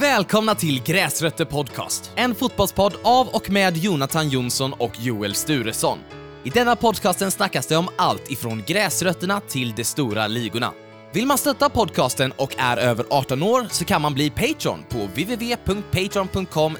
Välkomna till Gräsrötter Podcast, en fotbollspodd av och med Jonathan Jonsson och Joel Sturesson. I denna podcasten snackas det om allt ifrån gräsrötterna till de stora ligorna. Vill man stötta podcasten och är över 18 år så kan man bli Patreon på www.patreon.com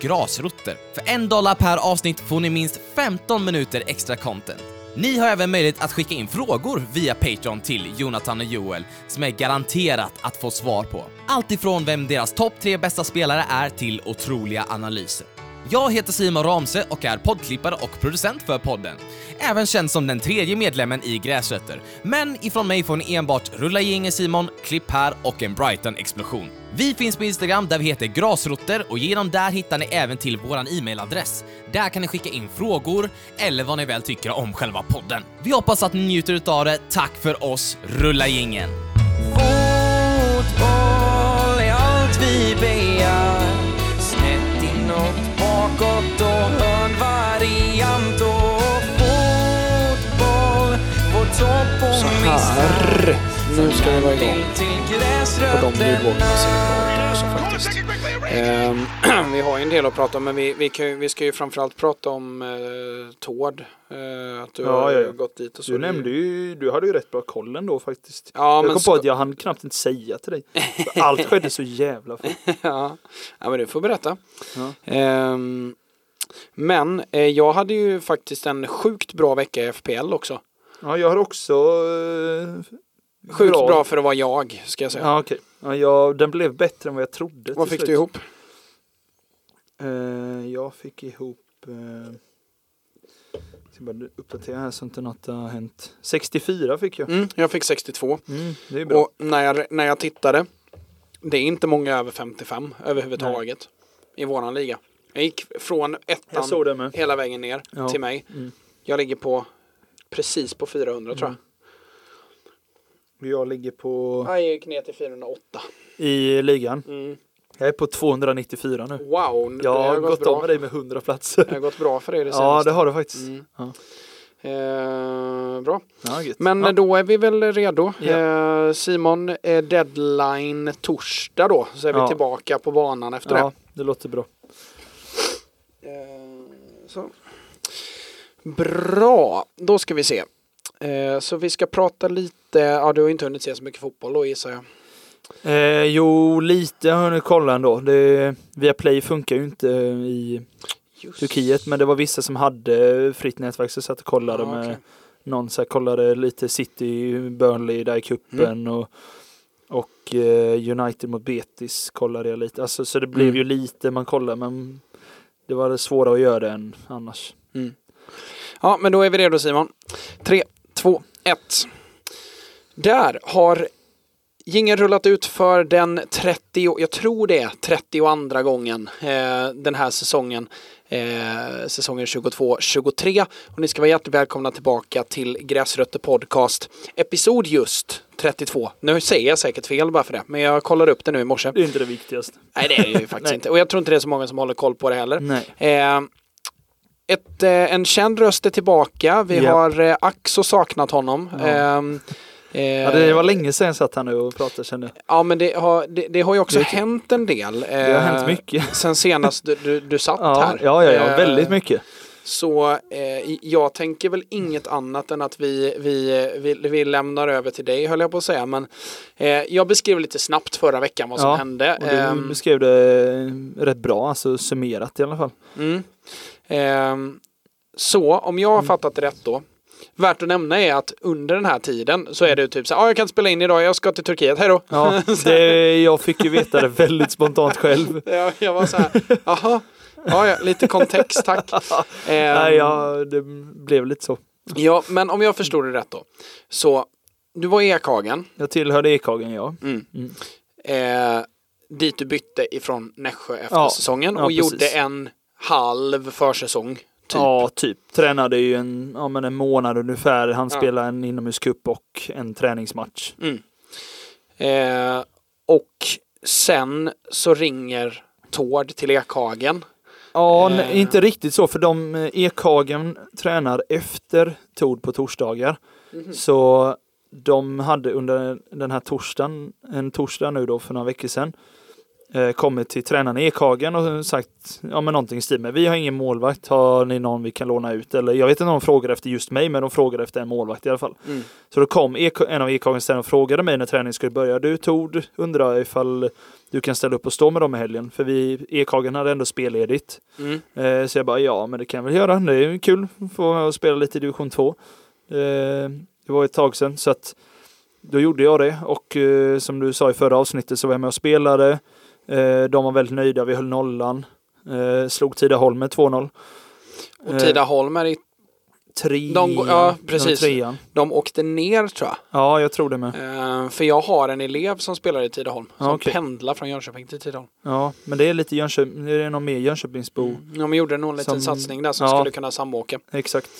grasrotter. För en dollar per avsnitt får ni minst 15 minuter extra content. Ni har även möjlighet att skicka in frågor via Patreon till Jonathan och Joel som är garanterat att få svar på. Allt ifrån vem deras topp tre bästa spelare är till otroliga analyser. Jag heter Simon Ramse och är poddklippare och producent för podden. Även känd som den tredje medlemmen i Gräsrötter. Men ifrån mig får ni enbart Rulla gängen Simon, Klipp här och en Brighton-explosion. Vi finns på Instagram där vi heter Grasrotter och genom där hittar ni även till våran e-mailadress. Där kan ni skicka in frågor eller vad ni väl tycker om själva podden. Vi hoppas att ni njuter utav det. Tack för oss, Rulla gängen! Vi begär Snett inåt, bakåt och hörnvariant och fotboll på topp och Så här. Nu ska vi vara igång på de ljudvågorna också gräsrötterna. faktiskt. Ehm, vi har ju en del att prata om men vi, vi, kan, vi ska ju framförallt prata om eh, Tord. Eh, att du Ja, har ja, gått dit och så. Du nämnde ju, du hade ju rätt bra koll ändå faktiskt. Ja, jag men kom ska- på att jag hann knappt inte säga till dig. Allt skedde så jävla fort. ja. ja, men du får berätta. Ehm, men eh, jag hade ju faktiskt en sjukt bra vecka i FPL också. Ja, jag har också... Eh, Sjukt bra. för att vara jag, ska jag säga. Ja, okej. Ja, jag, den blev bättre än vad jag trodde. Vad fick slut. du ihop? Eh, jag fick ihop... Eh, jag ska bara uppdatera här så inte något har hänt. 64 fick jag. Mm, jag fick 62. Mm, det är bra. Och när jag, när jag tittade, det är inte många över 55 överhuvudtaget i våran liga. Jag gick från ettan hela vägen ner Ja. till mig. Mm. Jag ligger på precis på 400 tror jag. Jag ligger på... Jag gick ner till 408. I ligan. Mm. Jag är på 294 nu. Wow, det Jag har gått bra. om med dig med 100 platser. Det har gått bra för dig det Ja, senaste. det har du faktiskt. Mm. Ja. Eh, bra. Ja. Men ja. då är vi väl redo. Ja. Eh, Simon, eh, deadline torsdag då. Så är vi Ja. tillbaka på banan efter Ja, det låter bra. det. Eh, så. Bra, då ska vi se. Eh, så vi ska prata lite, ja du har inte hunnit se så mycket fotboll då gissar jag. Eh, jo, lite har jag hunnit kolla ändå. Det, Viaplay funkar ju inte i Just. Turkiet, men det var vissa som hade fritt nätverk så satt och kollade Ja, med okej. någon så här, kollade lite City, Burnley där i kuppen Mm. och, och eh, United mot Betis kollade jag lite. Alltså, så det blev Mm. ju lite man kollade men det var svårare att göra det än annars. Ja, men då är vi redo Simon. 3, 2, 1. Där har Gingen rullat ut för den 30, jag tror det är 32 gången eh, den här säsongen. Eh, säsongen 22-23. Och ni ska vara hjärtligt välkomna tillbaka till Gräsrötter Podcast. Episod just 32. Nu säger jag säkert fel bara för det, men jag kollade upp det nu i morse. Det är inte det viktigaste. Nej, det är det ju faktiskt inte. Och jag tror inte det är så många som håller koll på det heller. Nej. Eh, ett, eh, en känd röst är tillbaka. Vi Ja. har eh, Axo saknat honom. Ja. Eh, Ja, det var länge sedan jag satt här nu och pratade kände jag. Ja, men det har, det, det har ju också Det- hänt en del. Det har hänt eh, mycket. Sen senast du, du, du satt Ja, här. ja, ja, ja Eh, väldigt mycket. Så eh, jag tänker väl inget annat än att vi, vi, vi, vi lämnar över till dig höll jag på att säga. Men eh, jag beskrev lite snabbt förra veckan vad som Ja, hände. Och du Ehm, beskrev det rätt bra, alltså summerat i alla fall. Mm. Ehm, så om jag har Mm. fattat rätt då. Värt att nämna är att under den här tiden så är det typ så här, ah, jag kan inte spela in idag, jag ska till Turkiet, hej då. Ja, det, jag fick ju veta det väldigt spontant själv. jag, jag var så här, jaha, ja, ja, lite kontext tack. Ehm, Nej, ja, det blev lite så. Ja, men om jag förstod det rätt då. Så du var i Ekhagen, Jag tillhörde Ekhagen, ja. mm. Mm. eh, dit du bytte ifrån Nässjö efter Ja, säsongen ja, och precis. gjorde en halv försäsong. Typ. Ja, typ. Tränade ju en, ja, men en månad ungefär. Han Ja. spelade en inomhuscup och en träningsmatch. Mm. Eh, och sen så ringer Tord till Ekhagen. Ja, Eh. n- inte riktigt så, för de eh, Ekhagen tränar efter Tord på torsdagar. Så de hade under den här torsdagen, en torsdag nu då för några veckor sedan, kommit till tränaren i Ekhagen och sagt ja, men någonting i stil med vi har ingen målvakt, har ni någon vi kan låna ut? Eller jag vet inte om de frågar efter just mig, men de frågar efter en målvakt i alla fall. Mm. Så då kom Ek en av Ekhagens tränare och frågade mig när träningen skulle börja. Du Tord, undrar ifall du kan ställa upp och stå med dem i helgen? För vi, Ekhagen hade ändå spelledigt. Mm. Eh, så jag bara, ja men det kan jag väl göra. Det är kul att få spela lite i division 2. Eh, det var ett tag sedan så att då gjorde jag det och eh, som du sa i förra avsnittet så var jag med och spelade. Eh, de var väldigt nöjda, vi höll nollan. Eh, slog Tidaholm med 2-0. Och Tidaholm är i, Trean. De ja, precis. Trean. de åkte ner tror jag. Ja, jag tror det med. Eh, för jag har en elev som spelar i Tidaholm. Som okej. pendlar från Jönköping till Tidaholm. Ja, men det är lite Jönköping, det är någon mer Jönköpingsbo. Mm. De gjorde nog en liten Som- satsning där som ja. skulle kunna samåka. Exakt.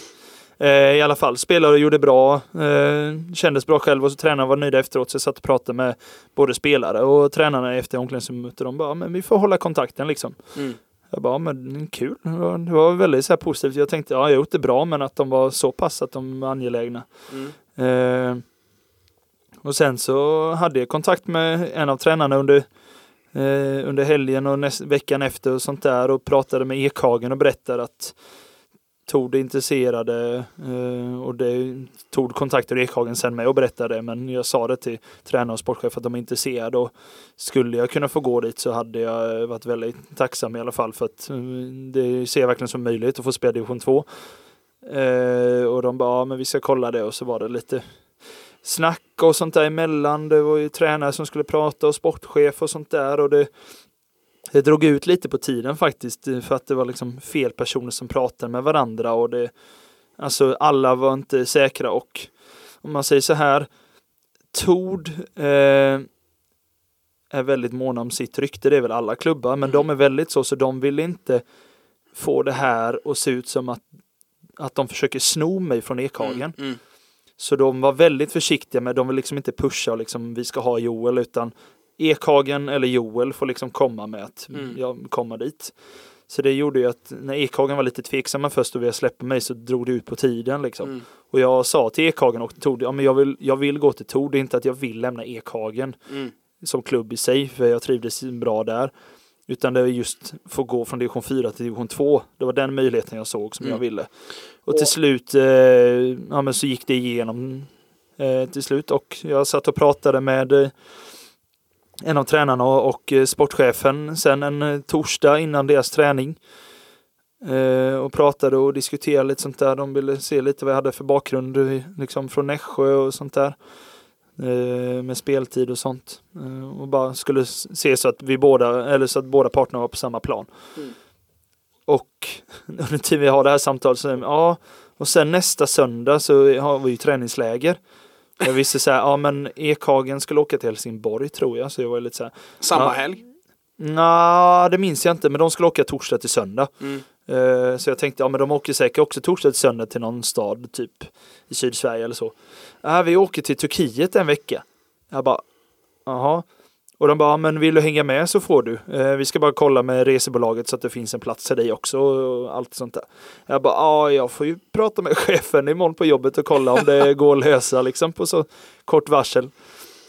Eh, I alla fall, spelare gjorde bra. Eh, kändes bra själv och så tränaren var nöjda efteråt. Så jag satt och pratade med både spelare och tränarna efter omklädningsrummet. Och de bara, men vi får hålla kontakten liksom. Mm. Jag bara, men kul. Det var, det var väldigt så här positivt. Jag tänkte, ja jag har gjort det bra men att de var så pass att de var angelägna. Mm. Eh, och sen så hade jag kontakt med en av tränarna under, eh, under helgen och näst, veckan efter och sånt där och pratade med Ekhagen och berättade att Tord är intresserade eh, och det tog kontakter Ekhagen sen med och berättade men jag sa det till tränare och sportchef att de är intresserade och skulle jag kunna få gå dit så hade jag varit väldigt tacksam i alla fall för att eh, det ser jag verkligen som möjligt att få spela division 2. Eh, och de bara, ja, men vi ska kolla det och så var det lite snack och sånt där emellan. Det var ju tränare som skulle prata och sportchef och sånt där och det, det drog ut lite på tiden faktiskt eh, för att det var liksom fel personer som pratade med varandra och det alltså alla var inte säkra och om man säger så här Tord eh, är väldigt måna om sitt rykte, det är väl alla klubbar, men de är väldigt så så de vill inte få det här att se ut som att att de försöker sno mig från Ekhagen. Mm. Mm. Så de var väldigt försiktiga med, de vill liksom inte pusha och liksom vi ska ha Joel utan Ekhagen eller Joel får liksom komma med att Mm. jag kommer dit. Så det gjorde ju att när Ekhagen var lite tveksamma först och ville släppa mig så drog det ut på tiden liksom. Mm. Och jag sa till Ekhagen och Tord, ja men jag vill, jag vill gå till Tord, det är inte att jag vill lämna Ekhagen Mm. som klubb i sig, för jag trivdes bra där. Utan det är just få gå från division 4 till division 2. Det var den möjligheten jag såg som Mm. jag ville. Och till Och- slut eh, ja, men så gick det igenom eh, till slut och jag satt och pratade med eh, en av tränarna och, eh, sportchefen sen en eh, torsdag innan deras träning. Eh, och pratade och diskuterade lite sånt där. De ville se lite vad jag hade för bakgrund liksom från Nässjö och sånt där. Med speltid och sånt. Och bara skulle se så att vi båda, eller så att båda parterna var på samma plan. Mm. Och under tiden vi har det här samtalet så, ja, och sen nästa söndag så har vi ju träningsläger. Jag visste så här, ja men Ekhagen skulle åka till Helsingborg tror jag, så jag var lite så här, Samma Ja. helg. Nja, det minns jag inte, men de skulle åka torsdag till söndag. Mm. Eh, Så jag tänkte, ja men de åker säkert också torsdag till söndag till någon stad, typ i Sydsverige eller så. Ja, vi åker till Turkiet en vecka. Jag bara, jaha. Och de bara, men vill du hänga med så får du. Eh, Vi ska bara kolla med resebolaget så att det finns en plats till dig också och allt sånt där. Jag bara, ja jag får ju prata med chefen imorgon på jobbet och kolla om det går att lösa liksom på så kort varsel.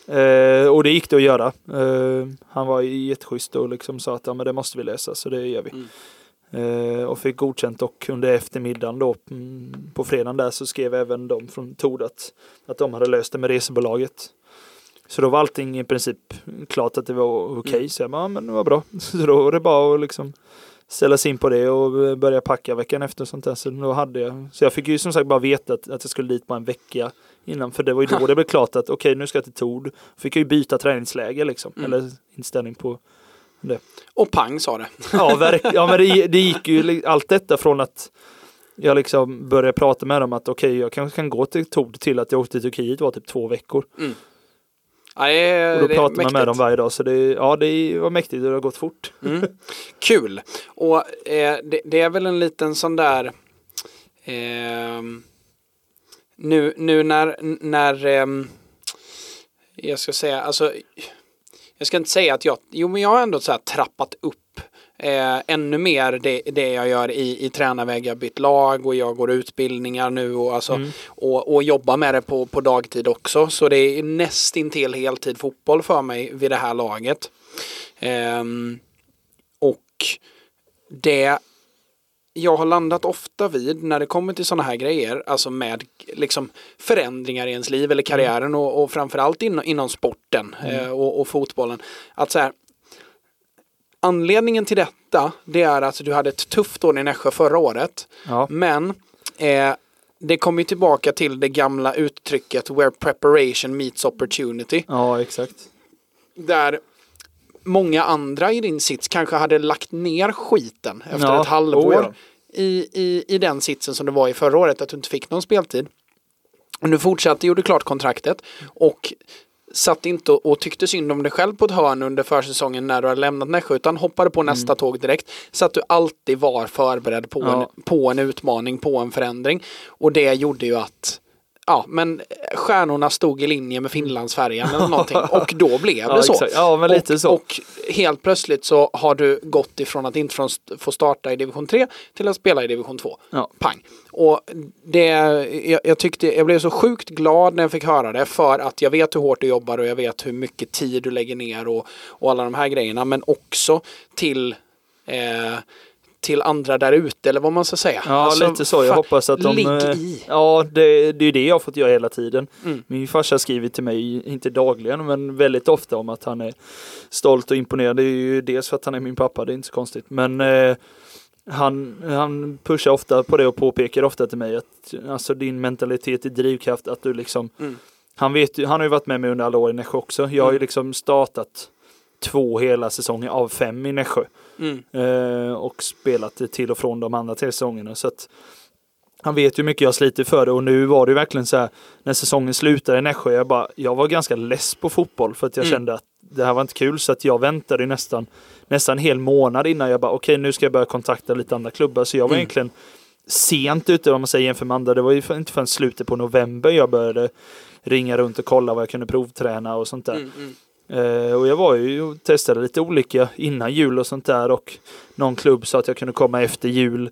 Eh, och det gick det att göra. Eh, han var jätteschysst och liksom sa att ja, men det måste vi lösa så det gör vi. Mm. Eh, och fick godkänt och under eftermiddagen då mm, på fredagen där så skrev även de från Tord att, att de hade löst det med resebolaget. Så då var allting i princip klart att det var okej. Mm. Så jag bara, ja, men det var bra. Så då var det bara att liksom ställa sig in på det och börja packa veckan efter och sånt där. Så då hade jag, så jag fick ju som sagt bara veta att, att jag skulle dit bara en vecka innan. För det var ju då det blev klart att okej nu ska jag till Tord. Fick jag ju byta träningsläger liksom. Mm. Eller inställning på Och pang sa det. Ja, verk, ja men det, det gick ju allt detta från att jag liksom började prata med dem att okej jag kanske kan gå till Tord till att jag åkte till Turkiet var typ två veckor. Ja, är, Och då pratar man med dem varje dag så det, ja, det var mäktigt och det har gått fort. Mm. Kul. Och eh, det, det är väl en liten sån där ehm, nu, nu när, när ehm, jag ska säga, alltså jag ska inte säga att jag, jo men jag har ändå så här trappat upp eh, ännu mer det, det jag gör i, i tränarväg. Jag bytt lag och jag går utbildningar nu och, alltså, Mm. och, och jobbar med det på, på dagtid också. Så det är nästintill heltid fotboll för mig vid det här laget. Ehm, och det jag har landat ofta vid när det kommer till sådana här grejer, alltså med liksom förändringar i ens liv eller karriären och, och framförallt in, inom sporten eh, och, och fotbollen. Att så här, anledningen till detta, det är att du hade ett tufft år i Nässjö förra året. Ja. Men eh, det kommer ju tillbaka till det gamla uttrycket where preparation meets opportunity. ja, exakt. Där många andra i din sits kanske hade lagt ner skiten efter Ja, ett halvår oh ja. i, i, i den sitsen som det var i förra året, att du inte fick någon speltid. Och du fortsatte, gjorde klart kontraktet och satt inte och, tyckte synd om dig själv på ett hörn under försäsongen när du hade lämnat Nässjö utan hoppade på nästa tåg direkt. Så att du alltid var förberedd på, Mm. Ja. en, på en utmaning, på en förändring. Och det gjorde ju att Ja, men stjärnorna stod i linje med Finlandsfärjan eller någonting och då blev Ja, det så. exakt. Ja, men lite och, så. och helt plötsligt så har du gått ifrån att inte få starta i division 3 till att spela i division 2. Ja. Pang. Och det, jag, jag tyckte, jag blev så sjukt glad när jag fick höra det för att jag vet hur hårt du jobbar och jag vet hur mycket tid du lägger ner och, och alla de här grejerna. Men också till eh, till andra där ute eller vad man ska säga. Ja, Alltså, lite så. Jag hoppas att de... Ligg eh, i. Ja, det, det är det jag har fått göra hela tiden. Mm. Min farsa skriver till mig, inte dagligen, men väldigt ofta om att han är stolt och imponerad. Det är ju dels för att han är min pappa, det är inte så konstigt. Men eh, han, han pushar ofta på det och påpekar ofta till mig att alltså din mentalitet är drivkraft, att du liksom Mm. Han vet han har ju varit med mig under alla år i Nässjö också. Jag har ju Mm. liksom startat två hela säsonger av fem i Nässjö. Mm. Eh, och spelat det till och från de andra tre säsongerna. Så att han vet ju hur mycket jag sliter för det och nu var det verkligen så här när säsongen slutade i Nässjö. Jag, bara, jag var ganska less på fotboll för att jag Mm. kände att det här var inte kul så att jag väntade nästan nästan en hel månad innan jag bara okej nu ska jag börja kontakta lite andra klubbar. Så jag var Mm. egentligen sent ute om man säger jämfört med andra. Det var ju inte förrän slutet på november jag började ringa runt och kolla vad jag kunde provträna och sånt där. Mm, mm. Och jag var ju och testade lite olika innan jul och sånt där och någon klubb sa att jag kunde komma efter jul.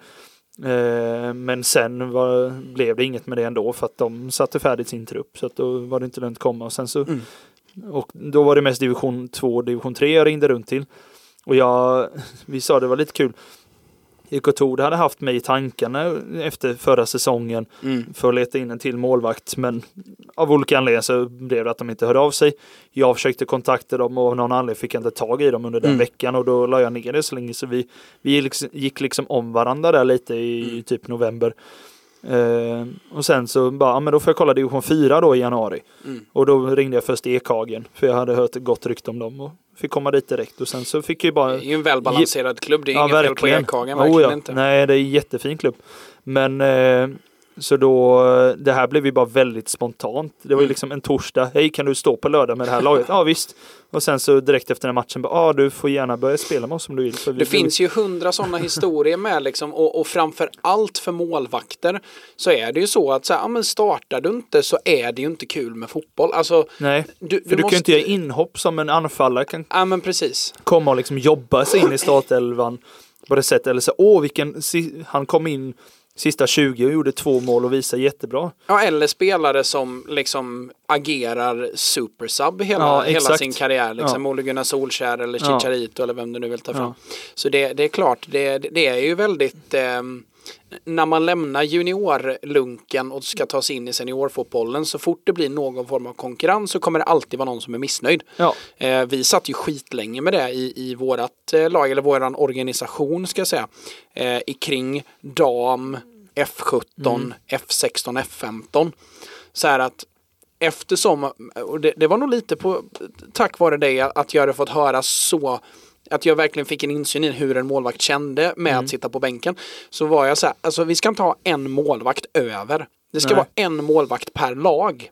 Eh, men sen var, blev det inget med det ändå för att de satte färdigt sin trupp så att då var det inte lönt komma och sen så Mm. och då var det mest division 2 och division 3 jag ringde runt till. Och jag, vi sa det var lite kul. IK Tord hade haft mig i tankarna efter förra säsongen Mm. för att leta in en till målvakt men av olika anledningar så blev det att de inte hörde av sig. Jag försökte kontakta dem och av någon anledning fick jag inte tag i dem under den Mm. veckan och då la jag ner det så länge så vi, vi gick liksom- liksom om varandra där lite i Mm. typ november. Eh, och sen så bara, ja, men då får jag kolla division 4 då i januari. Mm. Och då ringde jag först Ekhagen för jag hade hört gott rykte om dem och fick komma dit direkt och sen så fick jag ju bara Det är ju en välbalanserad klubb, det är Ja, inget fel på Ekhagen, Oh, verkligen ja. inte. Nej, det är en jättefin klubb. Men eh, så då, det här blev ju bara väldigt spontant. Det var ju Mm. liksom en torsdag. Hej, kan du stå på lördag med det här laget? Ja, visst. Och sen så direkt efter den matchen, bara, ja, du får gärna börja spela med oss om du vill. Det finns ju hundra sådana historier med liksom och, och framför allt för målvakter så är det ju så att så här, ja, men startar du inte så är det ju inte kul med fotboll. Alltså, Nej, du, för du, kan ju inte göra inhopp som en anfallare kan Ja men precis. komma och liksom jobba sig in i startelvan på det sättet. Eller så, åh, vilken, han kom in sista 20 och gjorde två mål och visade jättebra. Ja eller spelare som liksom agerar supersub hela, Ja, hela sin karriär. Liksom Ja. Ole Gunnar Solskär eller Ja. Chicharito eller vem du nu vill ta fram. Ja. Så det, det är klart, det, det är ju väldigt ehm, när man lämnar juniorlunken och ska ta sig in i seniorfotbollen så fort det blir någon form av konkurrens så kommer det alltid vara någon som är missnöjd. Ja, Eh, vi satt ju skitlänge med det i, i vårat eh, lag, eller våran organisation ska jag säga. Eh, i kring dam, F17, F16, F15. Så här att eftersom, och det, det var nog lite på tack vare dig att jag hade fått höra så att jag verkligen fick en insyn i hur en målvakt kände med att sitta på bänken. Så var jag så här, alltså vi ska inte ha en målvakt över. Det ska Nej. vara en målvakt per lag.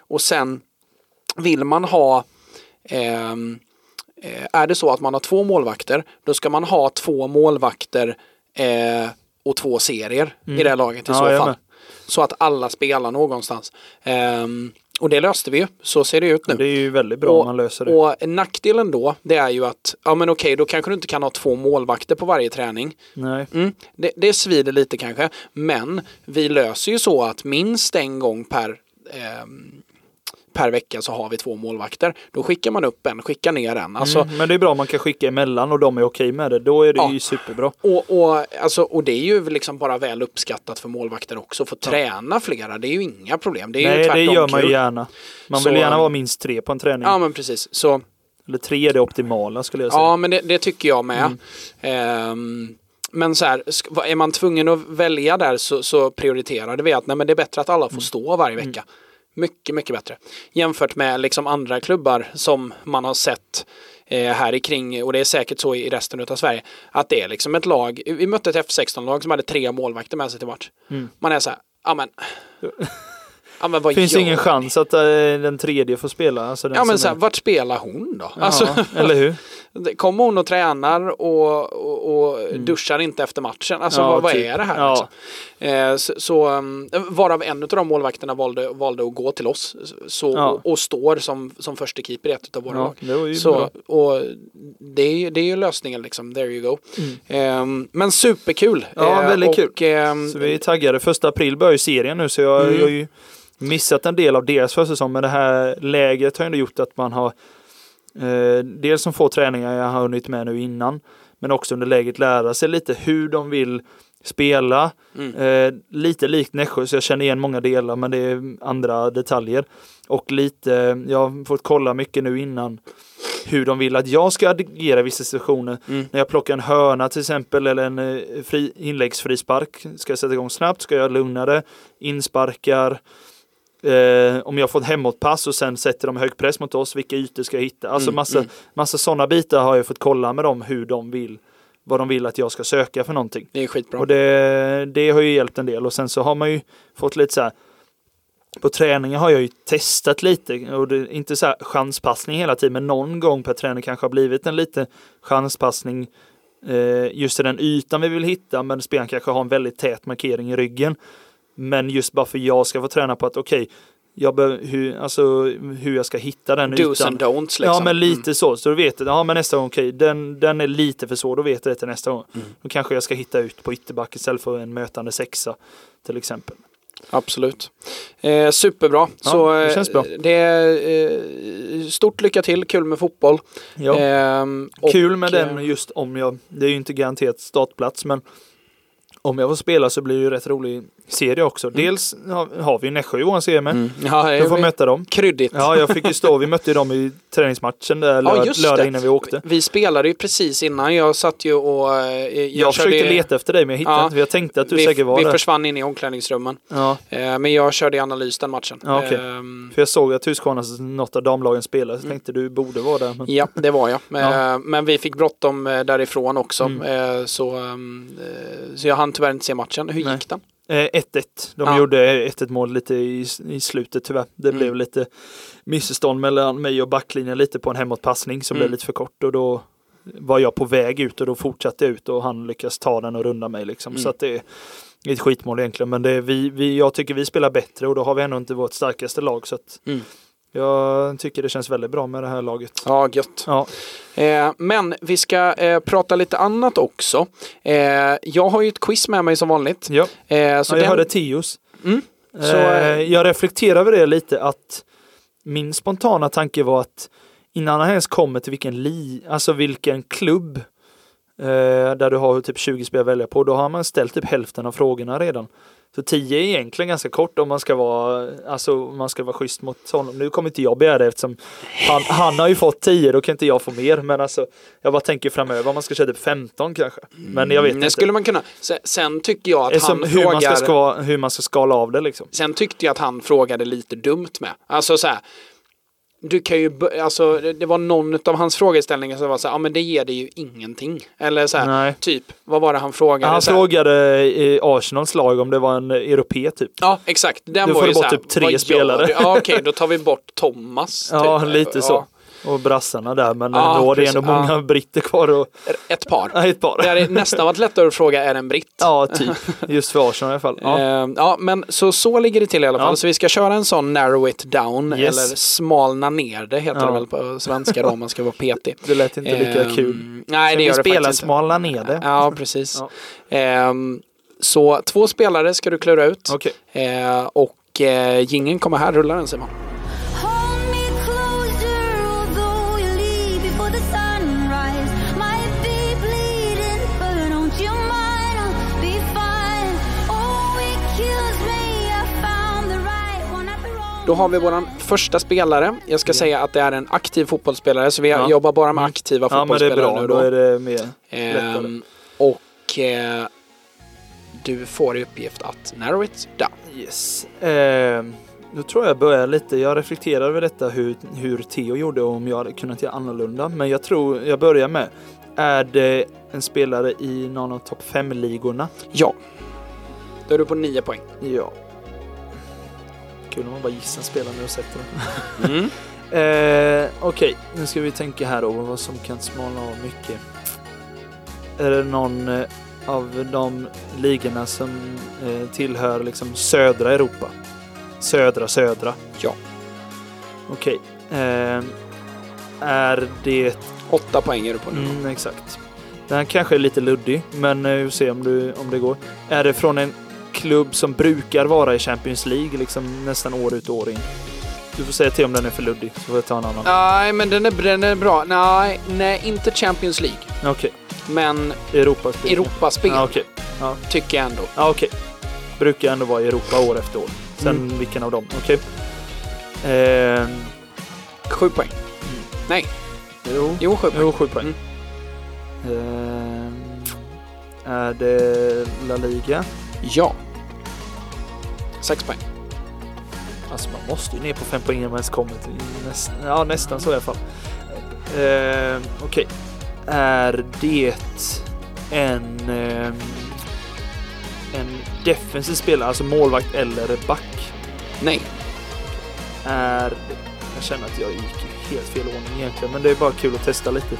Och sen vill man ha ehm, eh, är det så att man har två målvakter då ska man ha två målvakter eh, och två serier i det laget i Ja, så fall. Så att alla spelar någonstans. Ehm, och det löste vi ju. Så ser det ut nu. det är ju väldigt bra om man löser det. Och nackdelen då, det är ju att, ja men okej, då kanske du inte kan ha två målvakter på varje träning. Nej. Mm, det, det svider lite kanske, men vi löser ju så att minst en gång per, ehm, per vecka så har vi två målvakter. Då skickar man upp en, skickar ner en. Alltså, mm, men det är bra om man kan skicka emellan och de är okej med det. Då är det Ja. ju superbra. och, och, alltså, och det är ju liksom bara väl uppskattat för målvakter också. Få träna flera, det är ju inga problem. Det är Nej, det gör man ju gärna. Man Så, vill gärna um, vara minst tre på en träning. Ja men precis. Så Eller tre är det optimala skulle jag säga. Ja, men det, det tycker jag med. Mm. Ehm, men så här, är man tvungen att välja där så, så prioriterade vi att nej, men det är bättre att alla Mm. får stå varje vecka. Mycket, mycket bättre. Jämfört med liksom andra klubbar som man har sett eh, här i kring, och det är säkert så i resten av Sverige, att det är liksom ett lag, vi mötte ett F16-lag som hade tre målvakter med sig till match. Mm. Man är så här, ja men, ja men vad Finns ingen chans att eh, den tredje får spela? Alltså Ja men så här, är- vart spelar hon då? Ja, Alltså, eller hur? Kommer hon och tränar och, och, och duschar inte efter matchen? Alltså Mm. Ja, vad, vad typ. är det här? Ja. Liksom? Eh, så, um, varav en av de målvakterna valde, valde att gå till oss så, Ja. och, och står som, som första keeper i ett av våra lag. det Så, bra. och det är, det är ju lösningen liksom, there you go. Ehm, men superkul! Mm. Ja, Eh, väldigt och, kul. ehm, Så vi är taggade. Första april börjar ju serien nu så jag, Mm. jag har ju missat en del av deras försäsong. Men det här läget har ju ändå gjort att man har eh, dels som få träningar jag har hunnit med nu innan. Men också under läget lära sig lite hur de vill spela. Mm. Eh, lite likt Nässjö så jag känner igen många delar men det är andra detaljer. Och lite, jag har fått kolla mycket nu innan hur de vill att jag ska agera i vissa situationer. Mm. När jag plockar en hörna till exempel eller en eh, fri, inläggsfrispark. Ska jag sätta igång snabbt? Ska jag lugna det? Insparkar? Eh, om jag får ett hemåtpass och sen sätter de hög press mot oss, vilka ytor ska jag hitta? Alltså Mm, massa, mm. massa sådana bitar har jag fått kolla med dem hur de vill, vad de vill att jag ska söka för någonting. Det är skitbra. Och det, det har ju hjälpt en del och sen så har man ju fått lite så här på träningen har jag ju testat lite och det är inte så här chanspassning hela tiden men någon gång per träning kanske har blivit en liten chanspassning eh, just i den ytan vi vill hitta men spelaren kanske har en väldigt tät markering i ryggen. Men just bara för jag ska få träna på att okej, jag behöver, hur, alltså, hur jag ska hitta den Do's ytan. and don'ts liksom. Ja men lite så, så du vet ja, men nästa gång, okej, den, den är lite för svår, då vet jag det till nästa gång. Mm. Då kanske jag ska hitta ut på ytterback istället för en mötande sexa till exempel. Absolut. Eh, superbra. Ja, så det eh, känns bra. det är eh, stort lycka till, kul med fotboll. Ja. Ehm, Kul med den eh, just om jag, det är ju inte garanterat startplats men om jag får spela så blir det ju rätt rolig serie också. Dels har, vi Nässjö i vår serie med. Mm. Ja, Jag får är möta dem. kryddigt. Ja, jag fick ju stå, vi mötte ju dem i träningsmatchen där Ja, lörd, just lördag innan vi åkte. Vi spelade ju precis innan. Jag satt ju och... eh, Jag, Jag, körde, försökte leta efter dig men jag hittade Ja. inte, jag tänkte att du vi, säkert var vi där. försvann in i omklädningsrummen. Ja, Eh, men jag körde i analys den matchen. Ja, okej. Ehm, för jag såg att Husqvarnas, något av damlagen spelade, så Mm. tänkte du borde vara där. Men... Ja, det var jag. Ja. Eh, Men vi fick bråttom därifrån också. Mm. Så, ehm, eh, så jag hann tyvärr inte se matchen. Hur Nej. gick den? Eh, 1-1. De Ja. gjorde 1-1 mål lite i, i slutet tyvärr. Det Mm. blev lite missförstånd mellan mig och backlinjen lite på en hemåtpassning som Mm. blev lite för kort och då var jag på väg ut och då fortsatte jag ut och han lyckas ta den och runda mig liksom. Mm. Så att det är ett skitmål egentligen men det är vi, vi, jag tycker vi spelar bättre och då har vi ändå inte vårt starkaste lag så att Mm. Jag tycker det känns väldigt bra med det här laget. Ja, gött. Ja, Eh, men vi ska eh, prata lite annat också. Eh, jag har ju ett quiz med mig som vanligt. ja. Eh, så ja jag den- hörde Tios. Mm. Så, Så, eh, jag reflekterar över det lite att min spontana tanke var att innan han ens kommer till vilken li, alltså vilken klubb eh, där du har typ 20 spelare att välja på, då har man ställt typ hälften av frågorna redan. Så 10 är egentligen ganska kort om man ska vara, alltså man ska vara schysst mot honom. Nu kommer inte jag begära det eftersom han, han har ju fått 10, då kan inte jag få mer. Men alltså, jag bara tänker framöver om man ska köra typ 15 kanske. Men jag vet Mm, det inte. skulle man kunna. Sen, tycker jag att Eftersom han hur, frågar... man ska ska, hur man ska skala av det liksom. Sen tyckte jag att han frågade lite dumt med. Alltså så här. Du kan ju, alltså det, var någon av hans frågeställningar som var så här, ja men det ger dig ju ingenting. Eller så här, Nej. typ, vad var det han frågade? Han frågade i Arsenals lag om det var en europé typ. Ja, exakt. Den Då var får ju du bort så här, typ tre spelare. du? Ja, okej, då tar vi bort Thomas. Ja, typ. lite så. Ja, Och brassarna där, men Ja, det är precis. ändå många britter kvar och ett par. Nej, ett par. Det hade nästan varit lättare att fråga, är det en britt? Ja, typ. Just för Arsenal i alla fall. Ja. Ja. ja, men så, så ligger det till i alla fall. Ja. Så vi ska köra en sån narrow it down, Yes. eller smalna ner det heter Ja. det väl på svenska då om man ska vara petig. Det lät inte lika Ehm, kul. Nej, det gör det faktiskt inte. smala ner det. Ja, precis. Ja. Ehm, så två spelare ska du klura ut. Okej. Eh, och eh, gingen kommer här, rullar den Simon. Då har vi våran första spelare. Jag ska säga att det är en aktiv fotbollsspelare, så vi Ja. jobbar bara med aktiva Ja, men det är fotbollsspelare bra. nu Då då. är det mer. Ehm, och eh, du får i uppgift att narrow it down. Yes. Eh, då tror jag börjar lite. Jag reflekterar över detta hur, hur Theo gjorde och om jag hade kunnat göra annorlunda. Men jag tror jag börjar med. Är det en spelare i någon av topp 5-ligorna? Ja. Då är du på nio poäng. Ja. Kul om man bara gissar en spelare när du sätter den. Mm. Eh, Okej, nu ska vi tänka här då vad som kan smalna av mycket. Är det någon eh, av de ligorna som eh, tillhör liksom södra Europa? Södra, södra? Ja. Okej. Eh, är det... Åtta poäng är du på nu. Mm, exakt. Den här kanske är lite luddig, men eh, vi får se om, du, om det går. Är det från en klubb som brukar vara i Champions League liksom nästan år ut och år in? Du får säga till om den är för luddig, så får jag ta en annan. Nej, men den är, den är bra. Nej, nej, inte Champions League. Okej, Men Europaspel. Europaspel Ja, okej. tycker jag ändå. Ja, okej. Brukar ändå vara i Europa år efter år. Sen Mm. vilken av dem? Okej. Ehm, Sju poäng. Nej, jo. jo sju poäng. Jo, sju poäng. Mm. Ehm, är det La Liga? Ja. Sex poäng. Alltså man måste ju ner på fem poäng innan man ens kommer till näst, ja, nästan så i alla fall. Ehm, Okej. Är det en, ehm, en defensiv spelare, alltså målvakt eller back? Nej. Är... Jag känner att jag gick i helt fel ordning egentligen, men det är bara kul att testa lite.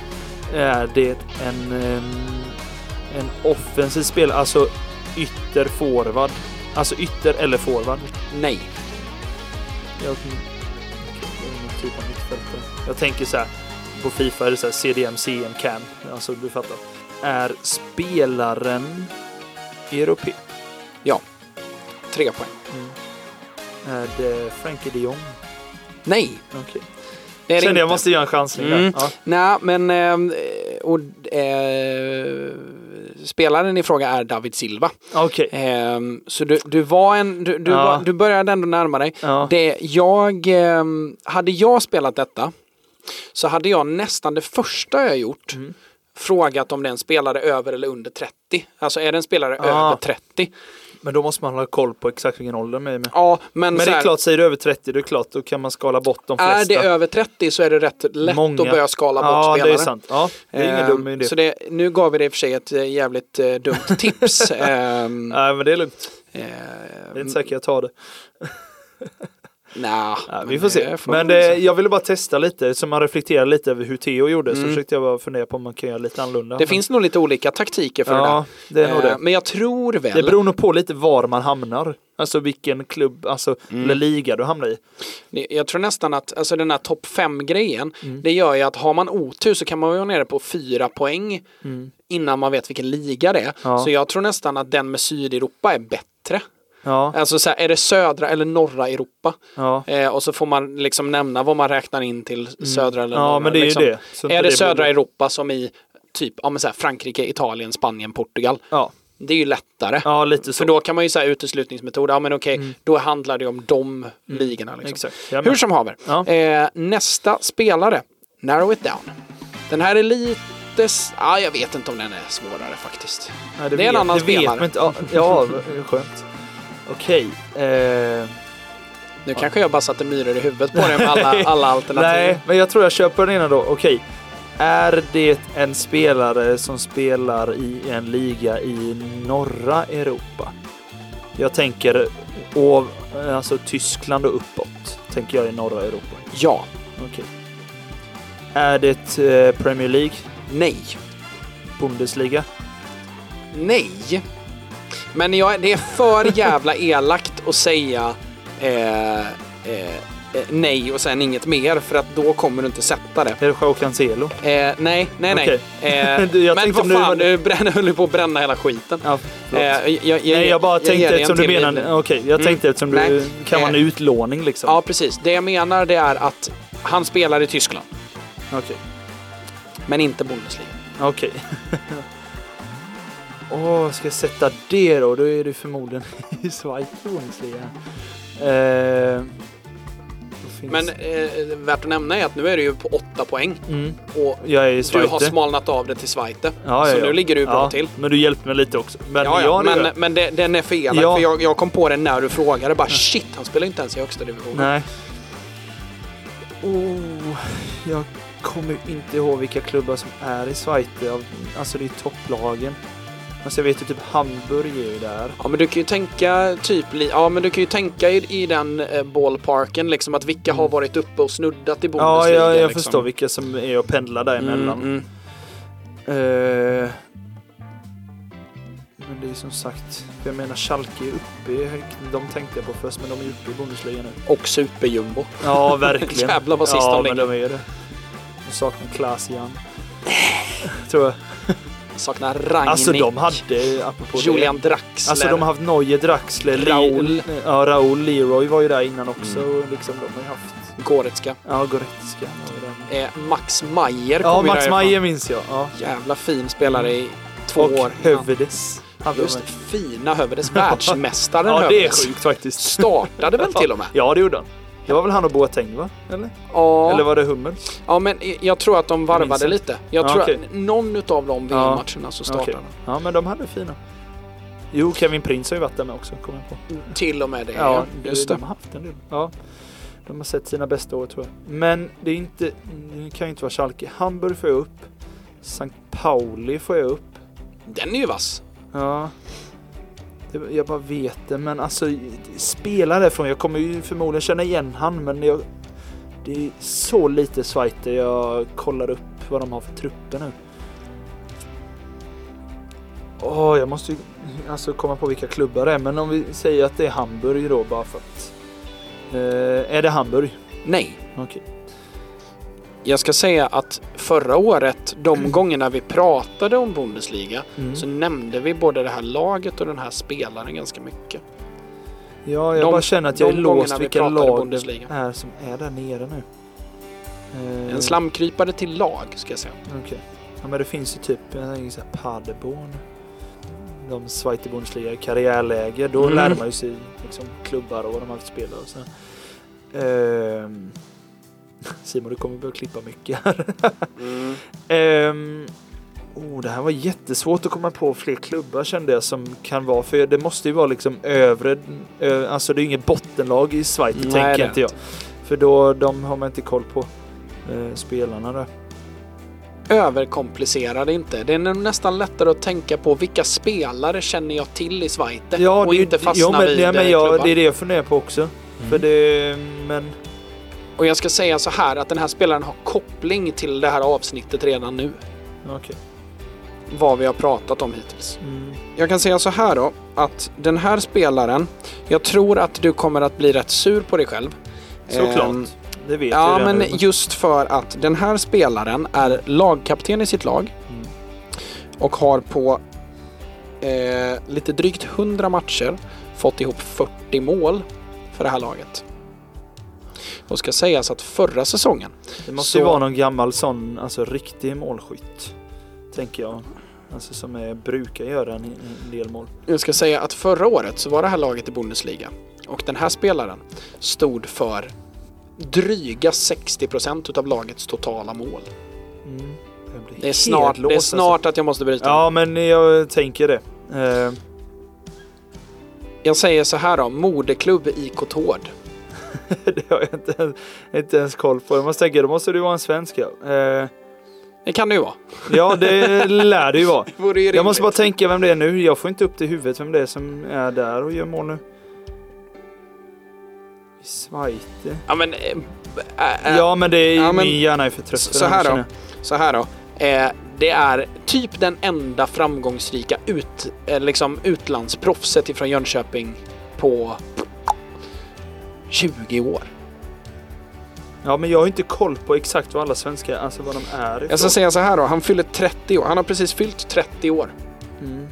Är det en, ehm, en offensiv spelare, alltså ytter forward? Alltså ytter eller forward? Nej. Jag, typ av mittfältare. Jag tänker så här, på Fifa är det så här CDM, CM, CAM. Alltså du fattar. Är spelaren europé? Tre poäng. Är det Frankie de Jong? Nej. Okej. Det Kände inte. jag måste göra en chansning Mm. där. Ja. Nej, men ehm, och, eh, spelaren i fråga är David Silva. Okej. Ehm, så du, du var en, du, du, Ja. var, du började ändå närma dig. Ja. Det, jag, ehm, hade jag spelat detta så hade jag nästan det första jag gjort Mm. frågat om det är en spelare över eller under 30. Alltså är det en spelare Ah. över 30? Men då måste man hålla koll på exakt vilken ålder de är med. Ja, men, Men det är här, klart, säger du över 30, det är klart, då kan man skala bort de flesta. är det över 30 så är det rätt lätt Många. att börja skala bort Ja, spelare. det är sant. Ja, det är ingen Ehm, dum idé. Så det, nu gav vi dig i och för sig ett eh, jävligt eh, dumt tips. Ehm, Nej, men det är lugnt. ehm, Jag är inte säker jag tar det. nja, Ja, vi får se. det får Men det, jag ville bara testa lite, så man reflekterar lite över hur Theo gjorde. Så Mm. försökte jag bara fundera på om man kan göra lite annorlunda. det finns nog lite olika taktiker för Ja, det det där. är nog Eh, det. Men jag tror väl. Det beror nog på lite var man hamnar. Alltså vilken klubb, alltså Mm. eller liga du hamnar i. Jag tror nästan att alltså den här topp 5-grejen, Mm. det gör ju att har man otur så kan man vara nere på fyra poäng innan man vet vilken liga det är. Mm. Ja. Så jag tror nästan att den med Sydeuropa är bättre. Ja, Alltså så här, är det södra eller norra Europa? ja. Eh, och så får man liksom nämna vad man räknar in till södra eller norra. Mm. ja men det är liksom. ju det. Så Är det blir- södra Europa som i typ ja, men så här, Frankrike, Italien, Spanien, Portugal. Ja, Det är ju lättare. ja lite så. För då kan man ju säga uteslutningsmetod. Ja men okej, då handlar det om de ligorna. Liksom. Hur som haver. Ja. Eh, nästa spelare. Narrow it down. Den här är lite... Ja, jag vet inte om den är svårare faktiskt. Nej, det är en annan det vet spelare. Ja, ja skönt. Okej. Eh, Nu kanske jag bara satte myror i huvudet på dig med alla, alla alternativ. nej, men jag tror jag köper den ena då. Okej. Är det en spelare som spelar i en liga i norra Europa? Jag tänker och, alltså Tyskland och uppåt. Tänker jag i norra Europa. Ja. Okej. Är det eh, Premier League? Nej. Bundesliga? Nej. Men jag, det är för jävla elakt att säga eh, eh, eh, nej och sen inget mer för att då kommer du inte sätta det. Är det Joao Cancelo? Eh, nej, nej, nej. Okej. Eh, jag men vad fan, du bränner, höll ju på att bränna hela skiten. Ja. Eh, jag, jag, Nej, jag bara ger tänkte eftersom du menar... Okej, jag Mm. tänkte eftersom du Nej. kan vara en Eh. utlåning liksom. Ja, precis. Det jag menar det är att han spelar i Tyskland, Okej. men inte Bundesliga. Okej. Åh, ska jag sätta det då? Då är det förmodligen i Schweiz Bundesliga. Eh, finns. Men eh, värt att nämna är att nu är du ju på åtta poäng. Mm. Och du har Schweiz. smalnat av det till Zweite. Ja, så ja, nu ligger du bra till. Men du hjälpte mig lite också. Men, Ja, men, men det, den är fel. För jag, jag kom på det när du frågade. Bara shit, han spelar inte ens i högsta divisionen. Nej. Oh, jag kommer inte ihåg vilka klubbar som är i Schweiz. Alltså det är topplagen. Alltså jag vet ju typ Hamburg är ju där. Ja men du kan ju tänka typ, ja men du kan ju tänka i, i den eh, ballparken liksom att vilka har varit uppe och snuddat i Mm. Ja, Bundesliga. jag, jag liksom. förstår vilka som är och pendlar däremellan. Mm, mm. Eh, men det är som sagt, jag menar Schalke är uppe i, de tänkte jag på först, men de är uppe i Bundesliga nu. Och superjumbo. Ja, verkligen. Jävlar vad sist ja, de men ligger. de är det. De saknar Klas igen. Tror jag. Saknar Ragnik. Alltså de hade, apropå Julian det. Draxler. Alltså de har haft Neuer, Draxler, Raoul. Li, ja, Raoul, Leroy var ju där innan också. Och liksom de har ju haft, Goretzka. ja Goretzka. Eh, Max Mayer Ja, Max. Mayer minns jag. Ja. Jävla fin spelare i två Och år. Hövedes. hade de Just fina Hövedes. Världsmästaren Ja, det är Hövedes. sjukt faktiskt. Startade väl till och med? Ja, det gjorde han. Det var väl han och Boateng va? Eller? Ja. Eller var det Hummel? Ja, men jag tror att de varvade inte. lite. Jag Ja, tror okej. att någon utav de Ja. VM-matcherna så startade Okej. Ja, men de hade fina. Jo, Kevin Prince har ju varit där med också, kommer jag på. han. Till och med det. Ja, just de det. har haft en del. Ja. De har sett sina bästa år tror jag. Men det är inte, det kan ju inte vara Schalke. Hamburg får jag upp. Sankt Pauli får jag upp. Den är ju vass. Ja. Jag bara vet det, men alltså spela därifrån. Jag kommer ju förmodligen känna igen han, men jag, det är så lite Schweiz jag kollar upp vad de har för trupper nu. Åh, jag måste ju alltså komma på vilka klubbar det är, men om vi säger att det är Hamburg då bara för att... Eh, är det Hamburg? Nej. Okej. Jag ska säga att förra året, de gångerna vi pratade om Bundesliga, Mm. så nämnde vi både det här laget och den här spelaren ganska mycket. Ja, jag de- bara känner att jag är låst vi vilka lag Bundesliga. är som är där nere nu. Eh, En slamkrypare till lag, ska jag säga. Okej. Ja men det finns ju typ, jag tänker såhär Paderborn. De Schweiz Bundesliga karriärläge. Då Mm. lär man ju sig liksom klubbar och vad de har för spelare och så. Ehm, Simon du kommer behöva klippa mycket här. Mm. Ehm, oh, det här var jättesvårt att komma på fler klubbar kände jag som kan vara. För det måste ju vara liksom övre, ö, alltså det är ju inget bottenlag i Schweiz Nej, tänker inte jag. För då de har man inte koll på eh, spelarna där. Överkomplicera det inte. Det är nästan lättare att tänka på vilka spelare känner jag till i Schweiz Ja, och det, inte fastna ja, men, vid ja, men jag, det är det jag funderar på också. För det, men Och jag ska säga så här att den här spelaren har koppling till det här avsnittet redan nu. okej. Vad vi har pratat om hittills. Mm. Jag kan säga så här då, att den här spelaren, jag tror att du kommer att bli rätt sur på dig själv. Såklart. Ehm, det vet Ja, men nu. just för att den här spelaren är lagkapten i sitt lag Mm. och har på eh, lite drygt 100 matcher fått ihop 40 mål för det här laget. Och ska sägas att förra säsongen, Det måste så- ju vara någon gammal sån, alltså riktig målskytt. Tänker jag. Alltså som är, brukar göra en, en del mål. jag ska säga att förra året så var det här laget i Bundesliga och den här spelaren stod för dryga 60% utav lagets totala mål. Mm. Det är snart, helt det är låst, alltså. snart att jag måste bryta. Ja, men jag tänker det. Eh, Jag säger så här då, moderklubb IK Tord. det har jag inte, inte ens koll på. Jag måste tänka, då måste det vara en svensk ja. Eh, Det kan det ju vara. ja, det lär det ju vara. Vore ju Jag måste bara tänka vem det är nu. Jag får inte upp det i huvudet vem det är som är där och gör mål nu. Schweiz. Ja men... Äh, äh, Ja, men det är ja, men- min hjärna är för trött för så här då. Så här då. Eh, det är typ den enda framgångsrika ut, eh, liksom utlandsproffset ifrån Jönköping på 20 år. Ja, men jag har inte koll på exakt vad alla svenskar, alltså vad de är ifrån. Jag ska säga så här då, han fyller 30 år. Han har precis fyllt 30 år. Mm.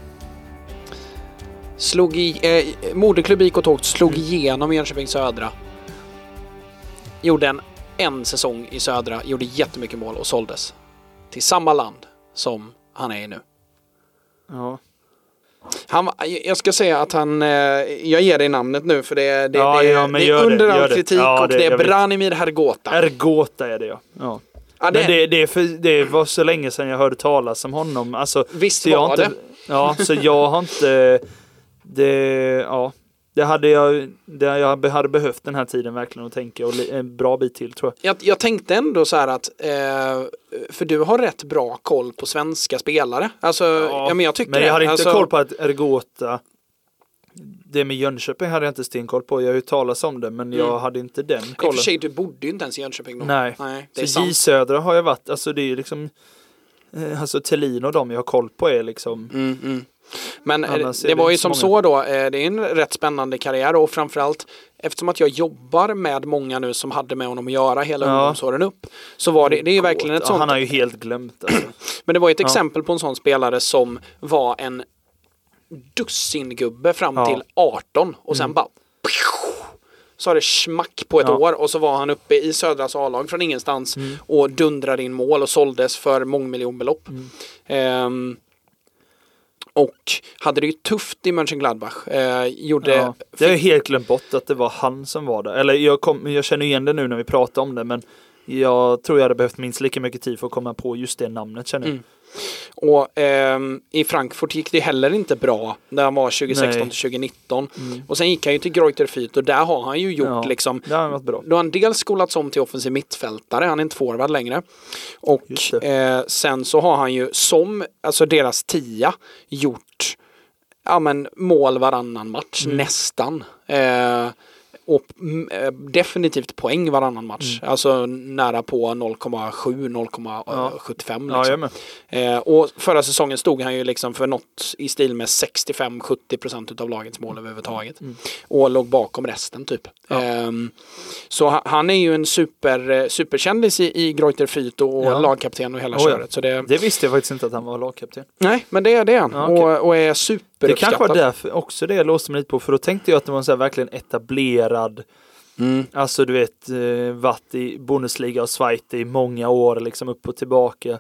Slog i, eh, moderklubb IK Tågt slog Mm. igenom Jönköping Södra. Gjorde en, en säsong i Södra, gjorde jättemycket mål och såldes. Till samma land som han är i nu. Ja. Han, jag ska säga att han, eh, jag ger dig namnet nu för det, det, Ja, det, ja, det är under all kritik Ja, och det- är. Branimir Hergota. Ergota är det ja. ja. Ja, det, Men det, för, det var så länge sedan jag hörde talas om honom. Alltså, Visst var inte, det. Ja, så jag har inte... Det, ja, det hade jag, det jag hade behövt den här tiden verkligen att tänka och en bra bit till tror jag. jag, jag tänkte ändå så här att, eh, för du har rätt bra koll på svenska spelare. Alltså, ja, men jag tycker men jag det. hade inte alltså, koll på att Ergota det med Jönköping hade jag inte stenkoll på. Jag har ju talas om det men jag Mm. hade inte den I och kollen. för sig, du bodde ju inte ens i Jönköping då. Nej. Nej det så J. Södra har jag varit, alltså det är ju liksom eh, Alltså Thelin och de jag har koll på är liksom Mm, mm. Men eh, Annars det var ju som så så då, eh, det är en rätt spännande karriär och framförallt eftersom att jag jobbar med många nu som hade med honom att göra hela Ja. ungdomsåren upp. Så var det, det är ju verkligen ett sånt, Han har ju helt glömt alltså. men det var ett Ja. exempel på en sån spelare som var en dussingubbe fram Ja. till 18 och sen Mm. bara så har det smack på ett Ja. år och så var han uppe i Södras A-lag från ingenstans Mm. och dundrade in mål och såldes för mångmiljonbelopp. Mm. Ehm, och hade det ju tufft i Mönchengladbach. Eh, gjorde... Ja. Jag har helt glömt bort att det var han som var där. Eller jag, kom, jag känner igen det nu när vi pratar om det men jag tror jag hade behövt minst lika mycket tid för att komma på just det namnet känner jag. Mm. Och ehm, i Frankfurt gick det heller inte bra när han var 2016 Nej. till 2019. Mm. Och sen gick han ju till Greuther Fürth och där har han ju gjort Ja. liksom Det har varit bra. Då har han dels skolats om till offensiv mittfältare, han är inte forward längre. Och eh, sen så har han ju som, alltså deras tia, gjort ja, men, mål varannan match, Mm. nästan. Eh, och mm, eh, definitivt poäng varannan match. Mm. Alltså nära på 0,7, 0,75 Ja, liksom. med. Eh, och förra säsongen stod han ju liksom för något i stil med 65-70% av lagets mål överhuvudtaget. Mm. Och låg bakom resten typ. Ja. Ehm, så ha- han är ju en super, eh, superkändis i, i Greuther Fürth och Ja. lagkapten och hela Oh ja. köret. Så det, Det visste jag faktiskt inte att han var lagkapten. nej, men det är det han. Ja, okej. och, och är Det kanske var därför också det jag låste mig lite på för då tänkte jag att det var en så här verkligen etablerad Mm. Alltså du vet eh, varit i Bundesliga och Schweiz i många år liksom upp och tillbaka.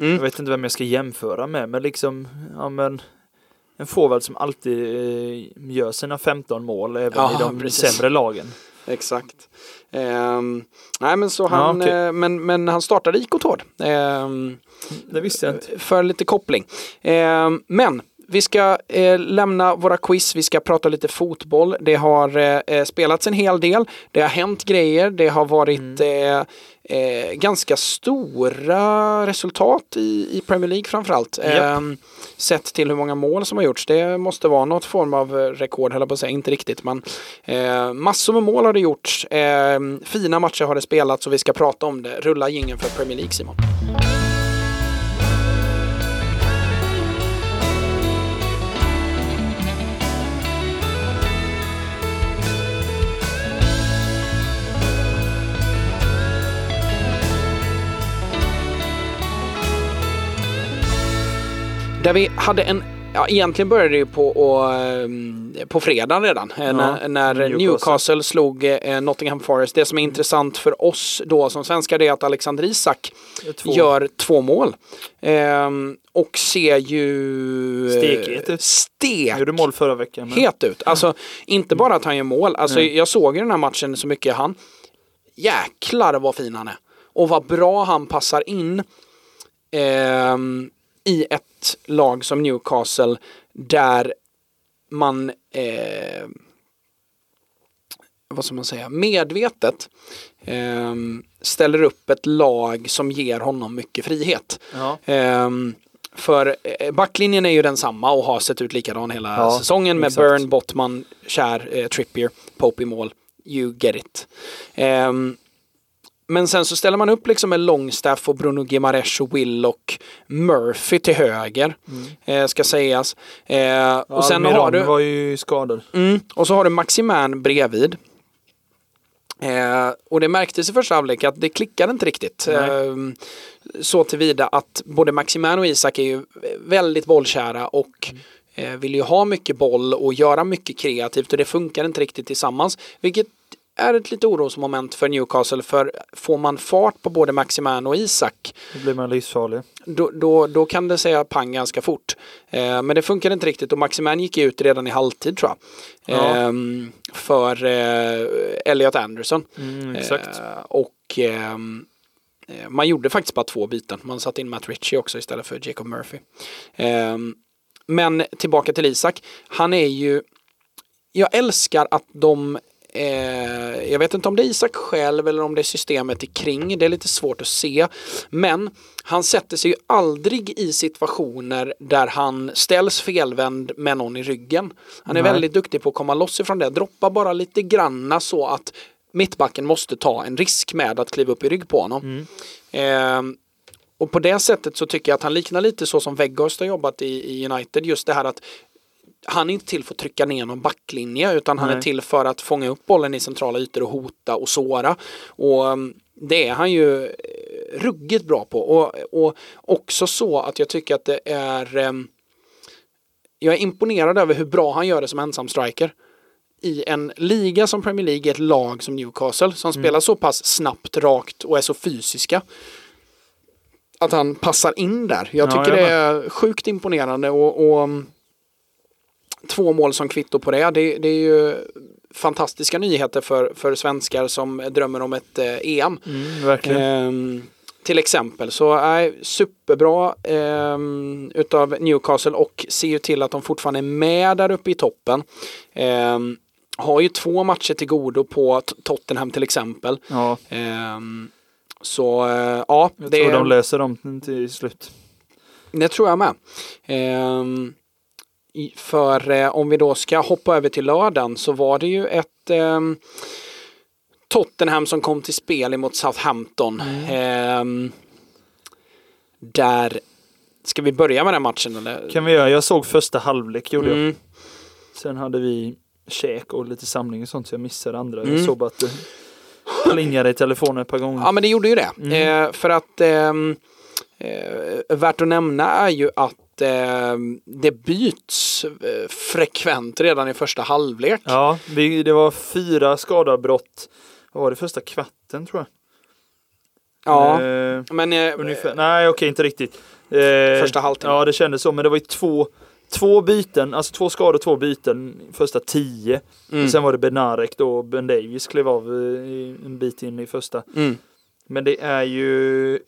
Mm. Jag vet inte vem jag ska jämföra med men liksom ja men en forward som alltid eh, gör sina 15 mål även Ja, i de precis. sämre lagen. Exakt. Ehm, nej men så Ja, han, okej. eh, men, men han startade IK Tord. Ehm, Det visste jag inte. för lite koppling. Ehm, men vi ska eh, lämna våra quiz, vi ska prata lite fotboll. Det har eh, eh, spelats en hel del, det har hänt grejer, det har varit Mm. eh, eh, ganska stora resultat i, i Premier League framförallt. Japp. Ehm, sett till hur många mål som har gjorts. Det måste vara något form av eh, rekord, höll på att säga, inte riktigt men massor med mål har det gjorts. Eh, fina matcher har det spelats och vi ska prata om det. Rulla gingen för Premier League Simon. Där vi hade en, ja egentligen började det ju på, och, ehm, på fredagen redan. eh, när när Newcastle. Newcastle. slog eh, Nottingham Forest. Det som är intressant för oss då som svenskar är att Alexander Isak Två. gör två mål. Ehm, och ser ju... eh, Stekhet ut. Stek Han gjorde mål förra veckan. Men... het ut. Alltså inte bara att han gör mål. Alltså jag såg i den här matchen så mycket han. Jäklar vad fin han är. Och vad bra han passar in ehm, i ett lag som Newcastle där man eh, vad ska man säga, medvetet ehm, ställer upp ett lag som ger honom mycket frihet. Ja. Ehm, för eh, backlinjen är ju densamma och har sett ut likadan hela Ja, säsongen med exakt. Burn, Bottman, Kär, eh, Trippier, Pope i mål. You get it. Ehm, men sen så ställer man upp liksom med Longstaff och Bruno Gimares och Will och Murphy till höger. Eh, ska sägas. Eh, Mm. Ja, och sen Miron har du... var ju skadad. Mm, och så har du Maximan bredvid. Eh, och det märktes i första halvlek att det klickade inte riktigt. Eh, så tillvida att både Maximan och Isak är ju väldigt bollkära och eh, vill ju ha mycket boll och göra mycket kreativt och det funkar inte riktigt tillsammans. Vilket är ett lite orosmoment för Newcastle för får man fart på både Maximan och Isak Då blir man livsfarlig. då, då, då kan det säga pang ganska fort. Eh, men det funkar inte riktigt och Maximan gick ut redan i halvtid tror jag. Ja. Ehm, för eh, Elliot Anderson. Mm, exakt. Eh, och ehm, eh, man gjorde faktiskt bara två byten. Man satte in Matt Ritchie också istället för Jacob Murphy. Ehm, men tillbaka till Isak. Han är ju... Jag älskar att de... Eh, jag vet inte om det är Isak själv eller om det är systemet kring. Det är lite svårt att se. Men han sätter sig ju aldrig i situationer där han ställs felvänd med någon i ryggen. Han är Nej. väldigt duktig på att komma loss ifrån det. Droppa bara lite granna så att mittbacken måste ta en risk med att kliva upp i rygg på honom. Ehm, och på det sättet så tycker jag att han liknar lite så som Weghorst har jobbat i, i United. Just det här att han är inte till för att trycka ner någon backlinje utan han Nej. är till för att fånga upp bollen i centrala ytor och hota och såra. Och um, det är han ju eh, ruggigt bra på. Och, och också så att jag tycker att det är um, jag är imponerad över hur bra han gör det som ensam striker. I en liga som Premier League, ett lag som Newcastle som spelar så pass snabbt, rakt och är så fysiska. Att han passar in där. Jag Ja, tycker jag det är sjukt imponerande och, och um, två mål som kvitto på det. Det, det är ju fantastiska nyheter för, för svenskar som drömmer om ett eh, EM. Mm, verkligen. Ehm, till exempel så är superbra ehm, utav Newcastle och ser ju till att de fortfarande är med där uppe i toppen. Ehm, har ju två matcher till godo på Tottenham till exempel. Ja, Ehm, så eh, ja, jag det, tror de löser dem till slut. det tror jag med. För eh, om vi då ska hoppa över till lördagen så var det ju ett ehm, Tottenham som kom till spel emot Southampton. Ehm, där, ska vi börja med den matchen eller? Kan vi göra? Jag såg första halvlek gjorde jag. Mm. Sen hade vi käk och lite samling och sånt så jag missade andra. Mm. Jag såg bara att det plingade i telefonen ett par gånger. Ja men det gjorde ju det. Mm. Eh, för att ehm, eh, värt att nämna är ju att ehm, det byts eh, frekvent redan i första halvlek. Ja, vi, det var fyra skadavbrott. Vad var det första kvarten tror jag? Ja, Eh, men eh, ungefär. Nej, okej, inte riktigt. Eh, Första halvtimmen. Ja, det kändes så. Men det var ju två, två byten, alltså två skador, två byten, första tio. mm, Sen var det Benarek då, Ben Davis klev av eh, en bit in i första. mm. Men det är ju...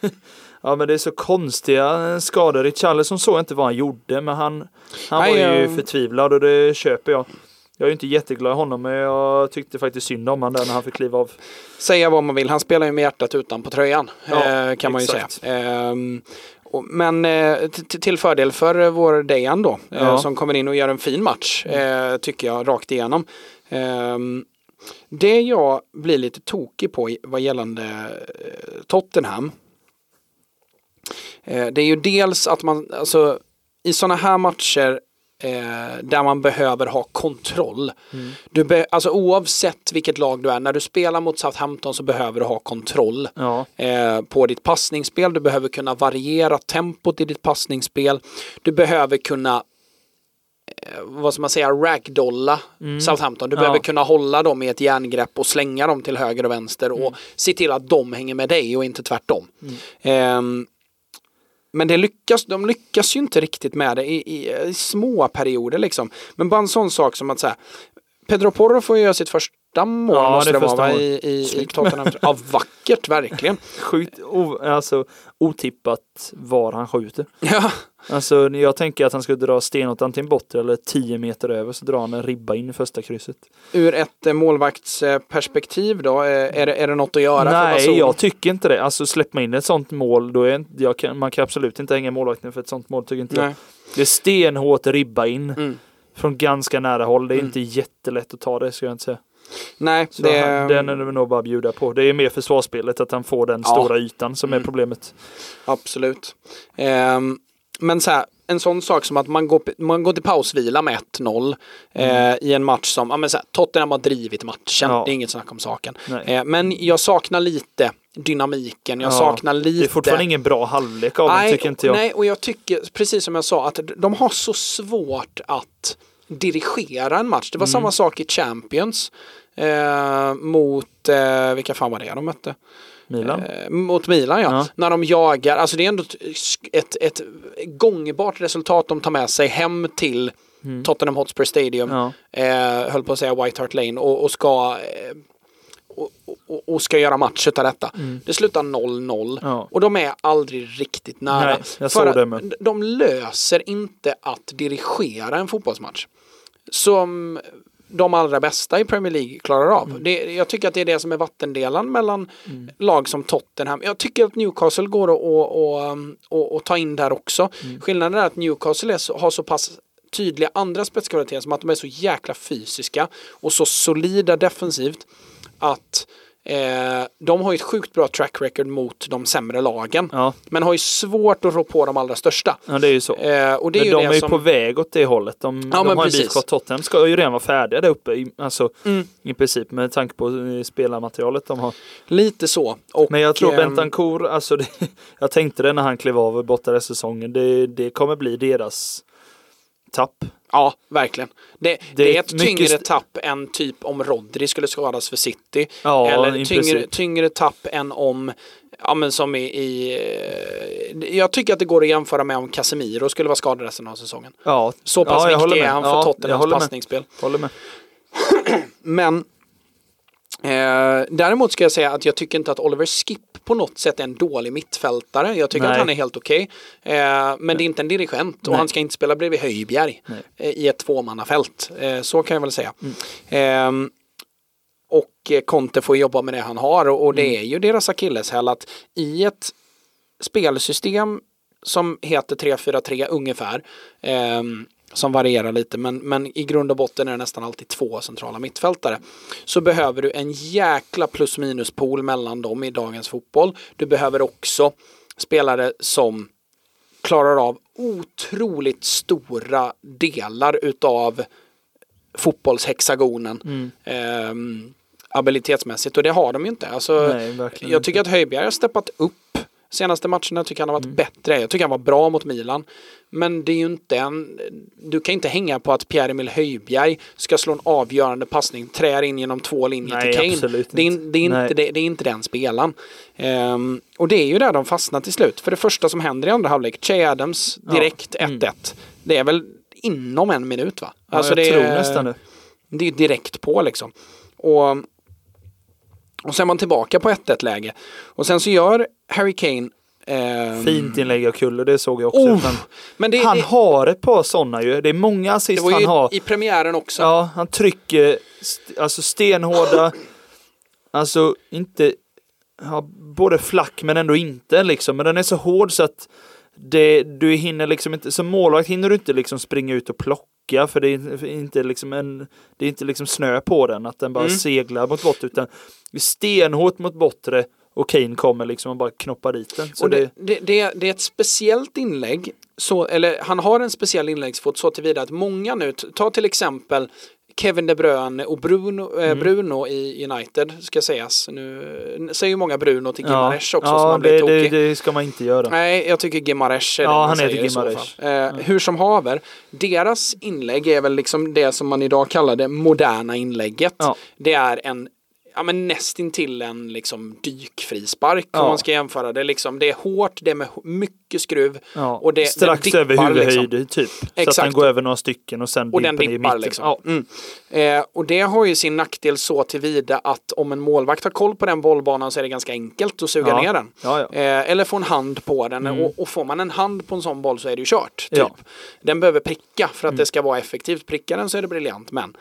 ja men det är så konstiga skador. Richarlison såg inte vad han gjorde men han, han Nej, var ju jag- förtvivlad och det köper jag. Jag är ju inte jätteglad i honom men jag tyckte faktiskt synd om honom där när han fick kliva av. Säga vad man vill, han spelar ju med hjärtat utan på tröjan. Ja, eh, kan man ju exakt. säga. Ehm, men eh, till fördel för eh, vår Dejan då, Ja. som kommer in och gör en fin match, eh, tycker jag, rakt igenom. Ehm, det jag blir lite tokig på vad gällande Tottenham, det är ju dels att man, alltså i sådana här matcher eh, där man behöver ha kontroll. Du be, alltså oavsett vilket lag du är, när du spelar mot Southampton så behöver du ha kontroll Ja, eh, på ditt passningsspel. Du behöver kunna variera tempot i ditt passningsspel. Du behöver kunna eh, vad ska man säga, ragdolla Southampton. Du Ja. behöver kunna hålla dem i ett järngrepp och slänga dem till höger och vänster och se till att de hänger med dig och inte tvärtom. Ehm, men det lyckas, de lyckas ju inte riktigt med det i, i, i små perioder liksom. Men bara en sån sak som att säga Pedro Porro får göra sitt första mål Ja, måste det det, första vara va, mål. i, i, i. Tottenham. Ja, vackert verkligen. sjukt o, alltså, otippat var han skjuter. Ja, Alltså jag tänker att han skulle dra stenåt antingen bortre eller 10 meter över så drar han en ribba in i första krysset. ur ett eh, målvaktsperspektiv då, eh, är det, är det något att göra? Nej, jag tycker inte det. Alltså släpper man in ett sånt mål, då är jag kan, man kan absolut inte hänga målvakten för ett sånt mål tycker inte jag. Nej. Det är stenhårt ribba in Mm. från ganska nära håll. Det är Mm. inte jättelätt att ta det ska jag inte säga. Nej, Så det, han, den är det nog bara att bjuda på. Det är mer försvarsspelet, att han får den Ja. stora ytan som Mm. är problemet. absolut. Ehm, men så här, en sån sak som att man går, man går till pausvila med 1-0 eh, i en match som, ja men så här, Tottenham har drivit matchen, Mm. Ja. det är inget snack om saken. Eh, men jag saknar lite dynamiken, jag Ja, saknar lite Det är fortfarande ingen bra halvlek av dem nej, tycker inte jag. Nej, och jag tycker, precis som jag sa, att de har så svårt att dirigera en match. Det var Mm. samma sak i Champions. Eh, mot, eh, vilka fan var det de mötte? Milan. Eh, mot Milan ja. Ja. När de jagar, alltså det är ändå ett, ett, gångbart resultat de tar med sig hem till Tottenham Hotspur Stadium. Ja. Eh, höll på att säga White Hart Lane och, och ska eh, och, och, och ska göra match utav detta. Det slutar 0-0 Ja. och de är aldrig riktigt nära. Nej, jag såg det med. De löser inte att dirigera en fotbollsmatch. Som de allra bästa i Premier League klarar av. Mm. Det, jag tycker att det är det som är vattendelaren mellan lag som Tottenham. Jag tycker att Newcastle går att och, och, och, och ta in där också. Mm. Skillnaden är att Newcastle är har så pass tydliga andra spetskvaliteter som att de är så jäkla fysiska och så solida defensivt att eh, de har ju ett sjukt bra track record mot de sämre lagen. Ja. Men har ju svårt att rå på de allra största. ja, det är ju så. Eh, och det är Men ju de det är ju som... på väg åt det hållet. De, Ja, de har en bit kvar. Tottenham ska ju redan vara färdiga där uppe. i- Alltså Mm. i princip med tanke på eh, spelarmaterialet de har. Lite så. Och, Men jag tror ehm, Bentancourt, alltså det, jag tänkte det när han klev av borta säsongen. Det, det kommer bli deras tapp. Ja, verkligen. Det, det, Det är ett tyngre st- tapp än typ om Rodri skulle skadas för City. Ja, Eller tyngre, tyngre tapp än om, ja men som i, i eh, jag tycker att det går att jämföra med om Casemiro skulle vara skadad resten av säsongen. Ja, Så pass ja, viktig är han för Ja, Tottenhams passningsspel. Håller med. Men eh, däremot ska jag säga att jag tycker inte att Oliver Skip på något sätt en dålig mittfältare. Jag tycker Nej. att han är helt okej. Eh, men det är inte en dirigent och Nej. han ska inte spela bredvid Höjbjerg eh, i ett tvåmannafält. Eh, så kan jag väl säga. Ehm, och eh, Conte får jobba med det han har och, och det är ju deras akilleshäl att i ett spelsystem som heter 3-4-3 ungefär ehm, som varierar lite men, men i grund och botten är det nästan alltid två centrala mittfältare. Så behöver du en jäkla plus minus pool mellan dem i dagens fotboll. Du behöver också spelare som klarar av otroligt stora delar utav fotbollshexagonen. Mm. ehm, abilitetsmässigt och det har de ju inte. Alltså, Nej, jag tycker att Höjbjerg har steppat upp senaste matcherna. Jag tycker han har varit bättre. Jag tycker han var bra mot Milan. Men det är ju inte en... Du kan inte hänga på att Pierre-Emil Höjbjerg ska slå en avgörande passning, trär in genom två linjer Nej, till Kane. absolut Det är, inte. in- det, är inte det, det är inte den spelaren. Ehm, och det är ju där de fastnar till slut. För det första som händer i andra halvlek, Che Adams direkt 1-1. Det är väl inom en minut va? Ja, jag det tror är, nästan det. det är direkt på liksom. Och, och sen är man tillbaka på 1-1 läge. Och sen så gör Harry Kane ehm, Fint inlägg av Kulle, det såg jag också. Oh, det, han det, har ett par sådana ju. Det är många det assist var han ju har. i premiären också. Ja, han trycker st- alltså stenhårda, alltså inte, ja, både flack men ändå inte liksom. Men den är så hård så att det, du hinner liksom inte, som målvakt hinner du inte liksom springa ut och plocka för det är inte liksom en, det är inte liksom snö på den att den bara Mm. seglar mot bort utan stenhårt mot bortre och Kane kommer liksom och bara knoppar dit den. Så och det, det, det, det, är ett speciellt inlägg, så, eller han har en speciell inläggsfot så tillvida att många nu, ta till exempel Kevin De Bruyne och Bruno, Mm. eh, Bruno i United ska sägas. Nu säger ju många Bruno till ja, Gimares också som ja har blivit det, det, det ska man inte göra. Nej, jag tycker Gimares är det Ja, man han heter säger så Gimares. Eh, Hur som haver, deras inlägg är väl liksom det som man idag kallar det moderna inlägget. Ja. Det är en Ja men nästintill en liksom dykfrispark Ja. om man ska jämföra det liksom. Det är hårt, det är med mycket skruv Ja, och det, strax den dippar, över huvudhöjd liksom. typ. Så att Exakt. den går över några stycken och sen Och den dimper ner i dippar mitten. liksom. Ja. Mm. Eh, och det har ju sin nackdel så tillvida att om en målvakt har koll på den bollbanan så är det ganska enkelt att suga Ja. ner den. Eh, eller få en hand på den Mm. och, och får man en hand på en sån boll så är det ju kört. Typ. Mm. Den behöver pricka för att det ska vara effektivt. Prickar den så är det briljant. Men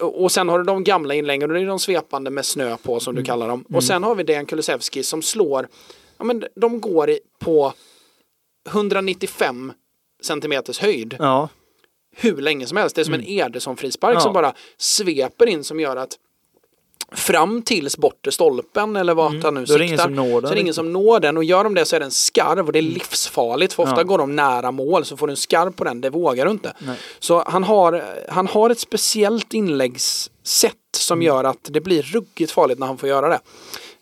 och sen har du de gamla inläggen och det är de svepande med snö på som Mm. du kallar dem. Och sen har vi Dejan Kulusevski som slår, ja men de går på 195 centimeters höjd Ja. hur länge som helst. Det är som en Ederson-frispark Ja. som bara sveper in som gör att fram tills bortre stolpen eller vart han nu Då är det siktar ingen som når den så är det ingen riktigt. som når den och gör de det så är den skarv och det är livsfarligt för ofta Ja. går de nära mål så får du en skarv på den, det vågar du inte. Nej. Så han har, han har ett speciellt inläggssätt som Mm. gör att det blir ruggigt farligt när han får göra det.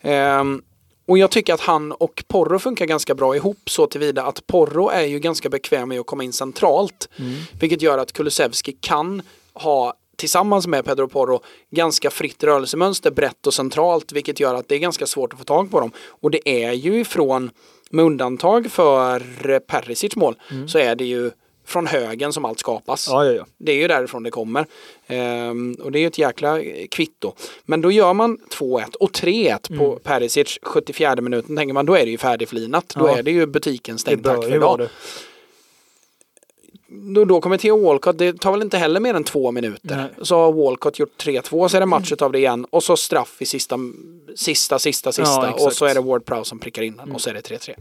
Ehm, och jag tycker att han och Porro funkar ganska bra ihop så tillvida att Porro är ju ganska bekväm med att komma in centralt. Mm. Vilket gör att Kulusevski kan ha tillsammans med Pedro Porro ganska fritt rörelsemönster, brett och centralt, vilket gör att det är ganska svårt att få tag på dem. Och det är ju ifrån, med undantag för Perisic mål, så är det ju från högen som allt skapas. Ja, ja, ja. Det är ju därifrån det kommer. Ehm, och det är ju ett jäkla kvitto. Men då gör man 2-1 och 3-1 på Perisic 74 minuten. Tänker man då är det ju färdigflinat. Då är det ju butiken stängd tack för idag. Då, då kommer Theo Walcott, det tar väl inte heller mer än två minuter. Nej. Så har Walcott gjort 3-2, så är det match av det igen. Och så straff i sista, sista, sista, sista. Ja, och så är det Ward Prowse som prickar in den och så är det 3-3.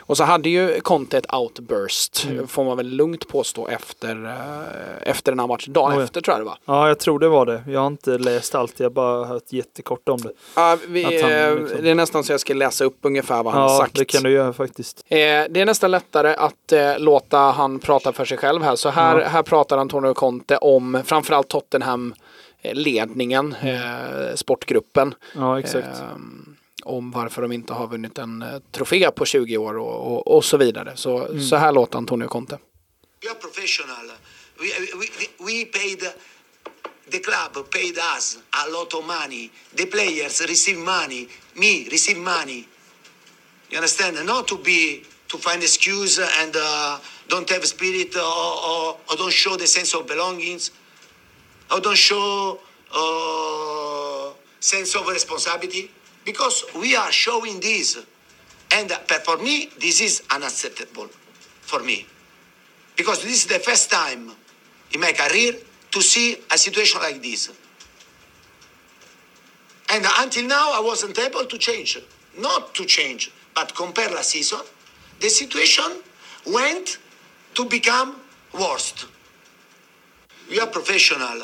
Och så hade ju Conte ett outburst, Mm. får man väl lugnt påstå, efter, eh, efter den här matchen. Dagen Oj. efter tror jag det var. Ja, jag tror det var det. Jag har inte läst allt, jag har bara hört jättekort om det. Ja, vi, han eh, liksom- Det är nästan så jag ska läsa upp ungefär vad han Ja, sagt. det kan du göra faktiskt. Eh, det är nästan lättare att eh, låta han prata för sig själv här. Så här, Ja. här pratar Antonio Conte om framförallt Tottenham eh, ledningen, Mm. eh, sportgruppen. Ja, exakt. Ehm, om varför de inte har vunnit en eh, trofé på 20 år och, och, och så vidare. Så, Mm. så här låter Antonio Conte. We are professional. We, we, we paid, the club paid us a lot of money. The players receive money. Me receive money. You understand? Not to be to find excuse and uh, don't have spirit or, or, or don't show the sense of belongings or don't show uh, sense of responsibility because we are showing this and uh, for me this is unacceptable for me because this is the first time in my career to see a situation like this. And until now, I wasn't able to change. Not to change, but compare last season, the situation went to become worst. We are professional.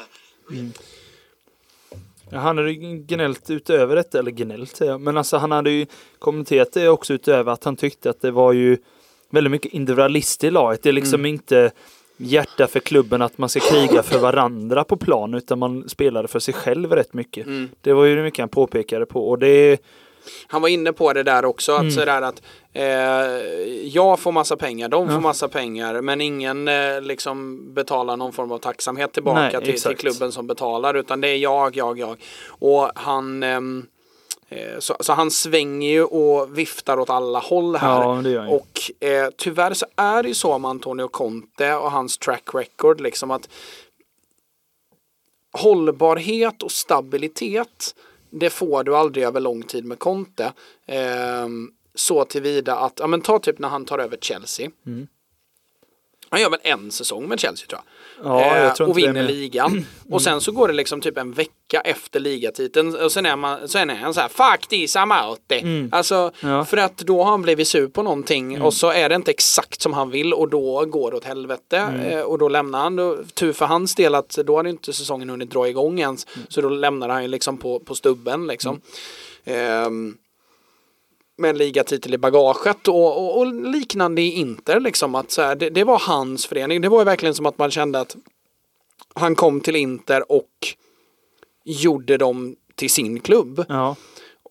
Ja, han hade ju gnällt utöver detta, eller gnällt säger jag, men alltså han hade ju kommenterat det också utöver att han tyckte att det var ju väldigt mycket individualist i laget. Det är liksom inte hjärta för klubben att man ska kriga för varandra på plan utan man spelade för sig själv rätt mycket. Det var ju det mycket han påpekade på och det Han var inne på det där också, Mm. att sådär att eh, jag får massa pengar, de får massa pengar, men ingen eh, liksom betalar någon form av tacksamhet tillbaka Nej, till, till klubben som betalar, utan det är jag, jag, jag. Och han ehm, eh, så, så han svänger ju och viftar åt alla håll här. Ja, och eh, tyvärr så är det ju så med Antonio Conte och hans track record liksom att hållbarhet och stabilitet det får du aldrig över lång tid med Conte. Eh, så tillvida att, ja men ta typ när han tar över Chelsea. Mm. Han gör väl en säsong med Chelsea tror jag. Ja, jag Eh, tror och inte det vinner ligan. Och sen så går det liksom typ en vecka efter ligatiteln och sen är, man, sen är han så här Fuck this, I'm out it. Alltså Mm. Ja. Mm. för att då har han blivit sur på någonting och så är det inte exakt som han vill och då går det åt helvete Mm. eh, och då lämnar han. Då, tur för hans del att då hade inte säsongen hunnit dra igång ens. Mm. Så då lämnar han ju liksom på, på stubben liksom. Ehm, med en ligatitel i bagaget och, och, och liknande i Inter liksom att så här, det, det var hans förening. Det var ju verkligen som att man kände att han kom till Inter och gjorde dem till sin klubb. Ja,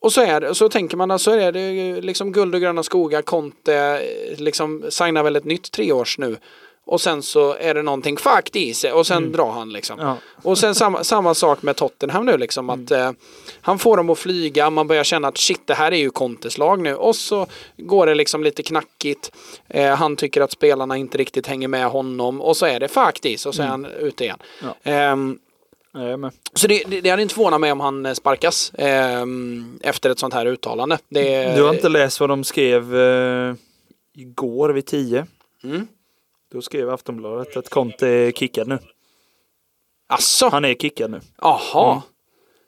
Och så, är så tänker man att så är det liksom guld och gröna skogar, Conte liksom signar väl ett nytt treårs nu. Och sen så är det någonting fuck this och sen drar han liksom. Ja. Och sen samma, samma sak med Tottenham nu liksom att eh, han får dem att flyga, man börjar känna att shit det här är ju Contes lag nu och så går det liksom lite knackigt. Eh, han tycker att spelarna inte riktigt hänger med honom och så är det fuck this och så är han ute igen. Ja. Med. så det, det, det hade inte förvånat mig om han eh, sparkas ehm, efter ett sånt här uttalande. Det, Du har inte läst vad de skrev eh, igår vid 10? Mm. Då skrev Aftonbladet att Conte är kickad nu. Asså? Han är kickad nu. Jaha. Mm.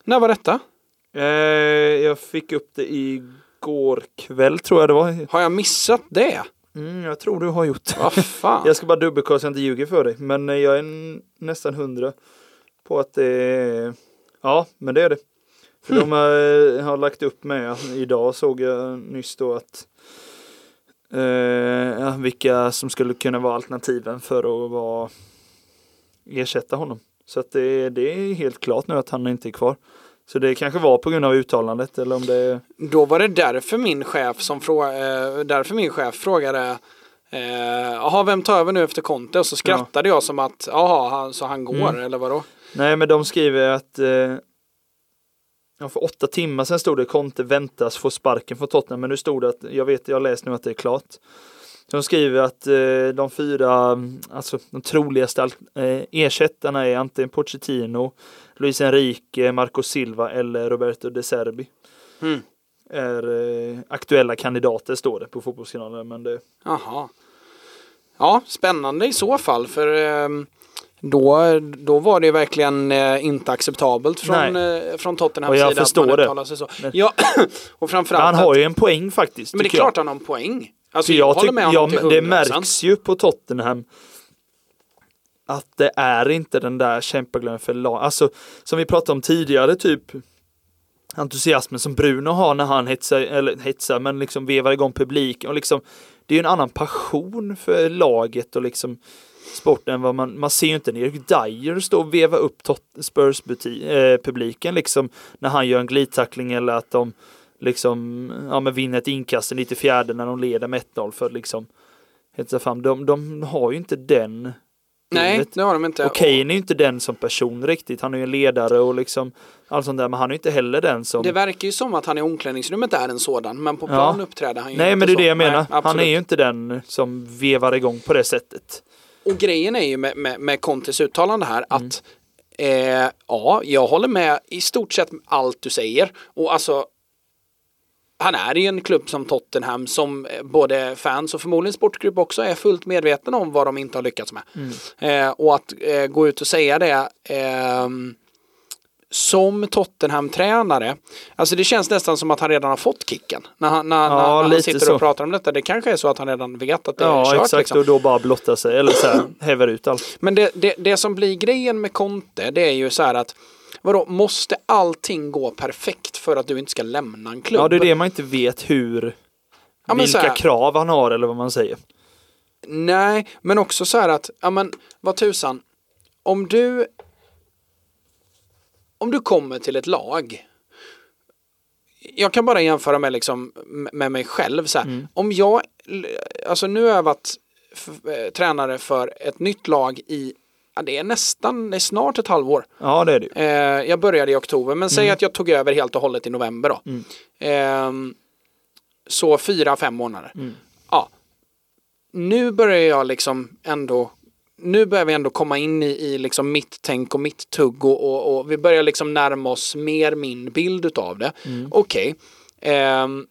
När var detta? Eh, jag fick upp det igår kväll tror jag det var. Har jag missat det? Mm, jag tror du har gjort det. Fan? Jag ska bara dubbelkolla så jag inte ljuger för dig. Men eh, jag är nästan hundra på att det är... Ja, men det är det. För de har, har lagt upp med, idag såg jag nyss då att eh, ja, vilka som skulle kunna vara alternativen för att vara, ersätta honom. Så att det, det är helt klart nu att han inte är kvar. Så det kanske var på grund av uttalandet eller om det Då var det därför min chef som frå, eh, därför min chef frågade eh, jaha vem tar över nu efter Conte? Och så skrattade jag som att, jaha, så han går Mm. eller vadå? Nej, men de skriver att eh, ja, för åtta timmar sedan stod det Conte väntas få sparken från Tottenham, men nu stod det att, jag vet, jag läst nu att det är klart. De skriver att eh, de fyra, alltså de troligaste eh, ersättarna är antingen Pochettino, Luis Enrique, Marco Silva eller Roberto De Serbi. Mm. Är eh, aktuella kandidater står det på fotbollskanalen, men det, Jaha. Ja, spännande i så fall för ehm, då, då var det verkligen eh, inte acceptabelt från, eh, från Tottenhams Och jag sida förstår att man det. sig så. Men- Ja, och framförallt han har ju en poäng faktiskt. Men det är tycker jag. klart han har en poäng. Alltså jag, jag håller med ja, honom till Det 100%. märks ju på Tottenham att det är inte den där kämpaglöden för lag. Alltså som vi pratade om tidigare, typ entusiasmen som Bruno har när han hetsar, eller hetsar, men liksom vevar igång publiken och liksom det är ju en annan passion för laget och liksom sporten vad man, man ser ju inte Erik Dyer stå och veva upp Tot- Spurs buti, eh, publiken liksom när han gör en glidtackling eller att de liksom ja, men vinner ett inkast i 94 när de leder med 1-0 för liksom hetsa fram. De, de har ju inte den Nej, det har de inte. Och Kane är ju inte den som person riktigt. Han är ju en ledare och liksom allt sånt där. Men han är ju inte heller den som... Det verkar ju som att han i omklädningsrummet är en sådan, men på Ja. plan uppträder han ju Nej inte men det är så. det jag menar. Nej, han är ju inte den som vevar igång på det sättet. Och grejen är ju med, med, med Contes uttalande här Mm. att eh, ja, jag håller med i stort sett allt du säger. Och alltså han är i en klubb som Tottenham som eh, både fans och förmodligen sportgrupp också är fullt medvetna om vad de inte har lyckats med. Mm. Eh, och att eh, gå ut och säga det ehm, som Tottenham-tränare, alltså det känns nästan som att han redan har fått kicken. När han, när, Ja, när, när han sitter så. och pratar om detta. Det kanske är så att han redan vet att det är Ja kört. exakt liksom. och då bara blotta sig eller så här, häver ut allt. Men det, det, det som blir grejen med Conte, det är ju så här att Vadå, måste allting gå perfekt för att du inte ska lämna en klubb? Ja det är det man inte vet hur Ja, vilka här- krav han har eller vad man säger. Nej, men också så här att, ja men vad tusan, om du om du kommer till ett lag jag kan bara jämföra med, liksom, med mig själv. Så här. Om jag, alltså nu har jag varit eh, tränare för ett nytt lag i, ja, det är nästan, det är snart ett halvår. Ja det är det. Eh, jag började i oktober, men säg att jag tog över helt och hållet i november då. Mm. Ehm, så fyra, fem månader. Ja. Nu börjar jag liksom ändå nu börjar vi ändå komma in i, i liksom mitt tänk och mitt tugg och, och, och vi börjar liksom närma oss mer min bild utav det. Okej. Ehm,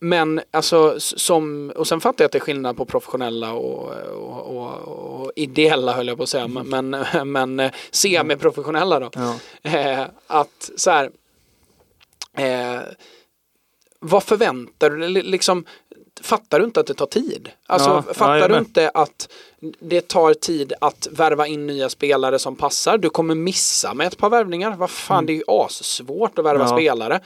men alltså som, och sen fattar jag att det är skillnad på professionella och, och, och, och ideella höll jag på att säga, men, men, men eh, semiprofessionella då. Ja. Eh, att så här, eh, vad förväntar du dig? Liksom, fattar du inte att det tar tid? Alltså, Ja, ja, fattar jag du inte att det tar tid att värva in nya spelare som passar? Du kommer missa med ett par värvningar. Vad fan, det är ju assvårt att värva Mm. Ja. spelare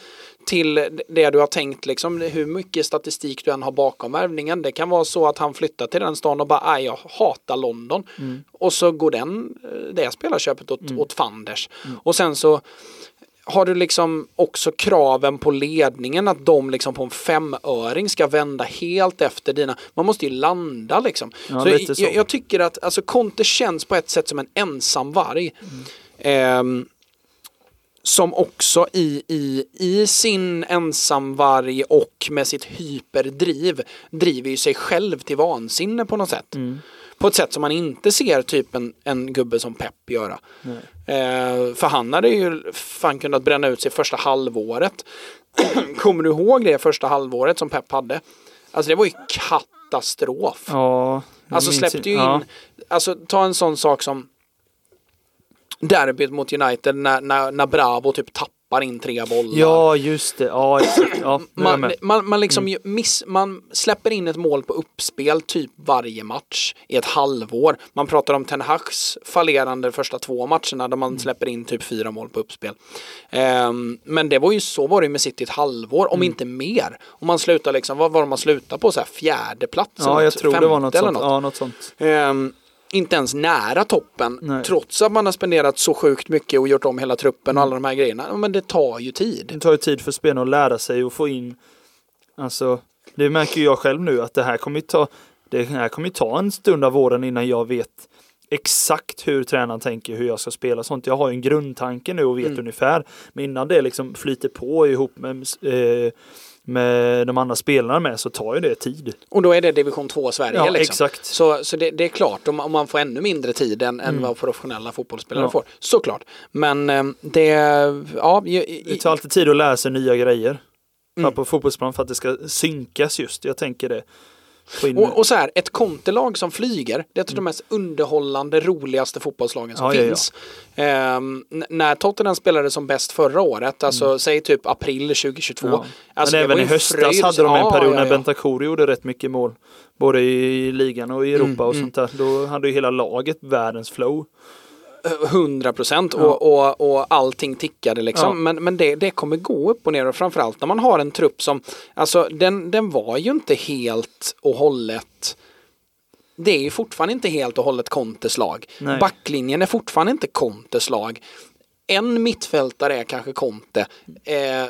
till det du har tänkt liksom. Hur mycket statistik du än har bakom värvningen. Det kan vara så att han flyttar till den stan och bara, "Aj, jag hatar London. Mm. Och så går den, eh, det spelarköpet åt, åt fanders. Och sen så har du liksom också kraven på ledningen att de liksom på en femöring ska vända helt efter dina, man måste ju landa liksom. Ja, så lite så. Jag, jag tycker att alltså Conte känns på ett sätt som en ensam varg. Mm. Ehm, som också i, i, i sin ensamvarg och med sitt hyperdriv driver ju sig själv till vansinne på något sätt. Mm. På ett sätt som man inte ser typ en, en gubbe som Pep göra. Eh, för han hade ju fan kunnat bränna ut sig första halvåret. Kommer du ihåg det första halvåret som Pep hade? Alltså det var ju katastrof. Ja. Alltså släppte ju in, ja. alltså ta en sån sak som derbyt mot United när, när, när Bravo typ tappar in tre bollar. Ja just det, ja exakt. Ja, Man, man, man, liksom ju miss, man släpper in ett mål på uppspel typ varje match i ett halvår. Man pratar om Ten Hags fallerande första två matcherna där man släpper in typ fyra mål på uppspel. Ehm, men det var ju så var det med City ett halvår, om inte mer. Och man slutar liksom, vad var det man slutar på? Så här fjärde plats Ja jag tror det var något sånt. Ja, något sånt. Ehm, inte ens nära toppen Nej. trots att man har spenderat så sjukt mycket och gjort om hela truppen och alla de här grejerna. Men det tar ju tid. Det tar ju tid för spelarna att lära sig och få in Alltså Det märker jag själv nu att det här kommer ju ta, det här kommer ju ta en stund av våren innan jag vet exakt hur tränaren tänker hur jag ska spela sånt. Jag har ju en grundtanke nu och vet Mm. ungefär. Men innan det liksom flyter på ihop med, eh, med de andra spelarna med så tar ju det tid. Och då är det division 2 Sverige Ja, liksom. exakt. Så, så det, det är klart, om, om man får ännu mindre tid än, än vad professionella fotbollsspelare Mm. Ja. får. Såklart. Men eh, det, ja, i, i, Det tar alltid tid att lära sig nya grejer. Mm. På fotbollsplan för att det ska synkas just. Jag tänker det. Och, och så här, ett kontelag som flyger, det är ett av de mest underhållande, roligaste fotbollslagen som Ja, ja, ja. finns. Ehm, när Tottenham spelade som bäst förra året, alltså säg typ april 2022. Mm. Ja. Alltså, Men även i höstas fröjd. hade de en Ja, period ja, när ja. Bentancur gjorde rätt mycket mål. Både i ligan och i Europa Mm, och sånt där. Då hade ju hela laget världens flow. 100 procent Ja. och, och, och allting tickade liksom. Ja. Men, men det, det kommer gå upp och ner och framförallt när man har en trupp som, alltså den, den var ju inte helt och hållet det är ju fortfarande inte helt och hållet Contes lag. Backlinjen är fortfarande inte Contes lag. En mittfältare är kanske Conte. Eh,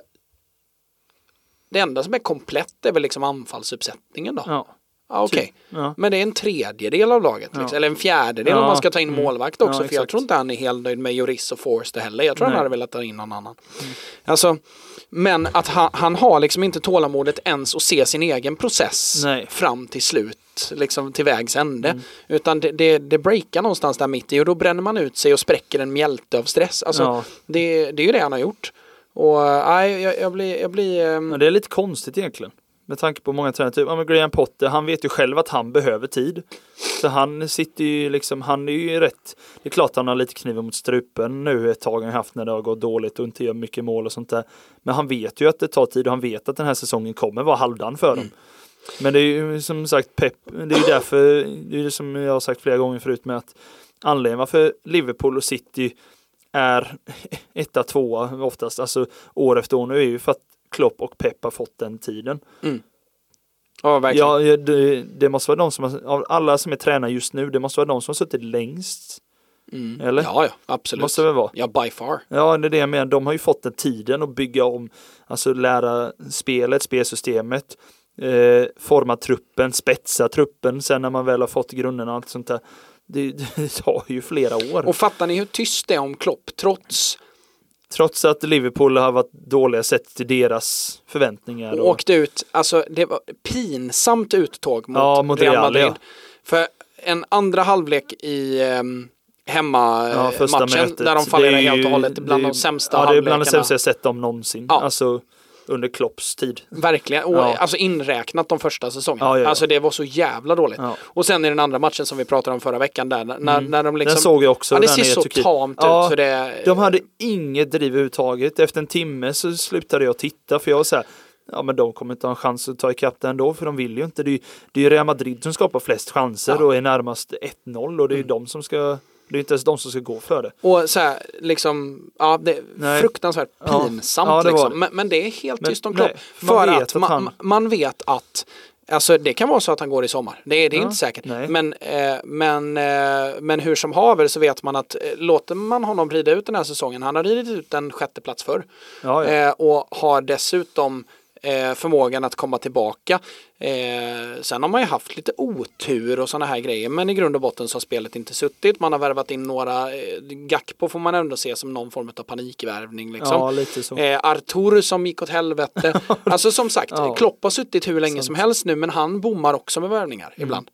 det enda som är komplett är väl liksom anfallsuppsättningen då. Ja. Ja, Okej, Ja. men det är en tredjedel av laget. Liksom. Ja. Eller en fjärdedel om Ja, man ska ta in mm. målvakt också. Ja, för jag tror inte han är helt nöjd med Joris och Forster heller. Jag tror han Nej. Mm. hade velat ta in någon annan. Alltså, men att han, han har liksom inte tålamodet ens att se sin egen process Nej. fram till slut. Liksom till vägs ände. Mm. Utan det, det, det breakar någonstans där mitt i och då bränner man ut sig och spräcker en mjälte av stress. Alltså, Ja. det, det är ju det han har gjort. Och nej, jag, jag blir... Jag blir ehm, Men det är lite konstigt egentligen. Med tanke på många tränare, typ ja, men Graham Potter, han vet ju själv att han behöver tid. Så han sitter ju liksom, han är ju rätt, det är klart han har lite kniven mot strupen nu ett tag han haft när det har gått dåligt och inte gör mycket mål och sånt där. Men han vet ju att det tar tid och han vet att den här säsongen kommer vara halvdan för dem. Men det är ju som sagt Pep, det är ju därför, det är ju det som jag har sagt flera gånger förut med att anledningen varför Liverpool och City är etta, tvåa oftast, alltså år efter år nu är ju för att Klopp och Pep har fått den tiden. ja, verkligen. Ja, ja, det, det måste vara de som har, av alla som är tränare just nu, det måste vara de som har suttit längst. Mm. Eller? Ja, ja, absolut. Måste det vara. Ja, by far. Ja, det är det jag menar. De har ju fått den tiden att bygga om, alltså lära spelet, spelsystemet, eh, forma truppen, spetsa truppen sen när man väl har fått grunderna och allt sånt där. Det, det tar ju flera år. Och fattar ni hur tyst det är om Klopp trots Trots att Liverpool har varit dåliga sett till deras förväntningar. och Och, åkte ut, alltså det var pinsamt uttåg mot, Ja, mot Real Madrid. ja. För en andra halvlek i um, ja, hemmamatchen matchen mötet. där de fallerar ju- helt och hållet bland är- de sämsta Ja, det är bland halvlekarna. sämsta jag sett dem någonsin. Ja. Alltså under Klopps tid. Verkligen, och Ja. alltså inräknat de första säsongerna. Ja. Alltså det var så jävla dåligt. Och sen i den andra matchen som vi pratade om förra veckan där, när, när de liksom... Den såg jag också. ja, det ser så Turkiet. tamt ut så det... De hade inget driv överhuvudtaget. Efter en timme så slutade jag titta för jag var så här, ja men de kommer inte ha en chans att ta ikapp det ändå för de vill ju inte. Det är ju, det är ju Real Madrid som skapar flest chanser Ja. Mm. och är närmast 1-0 och det är ju de som ska, det är inte ens de som ska gå för det. Och så här, liksom, ja, det är Nej. fruktansvärt Ja. pinsamt Ja, det var liksom. det. Men, men det är helt Men- tyst om Klopp. För att, att man, han- man vet att Alltså det kan vara så att han går i sommar. Det, är- det är Ja, inte säkert. nej. Men, eh, men, eh, men hur som haver så vet man att eh, låter man honom rida ut den här säsongen. Han har ridit ut en sjätte plats förr. Ja, ja. Eh, och har dessutom eh, förmågan att komma tillbaka. Eh, sen har man ju haft lite otur och sådana här grejer men i grund och botten så har spelet inte suttit. Man har värvat in några, eh, Gakpo får man ändå se som någon form av panikvärvning. Liksom. ja, lite så. Eh, Artur som gick åt helvete. alltså som sagt, Ja. Klopp har suttit hur länge Sant. som helst nu men han bommar också med värvningar Mm. ibland.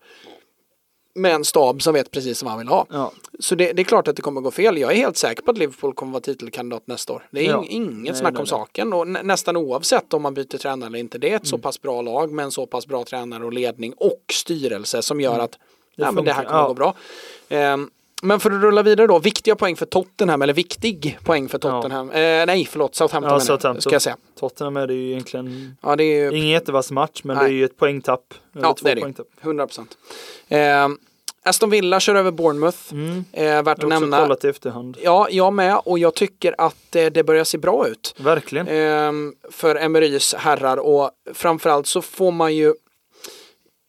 Med en stab som vet precis vad han vill ha. Ja. Så det, det är klart att det kommer gå fel. Jag är helt säker på att Liverpool kommer vara titelkandidat nästa år. Det är Ja. ing- inget Nej, snack nej, om nej. saken. Och nä, nästan oavsett om man byter tränare eller inte. Det är ett Mm. så pass bra lag med en så pass bra tränare och ledning och styrelse som gör att ja, men det här kommer Ja. gå bra. Ehm, men för att rulla vidare då, viktiga poäng för Tottenham, eller viktig poäng för Tottenham. Eh, nej, förlåt, Southampton, Ja, jag, Southampton. ska jag säga. Tottenham är det ju egentligen Ja, det är ju ingen jättevass match men Nej. det är ju ett poängtapp. Ja, två det är det. poängtapp. 100 procent. Eh, Aston Villa kör över Bournemouth. Mm. Eh, värt Jag att har också nämna. kollat i efterhand. Ja, jag med och jag tycker att eh, det börjar se bra ut. Verkligen. Ehm, för Emerys herrar och framförallt så får man ju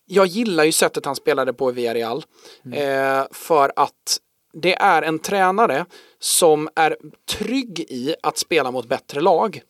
jag gillar ju sättet han spelade på i Villarreal eh, för att det är en tränare som är trygg i att spela mot bättre lag.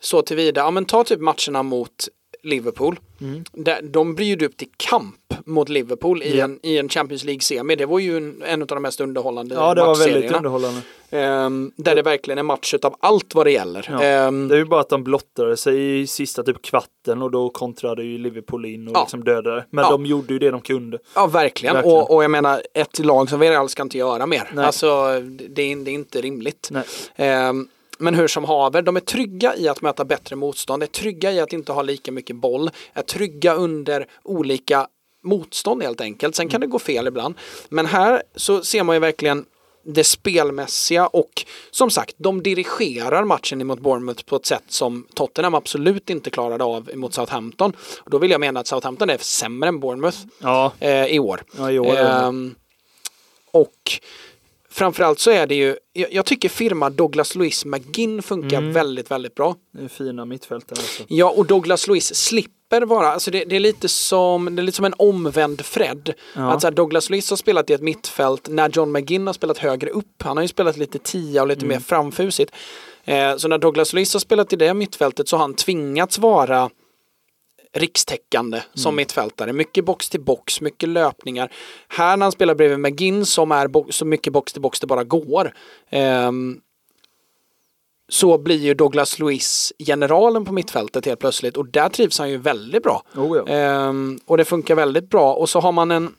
Så tillvida, ja men ta typ matcherna mot Liverpool. Mm. Där, de bjuder upp till kamp mot Liverpool i, Ja. en, i en Champions League-semi. Det var ju en, en av de mest underhållande Ja, det var väldigt underhållande. Ehm, där det verkligen är match av allt vad det gäller. Ja. Ehm, Det är ju bara att de blottade sig i sista typ kvarten och då kontrade ju Liverpool in och Ja. liksom dödade. Men Ja. de gjorde ju det de kunde. Ja, verkligen. Verkligen. Och, och jag menar, ett lag som Villarreal ska inte göra mer. Nej. Alltså, det, är- det är inte rimligt. Nej. Men hur som haver, de är trygga i att möta bättre motstånd, är trygga i att inte ha lika mycket boll, är trygga under olika motstånd helt enkelt. Sen kan det gå fel ibland. Men här så ser man ju verkligen det spelmässiga och som sagt, de dirigerar matchen emot Bournemouth på ett sätt som Tottenham absolut inte klarade av emot Southampton. Och då vill jag mena att Southampton är sämre än Bournemouth Ja, eh, i år. ja i år. Ehm, och framförallt så är det ju, jag, jag tycker firma Douglas Luiz McGinn funkar Mm. väldigt, väldigt bra. Det är fina mittfältare alltså. Ja, och Douglas Luiz slipper vara, alltså det, det, är lite som, det är lite som en omvänd Fred. Ja. Att här, Douglas Luiz har spelat i ett mittfält när John McGinn har spelat högre upp. Han har ju spelat lite tia och lite Mm. mer framfusigt. Eh, så när Douglas Luiz har spelat i det mittfältet så har han tvingats vara rikstäckande som Mm. mittfältare. Mycket box till box, mycket löpningar. Här när han spelar bredvid McGinn som är bo- så mycket box till box det bara går. ehm, så blir ju Douglas Luiz generalen på mittfältet helt plötsligt och där trivs han ju väldigt bra. Oh, ja. Ehm, och det funkar väldigt bra och så har man en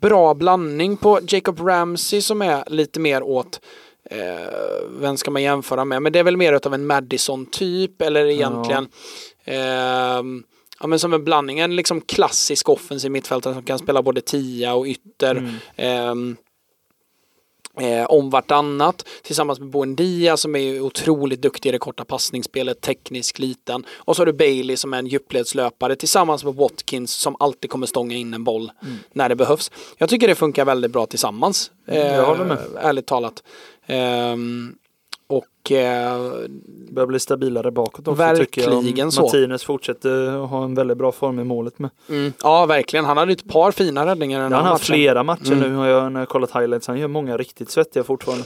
bra blandning på Jacob Ramsey som är lite mer åt eh, vem ska man jämföra med? Men det är väl mer av en Madison typ eller egentligen ehm, ja, men som en blandning, en liksom klassisk offensiv mittfältare som kan spela både tia och ytter. Mm. ehm, eh, om vartannat tillsammans med Buendia som är otroligt duktig i det korta passningsspelet, teknisk liten. Och så har du Bailey som är en djupledslöpare tillsammans med Watkins som alltid kommer stånga in en boll när det behövs. Jag tycker det funkar väldigt bra tillsammans. Mm, jag håller med. Ärligt talat. Ehm, och eh, Börjar bli stabilare bakåt också tycker jag. så. Martinez fortsätter ha en väldigt bra form i målet med. mm, ja, verkligen. Han hade ett par fina räddningar den Han har haft flera matcher Mm. nu har jag, när jag kollat highlights. Han gör många riktigt svettiga fortfarande.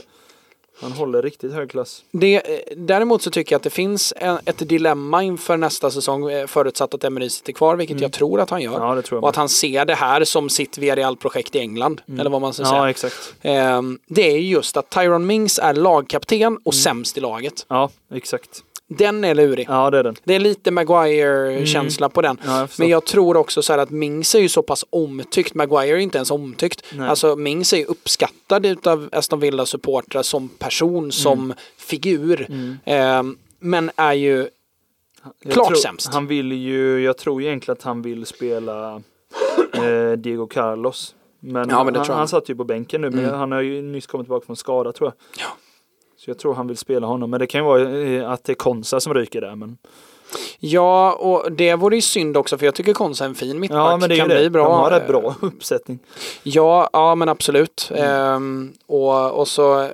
Han håller riktigt hög klass. Det, eh, däremot så tycker jag att det finns en, ett dilemma inför nästa säsong eh, förutsatt att Emery sitter kvar, vilket jag tror att han gör. Mm. Ja. Och att han ser det här som sitt Villarreal-projekt i England. Eller vad man ska Mm. ja, säga. exakt. Ehm, det är ju just att Tyron Mings är lagkapten Mm. och sämst i laget. Ja, exakt. Den är lurig. Ja, det är den. Det är lite Maguire-känsla på den. Ja, jag. Men jag tror också så här att Mings är ju så pass omtyckt. Maguire är inte ens omtyckt. Nej. Alltså Mings är ju uppskattad utav Aston Villa-supportrar som person, som Mm. figur. Ehm, men är ju Jag Klart tror, sämst. Han vill ju, jag tror egentligen att han vill spela eh, Diego Carlos. Men, Ja, men han, han satt ju på bänken nu, men Mm. han har ju nyss kommit tillbaka från skada tror jag. Ja. Så jag tror han vill spela honom, men det kan ju vara eh, att det är Konsa som ryker där. Men, Ja, och det vore ju synd också för jag tycker Konsa är en fin mittback. ja, men det är kan det. bli bra. De har rätt bra uppsättning. Ja, ja men absolut. Mm. Ehm, och, och så eh,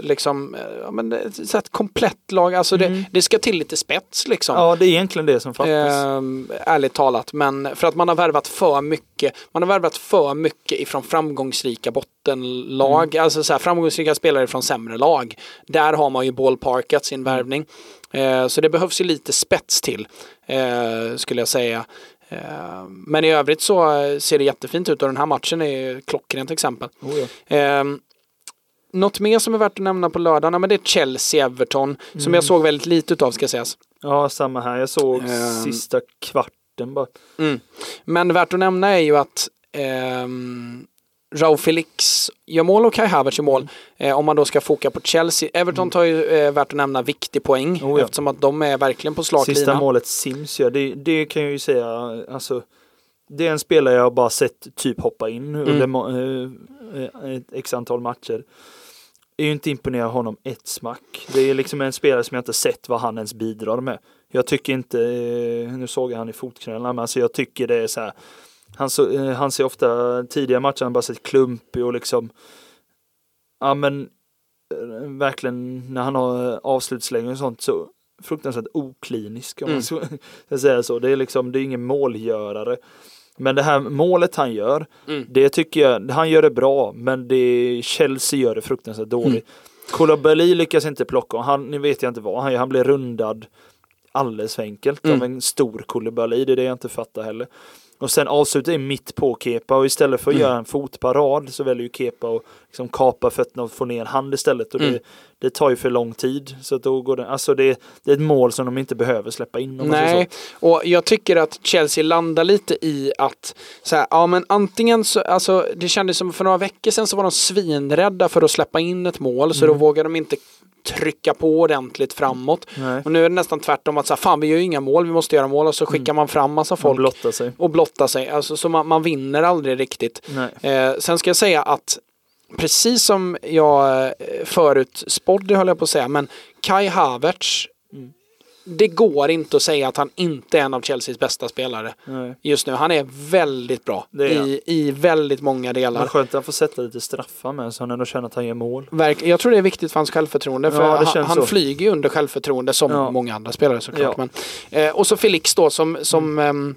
liksom, ja men så ett komplett lag. Alltså det, det ska till lite spets liksom. Mm. Ja, det är egentligen det som fattas. Ehm, ärligt talat, men för att man har värvat för mycket. Man har värvat för mycket ifrån framgångsrika bottenlag, Mm. alltså så här, framgångsrika spelare från sämre lag. Där har man ju ballparkat sin Mm. värvning. Eh, så det behövs ju lite spets till, eh, skulle jag säga. Eh, men i övrigt så ser det jättefint ut och den här matchen är klockrent exempel. Oh, ja. Ehm, något mer som är värt att nämna på lördagen, ja, men det är Chelsea-Everton, som Mm. jag såg väldigt lite utav ska sägas. ja, samma här. Jag såg Ehm. sista kvarten bara. Mm. Men värt att nämna är ju att ehm, Raúl Felix gör mål och Kai Havertz gör mål. Eh, om man då ska foka på Chelsea. Everton tar ju eh, värt att nämna viktig poäng Oh ja. eftersom att de är verkligen på slak Sista målet Sims gör, det, det kan jag ju säga, alltså det är en spelare jag bara sett typ hoppa in Mm. under eh, eh, ett x antal matcher. Är ju inte imponerad av honom ett smack. Det är liksom en spelare som jag inte sett vad han ens bidrar med. Jag tycker inte, eh, nu såg jag han i fotknölarna, men alltså jag tycker det är så här. Han, så, eh, han ser ofta tidiga matcher, han bara sett klumpig och liksom Ja men eh, verkligen när han har eh, avslutslängder och sånt så fruktansvärt oklinisk om Mm. man ska säga så. Det är liksom, det är ingen målgörare. Men det här målet han gör, Mm. det tycker jag, han gör det bra, men det Chelsea gör det fruktansvärt dåligt. Mm. Koulibaly lyckas inte plocka, han, nu vet jag inte vad han gör, han blir rundad. alldeles för enkelt Mm. av en stor Koulibaly. Det är det jag inte fattar heller. Och sen avsluta i mitt på Kepa och istället för att Mm. göra en fotparad så väljer ju Kepa att liksom kapa fötterna och få ner en hand istället. Och Mm. det, det tar ju för lång tid. Så då går det, alltså det, det är ett mål som de inte behöver släppa in. Nej, och jag tycker att Chelsea landar lite i att så här, ja men antingen så, alltså det kändes som för några veckor sedan så var de svinrädda för att släppa in ett mål så Mm. då vågar de inte trycka på ordentligt framåt. Nej, Och nu är det nästan tvärtom att så här, fan vi gör ju inga mål, vi måste göra mål och så skickar man fram massa folk blottar sig. och blottar sig. Alltså, så man, man vinner aldrig riktigt. Eh, sen ska jag säga att precis som jag eh, förut spådde höll jag på att säga, men Kai Havertz Mm. det går inte att säga att han inte är en av Chelseas bästa spelare Nej. just nu. Han är väldigt bra är i, i väldigt många Men delar. skönt att han får sätta lite straffar med så han ändå känner att han gör mål. Verk, jag tror det är viktigt för hans självförtroende. För Ja, han, han flyger ju under självförtroende som Ja. många andra spelare såklart. Ja. Men, eh, och så Felix då som, som, ehm,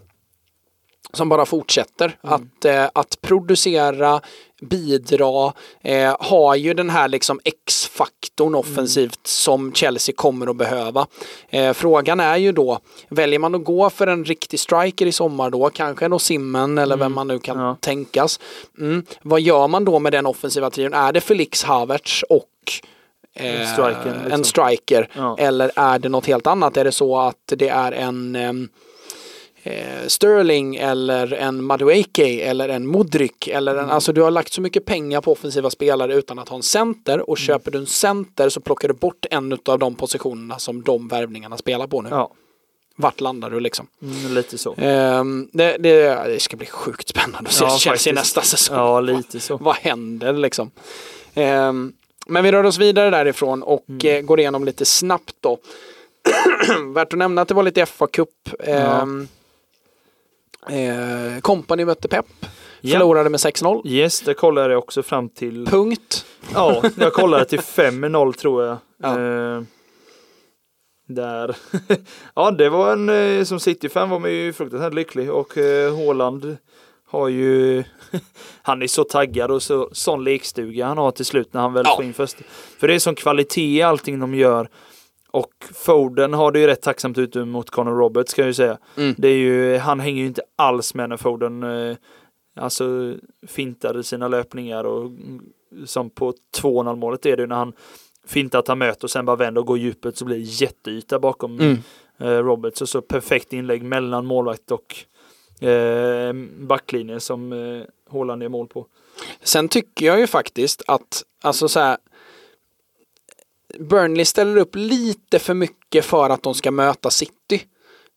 som bara fortsätter Mm. att, eh, att producera, bidra, eh, har ju den här liksom X-faktorn Mm. offensivt som Chelsea kommer att behöva. Eh, frågan är ju då, väljer man att gå för en riktig striker i sommar då, kanske en Simmen eller vem man nu kan Mm. Ja. tänkas. Mm. Vad gör man då med den offensiva trion? Är det Felix Havertz och eh, En striker, liksom. en striker? Ja. Eller är det något helt annat? Är det så att det är en eh, Sterling eller en Madueke eller en Modric eller en, alltså du har lagt så mycket pengar på offensiva spelare utan att ha en center och köper du en center så plockar du bort en av de positionerna som de värvningarna spelar på nu. Ja, Vart landar du liksom? mm, lite så. Ehm, det, det, det ska bli sjukt spännande att se Ja, Chelsea faktiskt. nästa säsong. Ja, lite så. Vad händer liksom? Ehm, men vi rör oss vidare därifrån och Mm. eh, går igenom lite snabbt då. Värt att nämna att det var lite FA-cup. Ehm, eh, Company mötte Pep. Förlorade med 6-0. Yes, det kollade jag också fram till. Punkt. Ja, jag kollade till 5-0 tror jag. Ja. Eh, där. ja, det var en, eh, som City-fan var man ju fruktansvärt lycklig och eh, har ju, han är så taggad och så, sån lekstuga han har till slut när han väl Ja. får in först. För det är sån kvalitet i allting de gör. Och Foden har det ju rätt tacksamt ute mot Conor Roberts ska jag ju säga. Mm. Det är ju, han hänger ju inte alls med när Foden eh, alltså fintade sina löpningar och som på 2-0 målet är det ju när han fintar att han möter och sen bara vänder och går djupet så blir det jätteyta bakom Mm. eh, Roberts och så perfekt inlägg mellan målvakt och eh, backlinjen som eh, är mål på. Sen tycker jag ju faktiskt att, alltså så här, Burnley ställer upp lite för mycket för att de ska möta City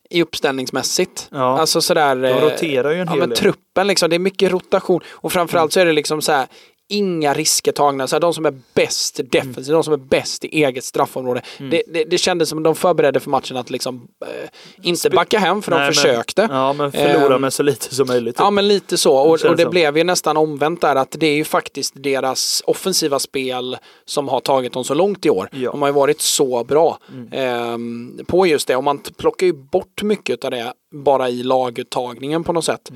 i uppställningsmässigt. Ja, Alltså sådär. de eh, roterar ju en ja, hel men del. truppen liksom, det är mycket rotation och framförallt så är det liksom så här inga risker tagna. Så här, de som är bäst defensivt, de som är bäst i eget straffområde. Mm. Det, det, det kändes som att de förberedde för matchen att liksom eh, inte backa hem för de Nej, men- försökte. Ja, men förlora Ehm, med så lite som möjligt. Ja men lite så och, Känns och det blev ju nästan omvänt där att det är ju faktiskt deras offensiva spel som har tagit dem så långt i år. Ja. Mm. De har ju varit så bra ehm, på just det och man plockar ju bort mycket av det bara i laguttagningen på något sätt.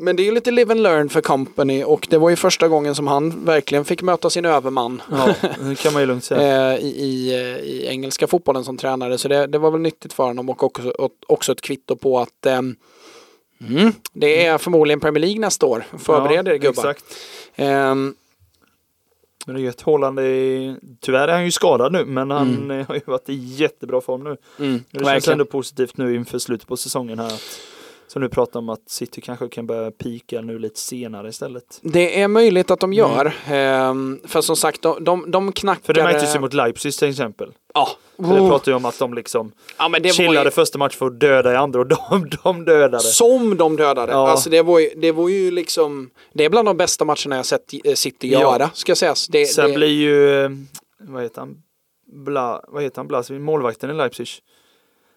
Men det är ju lite live and learn för company och det var ju första gången som han verkligen fick möta sin överman Ja, det kan man ju lugnt säga. eh, i, i, eh, i engelska fotbollen som tränare. Så det, det var väl nyttigt för honom och också, också ett kvitto på att ehm, mm, det är förmodligen Premier League nästa år. Förbered er gubbar. Exakt. Ehm, Men det är gött. Haaland är, tyvärr är han ju skadad nu, men han Mm. har ju varit i jättebra form nu. mm, Det känns verkligen. ändå positivt nu inför slutet på säsongen här. Att, som nu pratar om att City kanske kan börja pika nu lite senare istället. Det är möjligt att de gör. Ehm, för som sagt, de, de, de knackar... För det märktes ju mot Leipzig till exempel. Ja. För det pratar ju om att de liksom ja, men det var chillade ju, första matchen för att döda i andra och de, de dödade. Som de dödade. Ja. Alltså det var, ju, det var ju liksom... Det är bland de bästa matcherna jag sett eh, City Ja. göra, ska sägas. Det, Sen det, blir ju, eh, vad heter han, Bla, vad heter han, Blas, målvakten i Leipzig.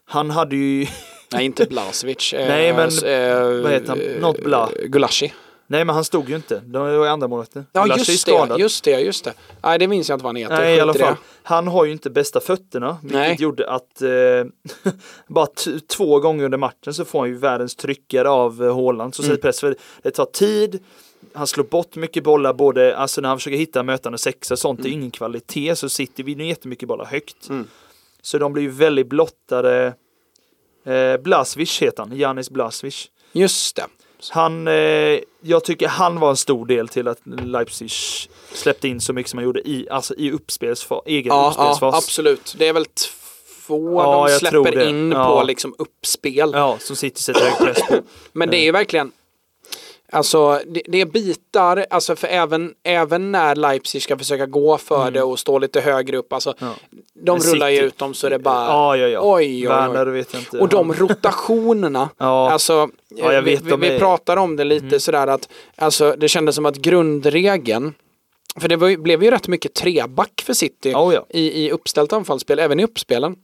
Han hade ju, Nej, inte Blasevic. Eh, Nej, men s- eh, vad heter han? Något Bla. Gulashi. nej men han stod ju inte. Det var ju andra målvakten. Ja, just det, just det, just det. Nej, det minns jag inte vad han heter. Nej i alla det. fall. Han har ju inte bästa fötterna. Vilket Nej. gjorde att eh, bara två gånger under matchen så får han ju världens tryckare av eh, Haaland. Så Mm. press för det tar tid. Han slår bort mycket bollar både, alltså när han försöker hitta mötande sexa och sånt, det är ingen kvalitet. Så City vinner jättemycket bollar högt. Mm. Så de blir ju väldigt blottade Eh, Blasvic heter han, Janis Blasvic. Just det. Han, eh, jag tycker han var en stor del till att Leipzig släppte in så mycket som han gjorde i, alltså i uppspelsfas, egen Ja, uppspelsfas. ja, absolut. Det är väl två Ja, de släpper in Ja. på liksom uppspel. Ja, som City sätter hög press på. Men det är ju verkligen Alltså det, det bitar, alltså för även, även när Leipzig ska försöka gå för det och stå lite högre upp, alltså Mm. Ja. de Men rullar ju ut dem så det bara Ja, ja, ja. Oj, oj, oj. Werner vet inte. Och de rotationerna, Ja. alltså Ja, vi, vi, vi är- Mm. pratar om det lite sådär att alltså det kändes som att grundregeln för det var, blev ju rätt mycket treback för City Oh, ja. i, i uppställt anfallsspel, även i uppspelen.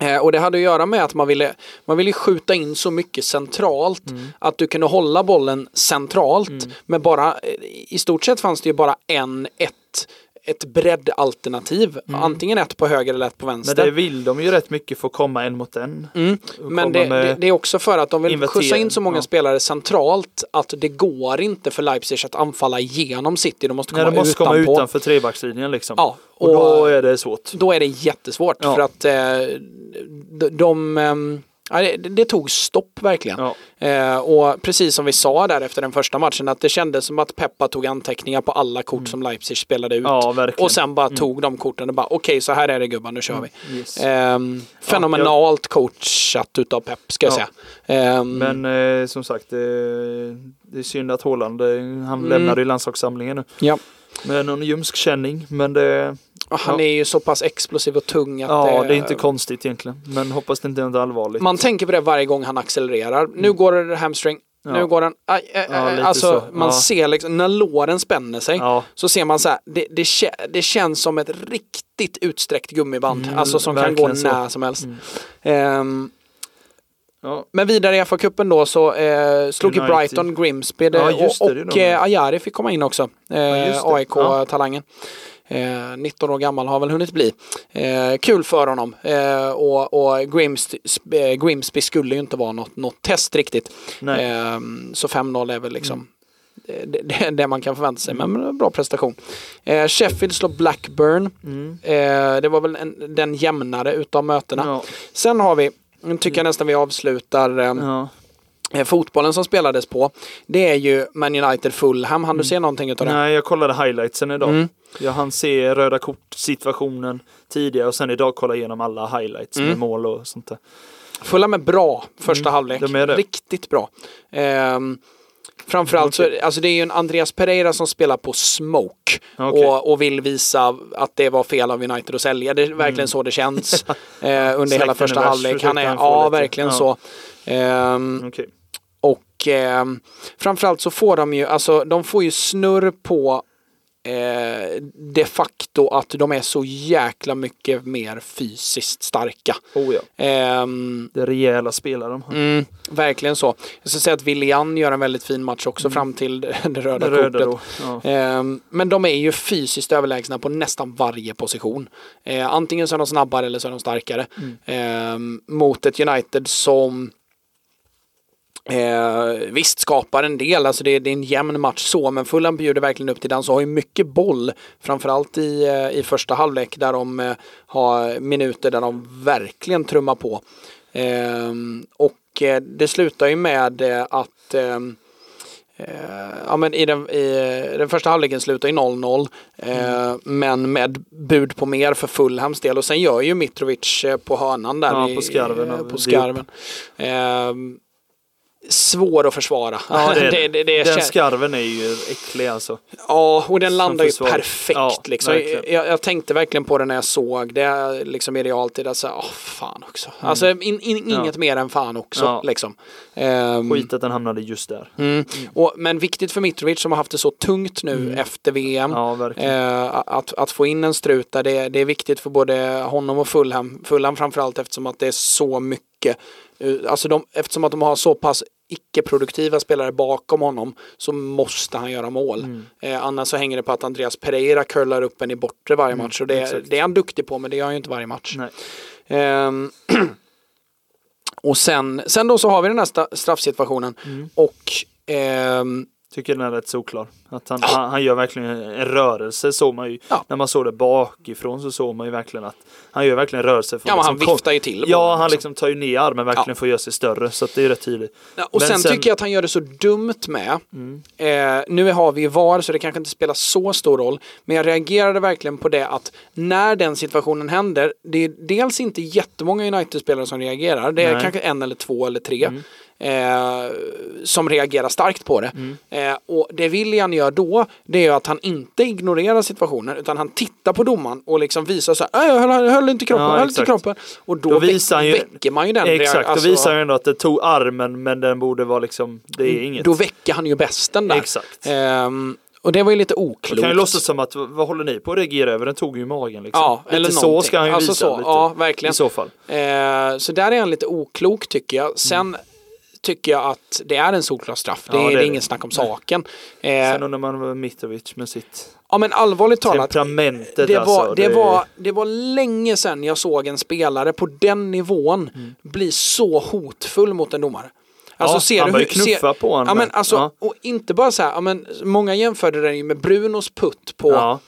Eh, och det hade att göra med att man ville, man ville skjuta in så mycket centralt Mm. att du kunde hålla bollen centralt. Men bara, eh, i stort sett fanns det ju bara en, ett, ett breddalternativ. Antingen ett på höger eller ett på vänster. Mm. Men det vill de ju rätt mycket för att komma en mot en. Mm. Men komma det, det, det är också för att de vill invertera, skjutsa in så många ja. spelare centralt att det går inte för Leipzig att anfalla genom City. De måste komma Nej, de måste komma utanpå. utanför trebackslinjen liksom. Ja, och, då och- är det svårt. Då är det jättesvårt Ja. för att eh, de, de ehm, ja, det, det tog stopp verkligen. Ja. Eh, och precis som vi sa där efter den första matchen att det kändes som att Peppa tog anteckningar på alla kort som Leipzig spelade ut. Mm. Ja, och sen bara tog de korten och bara okej så här är det gubbar nu kör vi. Yes. Ehm, fenomenalt coachat utav Pep ska jag Ja. säga. Ehm, Men eh, som sagt, eh, det är synd att Haaland, eh, han Mm. lämnar i landslagssamlingen nu. ja. Med någon ljumsk känning, men det, Och Han Ja. är ju så pass explosiv och tung att ja, det är inte konstigt egentligen. Men hoppas det inte är något allvarligt. Man tänker på det varje gång han accelererar. Nu går det hamstring. Nu Mm. Ja. går den. Aj, aj, Ja, aj, alltså så. man Ja. ser liksom när låren spänner sig. Så ser man så här. Det, det, det känns som ett riktigt utsträckt gummiband. Mm, alltså som kan gå så. Mm. när som helst. Ehm, Ja. men vidare i FA-cupen då så eh, slog ju. Brighton Grimsby det, det, och, det och de. eh, Ajari fick komma in också. Eh, just det. AIK-talangen. Eh, 19 år gammal har väl hunnit bli. Eh, kul för honom. Eh, och och Grimsby, eh, Grimsby skulle ju inte vara något, något test riktigt. Eh, så 5-0 är väl liksom det, det, det man kan förvänta sig. Men en bra prestation. Eh, Sheffield slår Blackburn. Mm. Eh, det var väl en, den jämnare utav mötena. Ja. Sen har vi, nu tycker jag nästan vi avslutar eh, Ja. Eh, fotbollen som spelades på. Det är ju Man United Fulham. Han du se någonting utav det? Nej, jag kollade highlightsen idag. Mm. Jag hann se röda kort-situationen tidigare och sen idag kolla igenom alla highlights Mm. med mål och sånt där. Fulham är bra första halvlek. de är det. Riktigt bra. Ehm, framförallt så, alltså det är ju en Andreas Pereira som spelar på smoke. Okej. Och, och vill visa att det var fel av United att sälja. Det är verkligen så det känns. eh, under hela Släkten första är värst, halvlek. Han är, han ja lite. verkligen Ja. så. Ehm, Okej. Och eh, framförallt så får de ju, alltså de får ju snurr på eh, de facto att de är så jäkla mycket mer fysiskt starka. Oh ja. Ehm, Det är rejäla spelare de har. mm, verkligen så. Jag ska säga att William gör en väldigt fin match också fram till det, röda Mm. Det röda kortet. Ja. Ehm, men de är ju fysiskt överlägsna på nästan varje position. Eh, antingen så är de snabbare eller så är de starkare. Mm. Ehm, mot ett United som Eh, visst skapar en del, alltså det, det är en jämn match så, men Fulham bjuder verkligen upp till den så har ju mycket boll, framförallt i, eh, i första halvlek där de eh, har minuter där de verkligen trummar på. Ehm, och eh, det slutar ju med eh, att Eh, ja, men i, den, i den första halvleken slutar i 0-0 eh, men med bud på mer för Fulhams del och sen gör ju Mitrovic eh, på hörnan där Ja, i- på skarven eh, av på skarven. Svår att försvara. Ja, det är det. det, det, Den skarven är ju äcklig alltså. Ja, och den landar ju perfekt. Ja, liksom. jag, jag tänkte verkligen på det när jag såg det liksom i realtid. Alltså, åh, fan också. Alltså, in, in, inget Mm. Ja. mer än fan också. Ja. Liksom. Ehm, Skit att den hamnade just där. Mm. Och, men viktigt för Mitrovic som har haft det så tungt nu efter VM. Mm. Ja, verkligen. Eh, att, att få in en strut där, det, det är viktigt för både honom och Fulham. Fulham framförallt eftersom att det är så mycket. Eh, Alltså de, eftersom att de har så pass icke-produktiva spelare bakom honom så måste han göra mål. Mm. Eh, annars så hänger det på att Andreas Pereira curlar upp en i bortre varje match. Och det, Mm, exakt. det är han duktig på men det gör han ju inte varje match. Ehm, och sen, sen då så har vi den här straffsituationen. Mm. Och ehm, Tycker den är rätt solklar. Att han, han, han gör verkligen en rörelse såg man ju. Ja. När man såg det bakifrån så såg man ju verkligen att han gör verkligen en rörelse. För Ja, men han liksom viftar ju till Ja, han liksom. liksom tar ju ner armen verkligen Ja. för att göra sig större. Så det är rätt tydligt. Ja, och sen, sen- tycker jag att han gör det så dumt med. Mm. Eh, nu har vi VAR så det kanske inte spelar så stor roll. Men jag reagerade verkligen på det att när den situationen händer, det är dels inte jättemånga United-spelare som reagerar. Det är Nej. Mm. kanske en eller två eller tre. Eh, som reagerar starkt på det. Eh, och det William gör då, det är att han inte ignorerar situationen utan han tittar på domaren och liksom visar så här, "Äh, jag höll, höll inte kroppen, Ja, höll inte kroppen. Och då, Då väck- visar han ju- väcker man ju den Exakt, då alltså- visar han ju ändå att det tog armen men den borde vara liksom, det är inget. Då väcker han ju bästen där. Exakt. Ehm, och det var ju lite Då oklokt. kan ju låtsas som att, vad håller ni på att reagera över? Den tog ju i magen liksom. Ja, lite eller så någonting. ska han ju Alltså visa så, lite. ja, verkligen. I så fall. Ehm, så där är han lite oklok tycker jag. Sen tycker jag att det är en solklar straff. Det, Ja, är, det det är är ingen det. snack om saken. Ehm, Sen undrar man vad Mitrovic med sitt ja men allvarligt talat. temperamentet Det var, alltså. det, var, det var länge sedan jag såg en spelare på den nivån bli så hotfull mot en domare. Alltså, Ja, ser han började knuffa på honom Ja, men alltså, Ja. Och inte bara så här, ja, men många jämförde den ju med Brunos putt på, Ja,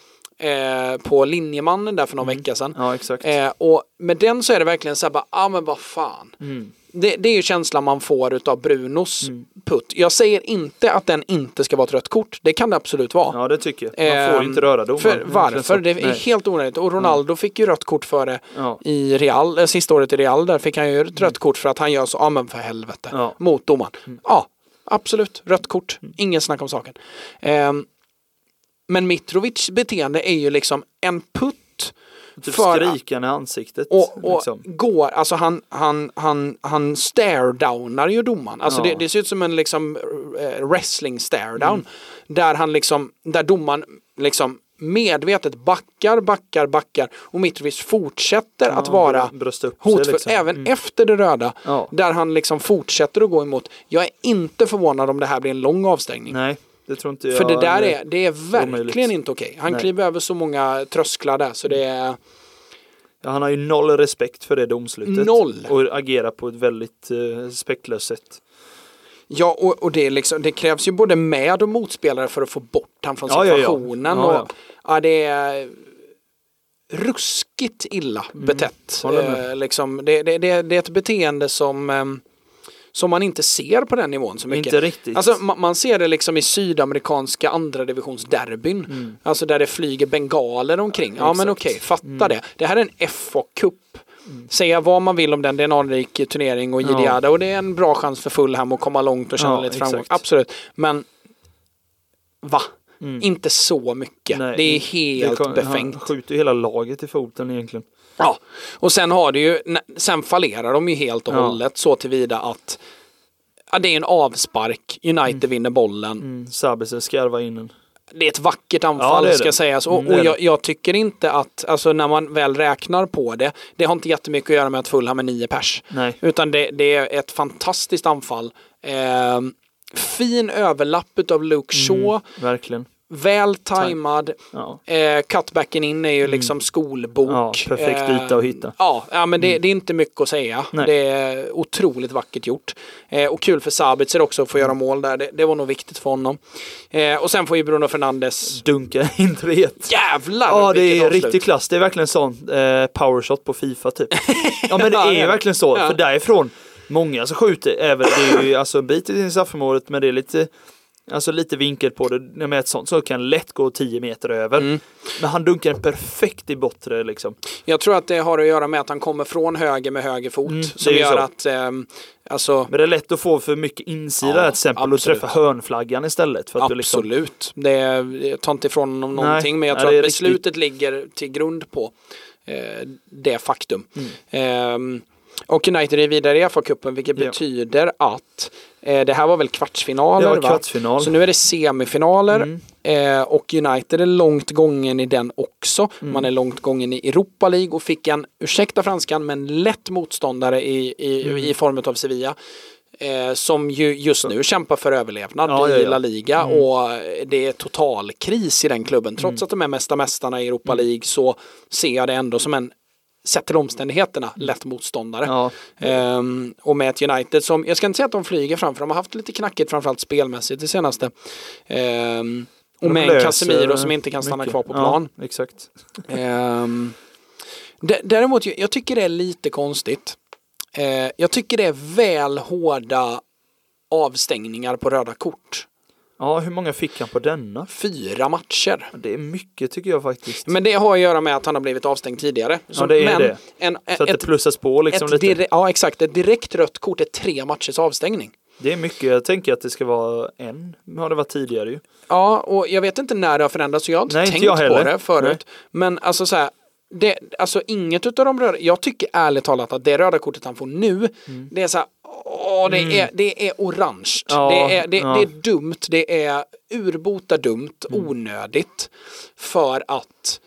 eh, på linjemannen där för någon vecka sedan. ja exakt. Eh, och med den så är det verkligen så här bara, ja ah, men vad fan. Mm. Det, det är ju känslan man får utav Brunos putt. Jag säger inte att den inte ska vara ett rött kort. Det kan det absolut vara. Ja det tycker jag. Man får inte röra domaren. Varför? Det är Nej. helt onödigt. Och Ronaldo fick ju rött kort för det Ja. i Real, eh, sista året i Real. Där fick han ju ett rött kort för att han gör så, ja men för helvete, Ja. Mm. mot domaren. Ja, absolut, rött kort. Ingen snack om saken. Ehm, men Mitrovics beteende är ju liksom en putt Typ för- skrikan i ansiktet. och, och liksom. går, alltså han, han, han, han stare-downar ju domaren. Alltså Ja. det, det ser ut som en liksom eh, wrestling stare-down. Mm. Där han liksom, där domaren liksom medvetet backar, backar, backar och Mitrovic fortsätter att Ja, vara upp sig hotfull liksom. även Mm. efter det röda. Ja. Där han liksom fortsätter att gå emot. Jag är inte förvånad om det här blir en lång avstängning. Nej, det tror inte jag. För det där är, det är verkligen omöjligt. inte okej. Han Nej. kliver över så många trösklar där så det är Ja, han har ju noll respekt för det domslutet. Noll. Och agerar på ett väldigt eh, respektlöst sätt. Ja, och, och det, liksom, det krävs ju både med och motspelare för att få bort han från Ja, situationen. Ja, ja. Och, ja, det är ruskigt illa betett. Mm. håller med. Eh, liksom, det, det, det, det är ett beteende som, ehm, som man inte ser på den nivån så mycket. Inte riktigt. Alltså, man, man ser det liksom i sydamerikanska andra divisionsderbyn. Alltså där det flyger bengaler omkring. Ja men Mm. Exakt. Mm. okej, fatta det. Det här är en FA-cup. Säga vad man vill om den, det är en anrik turnering och Ja. Gidiada och det är en bra chans för Fulham att komma långt och känna Ja, lite framgång. exakt. Absolut. Men va? Mm. Inte så mycket. Nej, det är det helt kan- befängt. Han skjuter ju hela laget i foten egentligen. Ja, och sen har det ju, sen fallerar de ju helt och Ja. hållet så tillvida att ja, det är en avspark, United vinner bollen. Mm. Sabitzer skarvar in en. Det är ett vackert Ja, anfall det är ska sägas. Och, Mm, och jag, jag tycker inte att, alltså när man väl räknar på det, det har inte jättemycket att göra med att Fulham är nio pers. Nej. Utan det, det är ett fantastiskt anfall. Eh, fin överlapp av Luke Shaw. Verkligen. Väl tajmad. Ja. Eh, cutbacken in är ju liksom skolbok. Mm. Ja, perfekt yta att hitta. Ja, ja men det, det är inte mycket att säga. Nej. Det är otroligt vackert gjort. Eh, och kul för Sabitzer också att få göra mål där. Det, det var nog viktigt för honom. Eh, och sen får ju Bruno Fernandes Dunka in 3 Jävlar! Ja det är avslut. riktig klass. Det är verkligen sån eh, powershot på Fifa typ. Ja men det är är verkligen så. För därifrån, många som skjuter, även det är ju alltså en bit i straffområdet men det är lite Alltså lite vinkel på det. Med ett sånt så kan lätt gå 10 meter över. Mm. Men han dunkar den perfekt i bortre liksom. Jag tror att det har att göra med att han kommer från höger med höger fot. Mm, som gör så. att, ehm, alltså Men det är lätt att få för mycket insida Ja, till exempel absolut. och träffa hörnflaggan istället. För att du liksom, Absolut. Det är, jag tar inte ifrån honom Nej, någonting men jag nej, tror att beslutet ligger till grund på eh, det faktum. Mm. Ehm, och United är vidare i FA-cupen vilket Ja. betyder att eh, det här var väl kvartsfinaler det var va? kvartsfinal. Så nu är det semifinaler Mm. eh, och United är långt gången i den också. Mm. Man är långt gången i Europa League och fick en, ursäkta franskan, men lätt motståndare i, i, Mm. i form av Sevilla. Eh, som ju just nu kämpar för överlevnad Ja, i ja. La Liga och det är total kris i den klubben. Trots Mm. att de är mesta mästarna i Europa League så ser jag det ändå som en sett till omständigheterna, lätt motståndare. Ja, Ehm, och med ett United som, jag ska inte säga att de flyger fram för de har haft lite knackigt framförallt spelmässigt det senaste. Ehm, och med en Casemiro som inte kan stanna mycket. kvar på plan. Ja, exakt. Ehm, däremot, jag, tycker det är lite konstigt. Eh, jag tycker det är väl hårda avstängningar på röda kort. Ja, hur många fick han på denna? Fyra matcher. Det är mycket tycker jag faktiskt. Men det har att göra med att han har blivit avstängd tidigare. Så- Ja, det är men det. En, Så att det ett, plussas på liksom lite. ja, exakt. Ett direkt rött kort är tre matchers avstängning. Det är mycket. Jag tänker att det ska vara en. Har det varit tidigare ju. Ja, och jag vet inte när det har förändrats så jag har inte Nej, inte tänkt jag på det förut. Men alltså så här, det, alltså inget utav de röda, jag tycker ärligt talat att det röda kortet han får nu, det är så här, åh, det, är, det är orange. Mm. Ja, det, är, det, ja. det är dumt, det är urbota dumt, Mm. onödigt. För att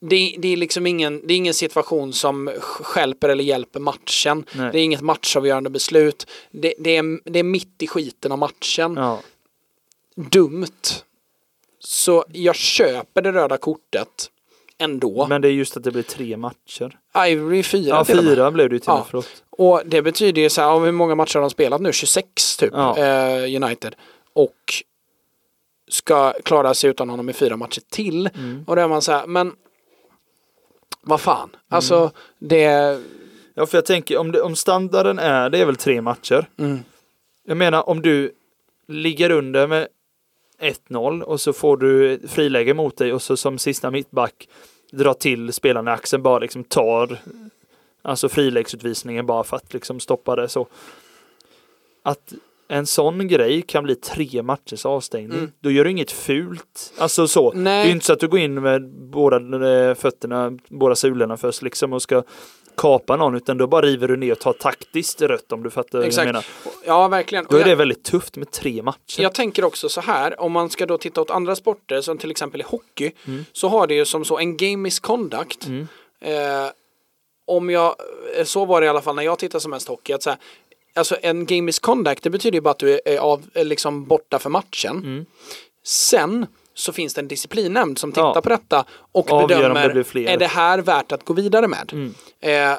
det, det är liksom ingen, det är ingen situation som skälper eller hjälper matchen. Nej. Det är inget matchavgörande beslut. Det, det, är, det är mitt i skiten av matchen Ja. dumt. Så jag köper det röda kortet ändå. Men det är just att det blir tre matcher. Ivory fyra Ja, till och med. fyra blev det ju till och Ja. med. Förlåt. Och det betyder ju så här, ja, hur många matcher har de spelat nu? 26 typ, Ja. eh, United. Och ska klara sig utan honom i fyra matcher till. Mm. Och då är man så här, men vad fan. Alltså, det... Ja, för jag tänker om, det, om standarden är, det är väl tre matcher. Mm. Jag menar om du ligger under med 1-0 och så får du friläge mot dig och så som sista mittback drar till spelarna i axeln bara liksom tar alltså friläggsutvisningen bara för att liksom stoppa det så. Att en sån grej kan bli tre matchers avstängning. Mm. Då gör du inget fult. Alltså så. Nej. Det är inte så att du går in med båda eh, fötterna, båda sulorna först liksom och ska kapa någon utan då bara river du ner och tar taktiskt rött om du fattar vad jag Exakt. menar. Ja, verkligen. Då är det väldigt tufft med tre matcher. jag tänker också så här, om man ska då titta åt andra sporter som till exempel i hockey, så har det ju som så en game misconduct. Mm. Eh, om jag, eh, så var det i alla fall när jag tittade som mest hockey, att så här, alltså en game misconduct, det betyder ju bara att du är av, är liksom borta för matchen. Mm. Sen så finns det en disciplinnämnd som tittar Ja. på detta och Avgör det bedömer, fler. är det här värt att gå vidare med? Mm. Eh,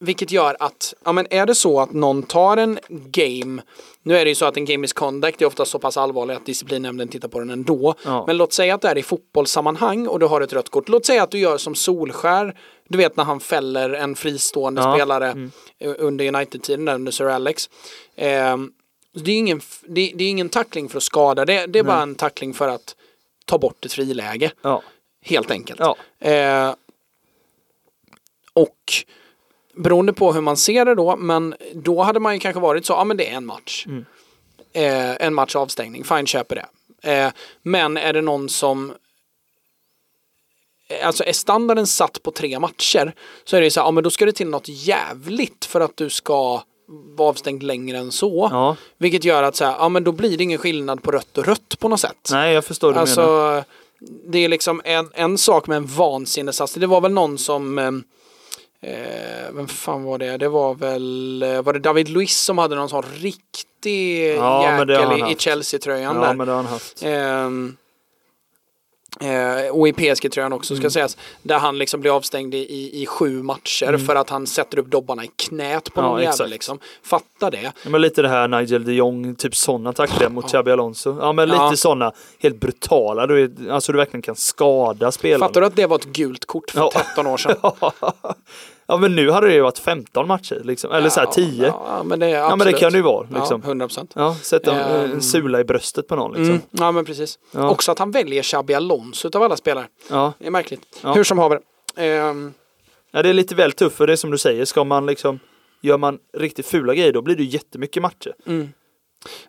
vilket gör att, ja men är det så att någon tar en game, nu är det ju så att en game misconduct är ofta så pass allvarlig att disciplinnämnden tittar på den ändå. Ja. Men låt säga att det är i fotbollssammanhang och du har ett rött kort. Låt säga att du gör som Solskär, du vet när han fäller en fristående Ja, spelare mm. eh, under United-tiden, under Sir Alex. Ehm, det, är ingen, det, det är ingen tackling för att skada, det, det är bara en tackling för att ta bort ett friläge. Ja. Helt enkelt. Ja. Eh, och beroende på hur man ser det då, men då hade man ju kanske varit så, ja men det är en match. Mm. Eh, en match avstängning, fine köper det. Eh, men är det någon som Alltså är standarden satt på tre matcher så är det ju så här, ja men då ska det till något jävligt för att du ska vara avstängd längre än så. ja. Vilket gör att så här, ja men då blir det ingen skillnad på rött och rött på något sätt. Nej, jag förstår du Alltså, menar. det är liksom en, en sak med en vansinneshastighet. Det var väl någon som, eh, eh, vem fan var det? Det var väl, eh, var det David Luiz som hade någon sån riktig Ja, det jäkel i. Chelsea-tröjan Ja, där. men det har han haft. Ehm, eh, och i PSG-tröjan också Mm. ska sägas. Där han liksom blir avstängd i, i, sju matcher för att han sätter upp dobbarna i knät på Mm. Ja, någon jävel liksom. Fatta det. Ja, men lite det här Nigel de Jong, typ sådana tacklingar mot Xabi Alonso. Ja men lite Ja. sådana helt brutala. Du, är- alltså du verkligen kan skada spelarna. Fattar du att det var ett gult kort för Ja. 13 år sedan? ja men nu hade det ju varit 15 matcher liksom. Eller så här 10. Ja, Ja, men det, men det kan det ju vara liksom. Ja, 100 procent. Ja, sätta en, Ehm. en sula i bröstet på någon liksom. Mm, ja, men precis. Ja. Också att han väljer Xabi Alonso av alla spelare. Ja. Det är märkligt. Ja. Hur som haver. Ehm, ja, det är lite väl tufft för det är som du säger. Ska man liksom Gör man riktigt fula grejer då blir det ju jättemycket matcher. mm.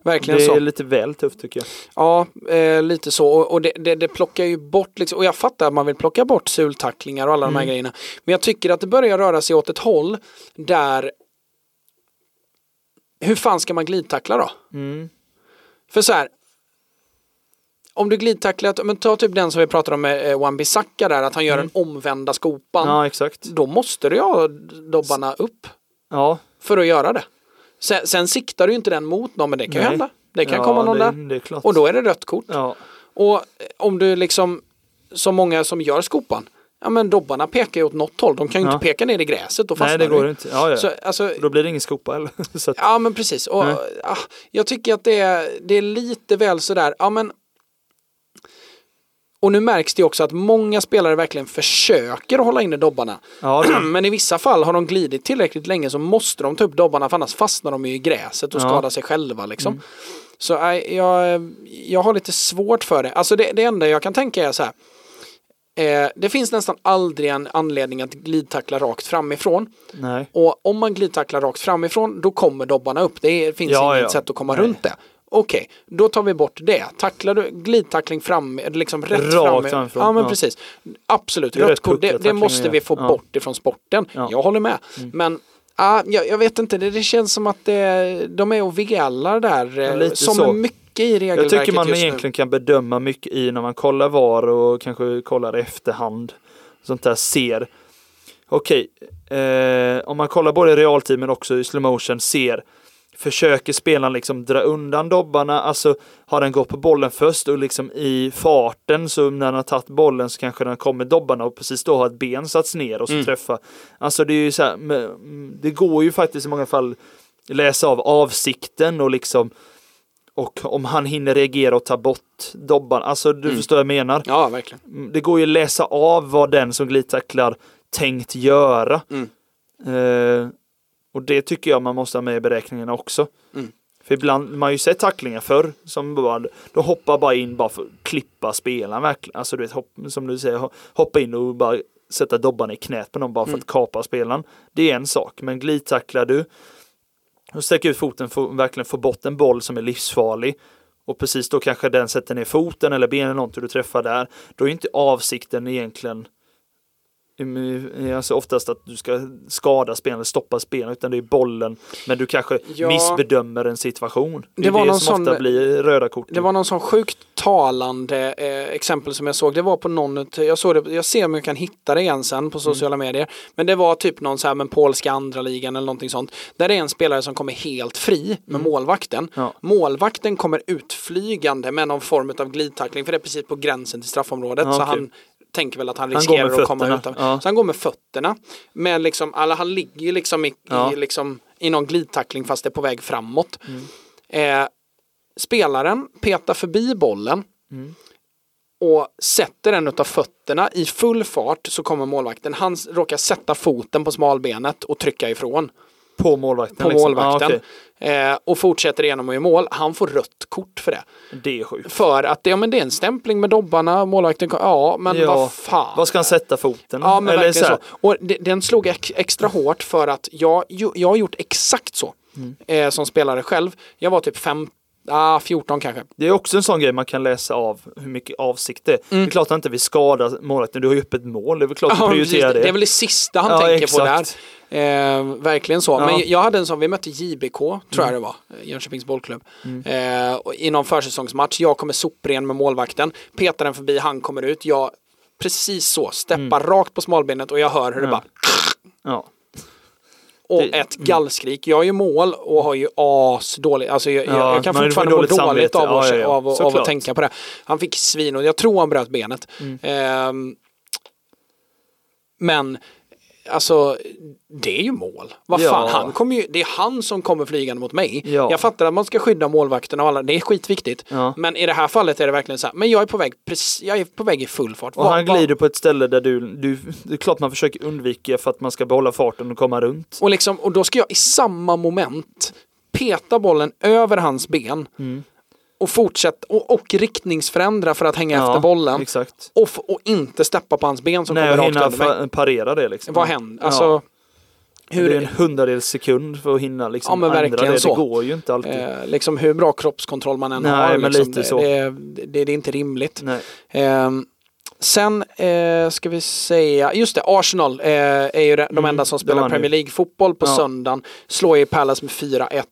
Verkligen Det så. är lite väl tufft tycker jag. Ja, eh, lite så. Och, och det, det, det plockar ju bort, liksom, och jag fattar att man vill plocka bort sultacklingar och alla de här Mm. grejerna. Men jag tycker att det börjar röra sig åt ett håll där hur fan ska man glidtackla då? Mm. För så här. Om du glidtacklar, men ta typ den som vi pratade om med eh, Wan-Bissaka där, att han gör en omvända skopan. Mm. Ja, exakt. Då måste du ha dobbarna upp Ja, för att göra det. Sen, sen siktar du ju inte den mot någon, men det kan ju Nej. hända. Det kan ja, komma någon det, där. Det. Och då är det rött kort. Ja, Och eh, om du liksom, så många som gör skopan, Ja men dobbarna pekar ju åt något håll, de kan ju Ja. inte peka ner i gräset, då fastnar Nej, det går du. inte. Ja, ja. Så, alltså, Då blir det ingen skopa heller. Att, Ja men precis. Och, ah, jag tycker att det är, det är lite väl sådär, ja men och nu märks det också att många spelare verkligen försöker att hålla inne dobbarna. ja, det, Men i vissa fall har de glidit tillräckligt länge så måste de ta upp dobbarna för annars fastnar de i gräset och Ja. skadar sig själva liksom. Så nej, jag, jag har lite svårt för det. Alltså det, det enda jag kan tänka är så här. Eh, det finns nästan aldrig en anledning att glidtackla rakt framifrån. nej. Och om man glidtacklar rakt framifrån då kommer dobbarna upp. Det finns Ja, inget ja. sätt att komma Nej. runt det. Okej, då tar vi bort det. Tacklar du glidtackling fram, liksom rätt Rakt fram. Ja men ja. precis. Absolut, rött kort, det, det måste vi få ja. bort ifrån sporten. Ja. Mm. Jag håller med. Men ah, jag, jag vet inte, det, det känns som att det, de är och velar där. eh, som så. mycket Jag tycker man egentligen kan bedöma mycket i när man kollar VAR och kanske kollar i efterhand. Sånt där ser. Okej, eh, om man kollar både i realtid men också i slow motion ser Försöker spelaren liksom dra undan dobbarna, alltså har den gått på bollen först och liksom i farten så när den har tagit bollen så kanske den kommer dobbarna och precis då har ett ben satts ner och så Mm. träffar. Alltså det är ju så här, det går ju faktiskt i många fall läsa av avsikten och liksom och om han hinner reagera och ta bort dobban. Alltså du Mm. förstår vad jag menar. Ja, verkligen. Mm, Det går ju att läsa av vad den som glidtacklar tänkt göra. Mm. Eh, och det tycker jag man måste ha med i beräkningarna också. Mm. För ibland, man har ju sett tacklingar förr som bara, då hoppar bara in bara för att klippa spelaren verkligen. Alltså du vet, hopp, som du säger, ho- hoppa in och bara sätta dobban i knät på någon bara för Mm. att kapa spelaren. Det är en sak, men glidtacklar du och sträcker ut foten för att verkligen få bort en boll som är livsfarlig och precis då kanske den sätter ner foten eller benen någonting du träffar där. Då är inte avsikten egentligen alltså oftast att du ska skada spelaren, stoppa spelaren, utan det är bollen. Men du kanske Ja. missbedömer en situation. Det, Det var det någon som ofta sån- blir röda kort. Det var någon sån sjukt talande eh, exempel som jag såg. Det var på någon, jag såg det, jag ser om jag kan hitta det igen sen på sociala medier. Men det var typ någon så här med polska andra ligan eller någonting sånt. Där det är en spelare som kommer helt fri med målvakten. Ja. Målvakten kommer utflygande med någon form av glidtackling för det är precis på gränsen till straffområdet. Ja, så okej. han tänker väl att han Han riskerar med att komma utan. Ja. Så han går med fötterna. Men liksom, alla, han ligger liksom i, Ja. i, liksom, i någon glidtackling fast det är på väg framåt. Mm. Eh, spelaren petar förbi bollen Mm. och sätter en av fötterna i full fart så kommer målvakten. Han råkar sätta foten på smalbenet och trycka ifrån På målvakten? på liksom. målvakten. Ja, okej. Eh, och fortsätter igenom och gör mål. Han får rött kort för det. Det är sjukt. För att det, ja, men det är en stämpling med dobbarna. Målvakten, ja men Ja. vad fan. Vad ska han sätta foten? Ja men Eller verkligen så. här- Och det, den slog ex, extra hårt för att jag, jag har gjort exakt så. Mm. Eh, som spelare själv. Jag var typ fem, ah, 14 kanske. Det är också en sån grej man kan läsa av hur mycket avsikt det är. Det är klart att han inte vill skada målvakten, du har ju öppet mål, det är väl klart att Mm. Ja, du precis. prioriterar det. det är väl det sista han Ja, tänker exakt. på där. Eh, verkligen så. Ja. Men jag hade en sån, vi mötte JBK, tror jag det var, Jönköpings bollklubb. Mm. Eh, och i någon försäsongsmatch, jag kommer sopren med målvakten, petar den förbi, han kommer ut, jag precis så, steppar rakt på smalbenet och jag hör hur det Mm. Bara Ja. Och Det- ett gallskrik. Jag gör mål och har ju as dåligt, alltså jag, Ja, jag kan fortfarande må dåligt dåligt av, Ja, ja, av, av att tänka på det. Han fick svin och jag tror han bröt benet. Mm. Ehm, men alltså, det är ju mål. Vad Ja. fan, han kommer ju, det är han som kommer flygande mot mig. Ja. Jag fattar att man ska skydda målvakten och alla, det är skitviktigt. Ja. Men i det här fallet är det verkligen så här, men jag är på väg, jag är på väg i full fart. Och Vad- han glider på ett ställe där du, du, det är klart man försöker undvika för att man ska behålla farten och komma runt. Och, liksom, och då ska jag i samma moment peta bollen över hans ben Mm. Och fortsätta och, och riktningsförändra för att hänga efter bollen Exakt. och, och inte steppa på hans ben som Nej, kommer rakt över mig. parera det liksom. Vad händer? Alltså, ja. hur, Det är en hundradels sekund för att hinna liksom Ja, men ändra verkligen det. så. Det går ju inte alltid. eh, liksom hur bra kroppskontroll man än Nej, har. men Liksom, lite det, så. Det, det, det är inte rimligt. Ehm, sen eh, ska vi säga, just det, Arsenal eh, är ju de de enda som det spelar. Premier League-fotboll på Ja. söndagen. Slår ju Palace med 4-1.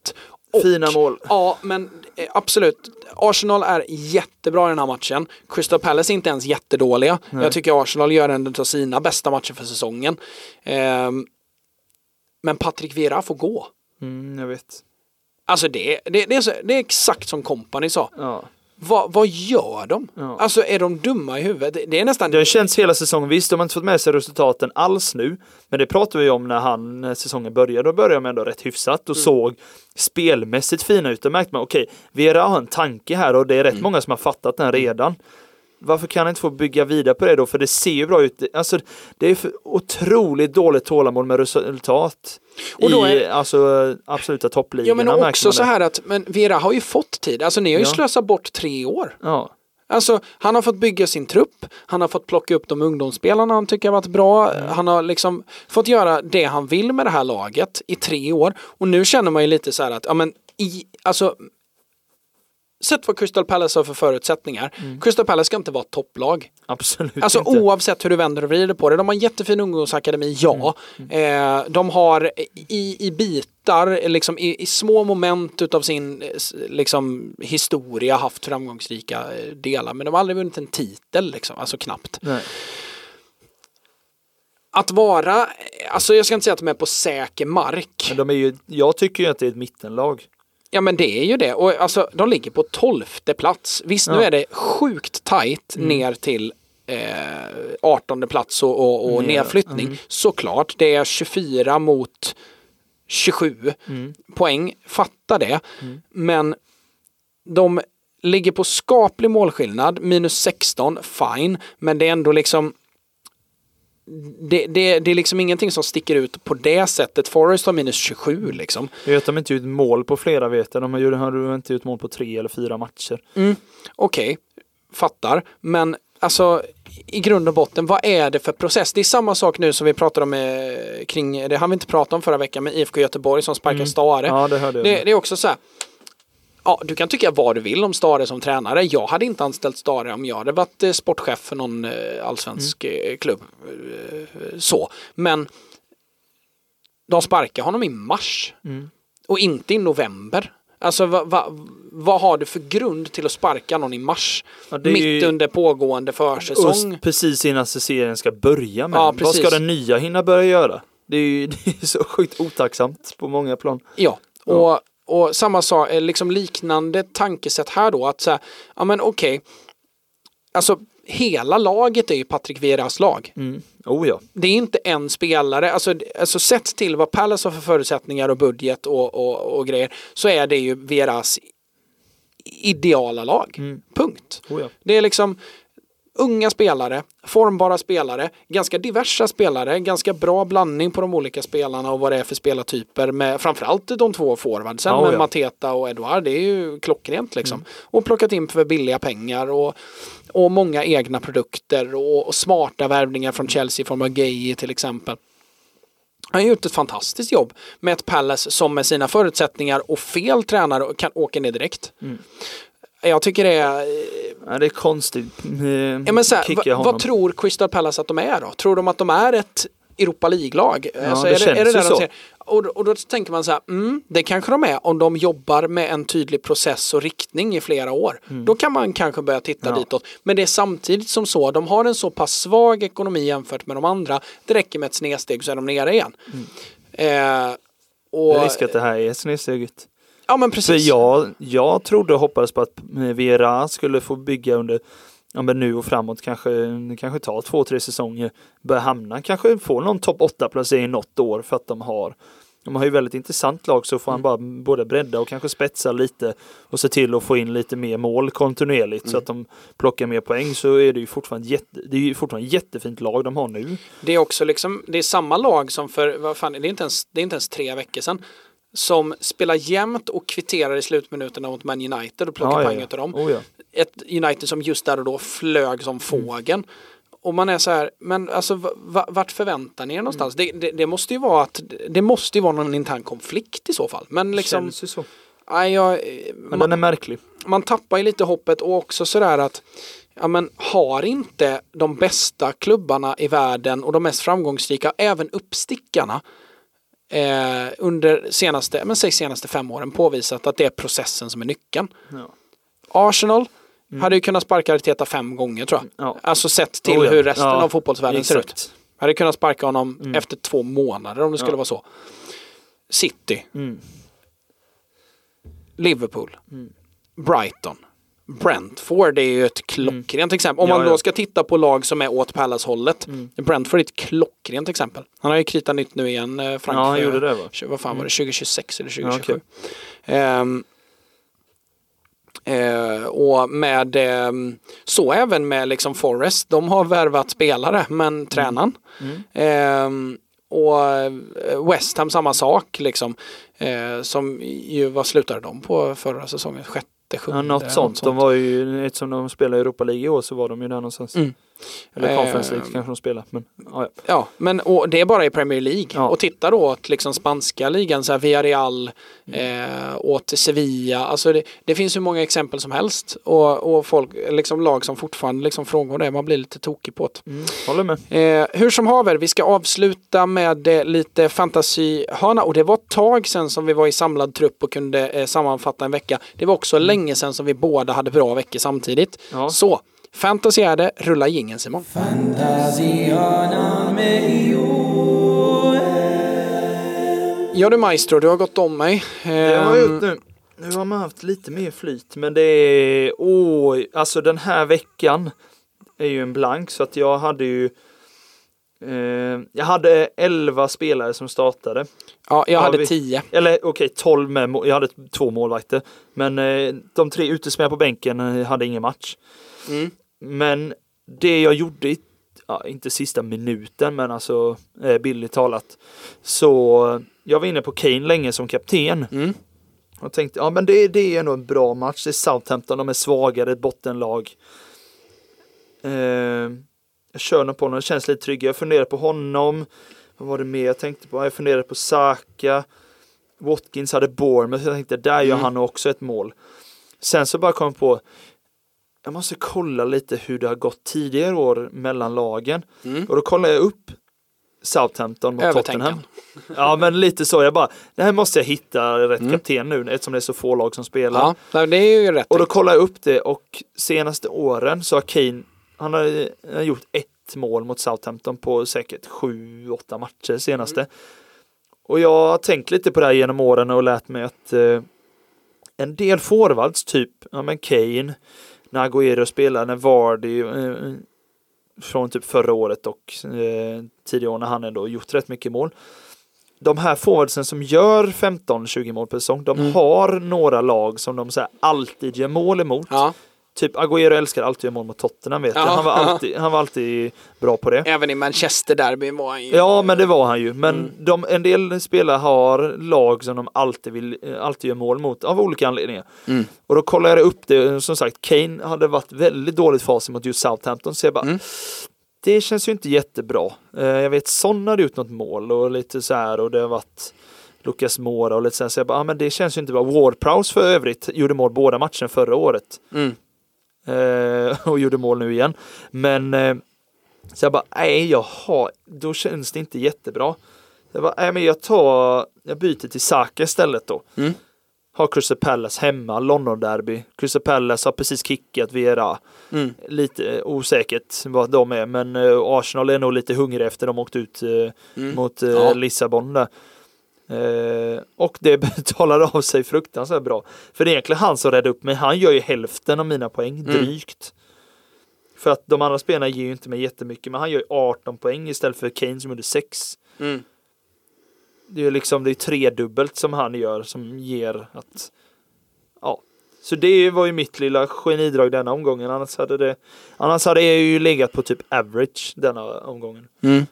Och- Fina mål. Ja, men eh, absolut. Arsenal är jättebra i den här matchen. Crystal Palace är inte ens jättedåliga. Jag tycker Arsenal gör en av sina bästa matcher för säsongen. Ehm, men Patrick Vieira får gå. Mm, jag vet. Alltså det, det, det, är så, det är exakt som Company sa. Ja. Vad, vad gör de? Ja. Alltså är de dumma i huvudet? Det- är nästan... Det har känts hela säsongen. Visst, de har inte fått med sig resultaten alls nu. Men det pratade vi om när han, när säsongen började. Då började de ändå rätt hyfsat och såg spelmässigt fina ut. Då märkte man, okej, Vera har en tanke här och det är rätt många som har fattat den redan. Varför kan han inte få bygga vidare på det då? För det ser ju bra ut. Alltså, det är för otroligt dåligt tålamod med resultat. Och då I är- alltså, absoluta toppligorna Ja men också så här att, men Vera har ju fått tid. Alltså ni har ju Ja. slösat bort tre år. Ja. Alltså han har fått bygga sin trupp, han har fått plocka upp de ungdomsspelarna han tycker har varit bra. Han har liksom fått göra det han vill med det här laget i tre år. Och nu känner man ju lite så här att, ja men i, alltså Sett vad Crystal Palace har för förutsättningar. Crystal Palace ska inte vara ett topplag. Absolut Alltså inte. oavsett hur du vänder och vrider på det. De har en jättefin ungdomsakademi, ja. Mm. Eh, de har i, i bitar, liksom i, i små moment utav sin eh, liksom, historia haft framgångsrika eh, delar. Men de har aldrig vunnit en titel, liksom. alltså knappt. Nej. Att vara, eh, alltså jag ska inte säga att de är på säker mark. Men de är ju, jag tycker ju att det är ett mittenlag. Ja men det är ju det. Och alltså de ligger på tolfte plats. Visst nu Ja. är det sjukt tajt ner till eh, 18 plats och, och, och nedflyttning. Såklart, det är 24 mot 27 poäng. Fatta det. Men de ligger på skaplig målskillnad, minus 16, fine. Men det är ändå liksom det, det, det är liksom ingenting som sticker ut på det sättet. Forest har minus 27 liksom. Jag vet de inte gjort mål på flera vet jag. De har har inte gjort mål på tre eller fyra matcher. Okej, fattar. Men alltså i grund och botten, vad är det för process? Det är samma sak nu som vi pratade om eh, kring, det har vi inte pratat om förra veckan med IFK Göteborg som sparkar Stare. Ja, det det, det är också så här. Ja, du kan tycka vad du vill om Stare som tränare. Jag hade inte anställt Stare om jag hade varit eh, sportchef för någon eh, allsvensk Mm. eh, klubb. Så. Men de sparkar honom i mars. Mm. Och inte i november. Alltså vad va, vad har du för grund till att sparka någon i mars? Ja, mitt under pågående försäsong. Och precis innan serien ska börja med. Ja, Vad ska den nya hinna börja göra? Det är ju det är så sjukt otacksamt på många plan. Ja, och, och samma sak, eh, liksom liknande tankesätt här då att så här, ja men okej, alltså hela laget är ju Patrik Vieras lag. Mm. Oh ja. Det är inte en spelare, alltså, alltså sett till vad Palace har för förutsättningar och budget och, och, och grejer så är det ju Vieras ideala lag. Mm. Punkt. Oh ja. Det är liksom unga spelare, formbara spelare, ganska diversa spelare, ganska bra blandning på de olika spelarna och vad det är för spelartyper med framförallt de två forwardsen Ja, med ja. Mateta och Eduard. Det är ju klockrent liksom. Och plockat in för billiga pengar och, och många egna produkter och, och smarta värvningar från Chelsea i form av Gay till exempel. Han har gjort ett fantastiskt jobb med ett Palace som med sina förutsättningar och fel tränare kan åka ner direkt. Jag tycker det är ja det är konstigt. Ja, men så här, vad, tror Crystal Palace att de är då? Tror de att de är ett Europa League-lag? Alltså, det är, det, är det känns ju så. Och, och då tänker man så här, mm, det kanske de är om de jobbar med en tydlig process och riktning i flera år. Då kan man kanske börja titta Mm. Ja. ditåt. Men det är samtidigt som så, de har en så pass svag ekonomi jämfört med de andra. Det räcker med ett snedsteg så är de nere igen. Eh, och, Det är risk att det här är snedsteget. Ja men För precis. jag, jag trodde och hoppades på att Vera skulle få bygga under ja, men nu och framåt kanske, kanske ta två, tre säsonger. Börja hamna, kanske få någon topp 8 placering något år för att de har de har ju väldigt intressant lag så får han bara både bredda och kanske spetsa lite och se till att få in lite mer mål kontinuerligt så att de plockar mer poäng så är det ju fortfarande jätte, det är ju fortfarande jättefint lag de har nu. Det är också liksom, det är samma lag som för, vad fan, det är inte ens, det är inte ens tre veckor sedan. Som spelar jämnt och kvitterar i slutminuterna mot Man United och plockar Ja, ja, poäng ja. utav dem. Oh, ja. Ett United som just där och då flög som fågeln. Och man är så här, men alltså va- va- vart förväntar ni er någonstans? Det, det, det måste ju vara att, det måste ju vara någon intern konflikt i så fall. Men liksom, Känns ju så. nej, jag, Men man, den är märklig. man tappar ju lite hoppet och också sådär att ja, men har inte de bästa klubbarna i världen och de mest framgångsrika, även uppstickarna eh, under senaste, men säg senaste fem åren påvisat att det är processen som är nyckeln. Ja. Arsenal hade ju kunnat sparka Arteta fem gånger tror jag. Ja. Alltså sett till Oh ja. hur resten av fotbollsvärlden ser ut. Hade kunnat sparka honom efter två månader om det skulle vara så. City, Mm. Liverpool, Brighton, Brentford är ju ett klockrent exempel. Om Mm. Ja, man ja. då ska titta på lag som är åt Palace-hållet. Mm. Brentford är ett klockrent exempel. Han har ju kritat nytt nu igen, eh, Frank. Ja, han eh, gjorde det va? Vad fan var det? 2026 eller Ja, 2027? okej. Ehm, eh, och med ehm, så även med liksom Forest. De har värvat spelare men tränaren. Mm. Ehm, och eh, West Ham samma sak liksom. Eh, som ju, vad slutade de på förra säsongen? Sjätte, sjunde? Ja, något sånt. De var ju, eftersom de spelar i Europa League i år så var de ju där någonstans. Mm. Eller Conference League Ehm. kanske de spelar. Men, ja, ja. Ja, men och det är bara i Premier League. Ja. Och titta då åt liksom spanska ligan, så här Villarreal, eh, åt Sevilla. Alltså det, det finns hur många exempel som helst. Och, och folk, liksom lag som fortfarande liksom frångår det. Man blir lite tokig på det. Mm, håller med. Eh, hur som haver, vi ska avsluta med eh, lite fantasyhörna. Och det var ett tag sedan som vi var i samlad trupp och kunde eh, sammanfatta en vecka. Det var också länge sedan som vi båda hade bra veckor samtidigt. Ja. Så, fantasy är det. Rulla jingeln Simon. Ja du Maestro, du har gått om mig. Det har jag Ehm, gjort nu. Nu har man haft lite mer flyt men det är, åh, alltså den här veckan är ju en blank så att jag hade ju eh, jag hade 11 spelare som startade. Ja, jag hade vi- 10. Eller okej, 12 med, jag hade två målvakter. Men eh, de tre utespelare på bänken eh, hade ingen match. Mm. Men det jag gjorde, ja, inte sista minuten men alltså eh, billigt talat. Så jag var inne på Kane länge som kapten. Mm. Och tänkte, ja men det, det är nog en bra match. Det är Southampton, de är svagare, ett bottenlag. Eh, jag kör nog på honom, det känns lite tryggare. Jag funderar på honom. Vad var det mer jag tänkte på? Jag funderade på Saka. Watkins hade Bournemouth. Jag tänkte, där gör Mm. han också ett mål. Sen så bara kom jag på, jag måste kolla lite hur det har gått tidigare år mellan lagen. Mm. Och då kollade jag upp Southampton mot. Tottenham. Ja men lite så, jag bara, det här måste jag hitta rätt Mm. kapten nu eftersom det är så få lag som spelar. Ja, det är ju rätt. Och då kollade jag upp det och senaste åren så har Kane, han har, han har gjort ett mål mot Southampton på säkert sju, åtta matcher senaste. Och jag har tänkt lite på det här genom åren och lärt mig att eh, en del forwards, typ ja, men Kane, när Agüero spelar, när Vardy eh, från typ förra året och eh, tidigare år när han ändå gjort rätt mycket mål. De här forwardsen som gör 15-20 mål per säsong, de Mm. har några lag som de så alltid gör mål emot. Ja, Typ Agüero älskar alltid att göra mål mot Tottenham vet jag. Ja, Han var, ja. alltid, han var alltid bra på det. även i Manchester Derby var han ju... Ja, men det var han ju. Men Mm. de, en del spelare har lag som de alltid vill, alltid gör mål mot av olika anledningar. Mm. Och då kollade jag upp det, som sagt, Kane hade varit väldigt dåligt fas mot just Southampton, så jag bara, Mm. det känns ju inte jättebra. Eh, Jag vet Son hade gjort något mål och lite så här och det har varit Lucas Moura och lite här, så jag bara, ah, men det känns ju inte bra. Ward-Prowse för övrigt gjorde mål båda matcherna förra året. Mm. Eh, och gjorde mål nu igen. Men eh, så jag bara, nej jag har, då känns det inte jättebra. Jag bara, nej men jag tar, jag byter till Saka istället då. Mm. Har Crystal Palace hemma, London Derby. Crystal Palace har precis kickat Vera. Mm. Lite eh, osäkert vad de är, men Arsenal är nog lite hungriga efter de åkt ut Mm. mot Ja. Lissabon där. Eh, och det betalade av sig fruktansvärt bra. För det är egentligen han som räddade upp mig. Han gör ju hälften av mina poäng, Mm. drygt. För att de andra spelarna ger ju inte mig jättemycket, men han gör ju 18 poäng istället för Kane som gjorde 6. Mm. Det är ju liksom det är tredubbelt som han gör som ger att. Så det var ju mitt lilla genidrag denna omgången. Annars hade det Annars hade jag ju legat på typ average denna omgången. Mm.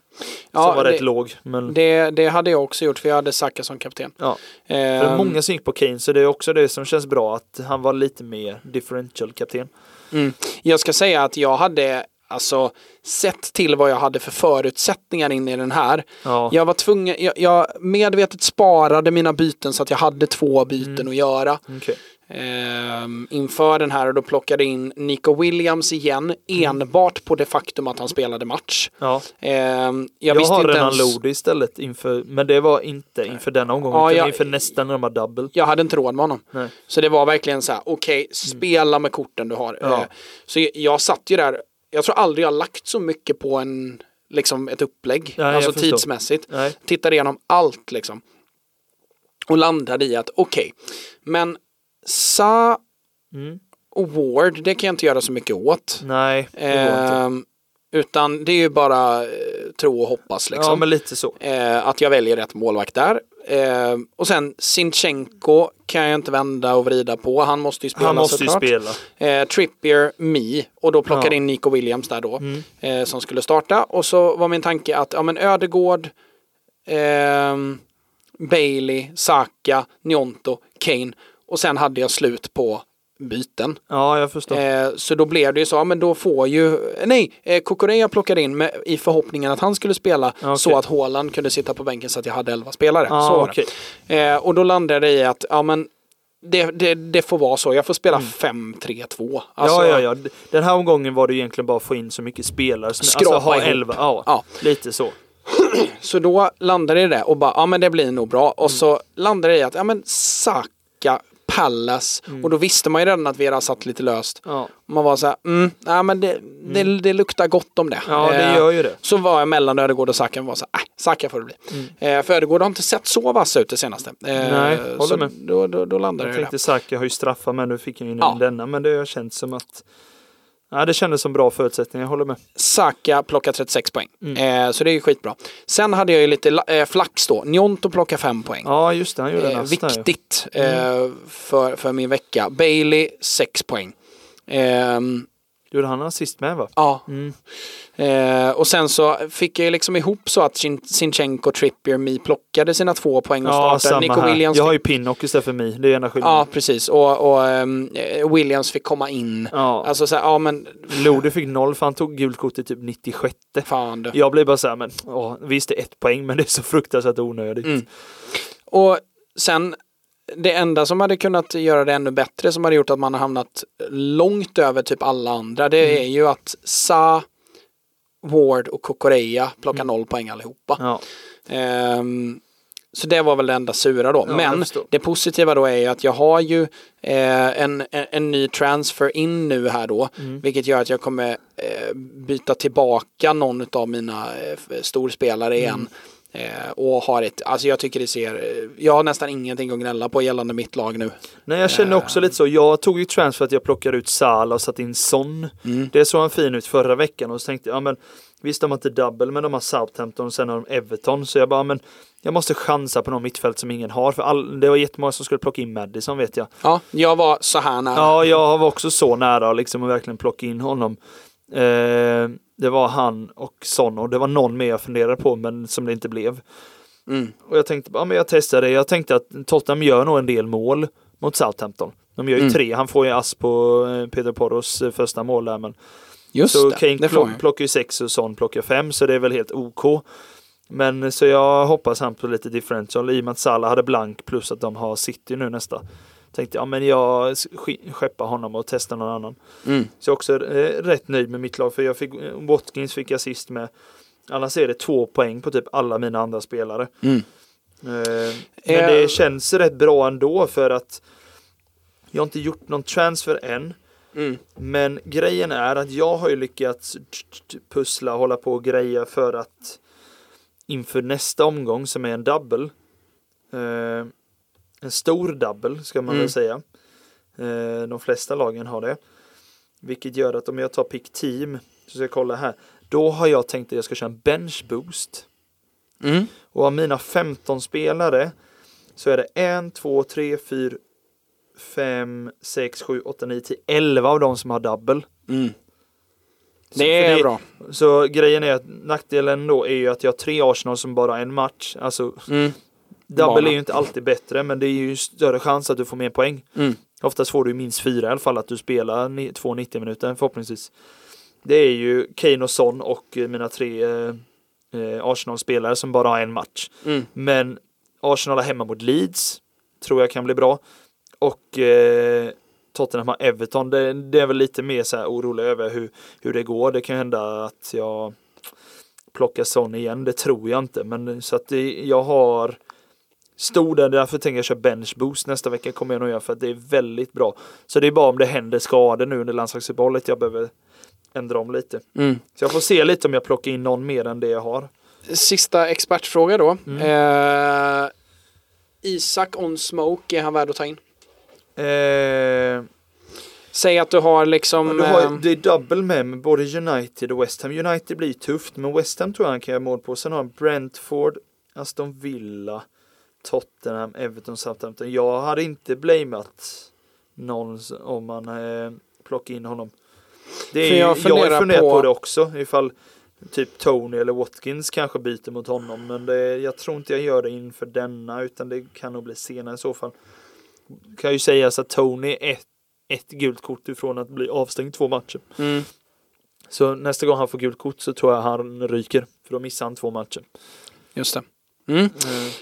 som var det, rätt låg. Men det, det hade jag också gjort för jag hade Saka som kapten. ja. För det är många som gick på Kane så det är också det som känns bra att han var lite mer differential kapten. Mm. Jag ska säga att jag hade alltså sett till vad jag hade för förutsättningar in i den här. Ja. Jag var tvungen, jag, jag medvetet sparade mina byten så att jag hade två byten Mm. att göra. Okej. Ehm, inför den här och då plockade in Nico Williams igen enbart på det faktum att han spelade match. Ja. Ehm, jag, Jag, har Renan ens, Lodi istället inför, men det var inte inför denna omgången Ja, jag- inför nästa när de har double. jag hade inte råd med honom. Nej. Så det var verkligen så här, okej, spela med korten du har. Ja. Eh, Så jag, jag satt ju där, jag tror aldrig jag lagt så mycket på en, liksom ett upplägg, jag alltså tidsmässigt. Nej. Tittade igenom allt liksom. Och landade i att okej, men Sa Mm. och Ward, det kan jag inte göra så mycket åt. Nej. Ehm, utan det är ju bara eh, tro och hoppas liksom. Ja, men lite så. Eh, att jag väljer rätt målvakt där. Eh, och sen Sinchenko kan jag inte vända och vrida på. Han måste ju spela Han måste ju såklart. spela. Eh, Trippier, Me och då plockade Ja. Mm. in Nico Williams där då. Eh, som skulle starta. Och så var min tanke att ja men Ödegård, ehm, Bailey, Saka, Njonto, Kane. Och sen hade jag slut på byten. Ja, jag förstår. Eh, så då blev det ju så, ja, men då får ju, nej, eh, Kokorea plockade in med, i förhoppningen att han skulle spela Okej. så att Haaland kunde sitta på bänken så att jag hade 11 spelare. Ja, så det. Eh, och då landade det i att, ja men det, det, det får vara så, jag får spela 5-3-2. Alltså, Mm. ja, ja, ja. Den här omgången var det egentligen bara att få in så mycket spelare. Som, Skrapa alltså ha ihop. 11. Ja, Ja. lite så. Så då landade det i det och bara, ja men det blir nog bra. Mm. Och så landade det i att, ja men Saka, Palace. Och då visste man ju redan att Vera satt lite löst. Mm. Ja, Man var så här, mm, nej men det, det, det luktar gott om det. ja det Eh, gör ju det. Så var jag mellan Ödegård och Saka och var så här, äh, Saka får det bli. Eh, för Ödegård har inte sett så vass ut det senaste. Eh, Mm. Nej, håller med. Då, då, då landade Jag det tänkte. Saka har ju straffar men nu fick han ju Ja. denna. Men det har känts som att Ja, det kändes som bra förutsättningar, jag håller med. Saka plockar 36 poäng. Mm. Eh, så det är ju skitbra. Sen hade jag ju lite eh, flax då. Njonto plockar 5 poäng. Ja, just det, han gjorde Eh, viktigt eh, för, för min vecka. Bailey 6 poäng. Ehm, Gjorde han assist med va? ja. Mm. Eh, och sen så fick jag ju liksom ihop så att Sin- Sinchenko, Trippier, Mi plockade sina två poäng och Ja, startade. samma Nico här. Williams Jag har ju Pinnock istället för mig, det är ena skillnaden. Ja, precis. Och, och eh, Williams fick komma in. Ja. Alltså så här, ja men Lode fick noll för han tog gult kort i typ 96. fan du. Jag blev bara så här, men åh, visst det är ett poäng men det är så fruktansvärt onödigt. Mm. Och sen det enda som hade kunnat göra det ännu bättre som hade gjort att man har hamnat långt över typ alla andra det Mm. är ju att Sa, Ward och Kokorea plockar Mm. noll poäng allihopa. Ja. Ehm, så det var väl det enda sura då. Ja, Men det positiva då är ju att jag har ju eh, en, en, en ny transfer in nu här då. Mm. Vilket gör att jag kommer eh, byta tillbaka någon av mina eh, storspelare igen. Mm. Eh, och har ett, alltså jag tycker det ser, eh, jag har nästan ingenting att gnälla på gällande mitt lag nu. Nej jag känner också lite så. Jag tog ju transfer att jag plockade ut Salah och satte in Son. Mm. Det såg han fin ut förra veckan och så tänkte jag, ja men visst de har inte double men de har Southampton och sen har de Everton. Så jag bara, men jag måste chansa på någon mittfält som ingen har. För all, det var jättemånga som skulle plocka in Madison vet jag. Ja, jag var så här nära. Ja, jag var också så nära liksom att verkligen plocka in honom. Eh, det var han och Son och det var någon mer jag funderade på men som det inte blev. Mm. Och jag tänkte, ja men jag testade. Jag tänkte att Tottenham gör nog en del mål mot Southampton. De gör ju Mm. tre. Han får ju ass på eh, Peter Porros eh, första mål där men Just så det, Kane det plock, plockar ju sex och Son plockar fem så det är väl helt OK. Men så jag hoppas han på lite differential i och med att Salah hade blank plus att de har City nu nästa. Tänkte ja men jag sk- skeppar honom och testar någon annan. Mm. Så jag är också eh, rätt nöjd med mitt lag för jag fick eh, Watkins fick jag sist med. Annars är det två poäng på typ alla mina andra spelare. Mm. Eh, men Eh. det känns rätt bra ändå för att jag har inte gjort någon transfer än. Mm. Men grejen är att jag har ju lyckats pussla och hålla på och greja för att inför nästa omgång som är en double. Eh, en stor double ska man Mm. väl säga. Eh, de flesta lagen har det. Vilket gör att om jag tar pick team, så ska jag kolla här. Då har jag tänkt att jag ska köra en bench boost. Mm. Och av mina 15 spelare så är det 1, 2, 3, 4, 5, 6, 7, 8, 9, 10, 11 av dem som har double. Mm. Så Det är bra. Så grejen är att nackdelen då är ju att jag har tre Arsenal som bara har en match. Alltså Mm. Double är ju inte alltid bättre men det är ju större chans att du får mer poäng. Mm. Oftast får du minst fyra i alla fall att du spelar två 90 minuter förhoppningsvis. Det är ju Kane och Son och mina tre eh, Arsenal-spelare som bara har en match. Mm. Men Arsenal har hemma mot Leeds. Tror jag kan bli bra. Och eh, Tottenham har Everton. Det, det är väl lite mer så här orolig över hur, hur det går. Det kan hända att jag plockar Son igen. Det tror jag inte. Men så att det, jag har stor där. Därför tänker jag köra bench boost nästa vecka kommer jag nog göra för att det är väldigt bra. Så det är bara om det händer skador nu under landslagsuppehållet jag behöver ändra om lite. Mm. Så jag får se lite om jag plockar in någon mer än det jag har. Sista expertfråga då. Mm. Eh, Isak on smoke, är han värd att ta in? Eh, Säg att du har liksom... Du har, eh, det är double med, med både United och West Ham. United blir tufft, men West Ham tror jag han kan göra mål på. Sen har han Brentford, Aston Villa, Tottenham, Everton, Southampton. Jag hade inte blamat någon om man eh, plockar in honom. Det är, För jag jag, funderar jag funderar på, på- det också, ifall typ Tony eller Watkins kanske byter mot honom. Men det, jag tror inte jag gör det inför denna, utan det kan nog bli senare i så fall. Kan ju sägas att Tony är ett, ett gult kort ifrån att bli avstängd två matcher. mm. Så nästa gång han får gult kort så tror jag han ryker. För då missar han två matcher. Just det. Mm.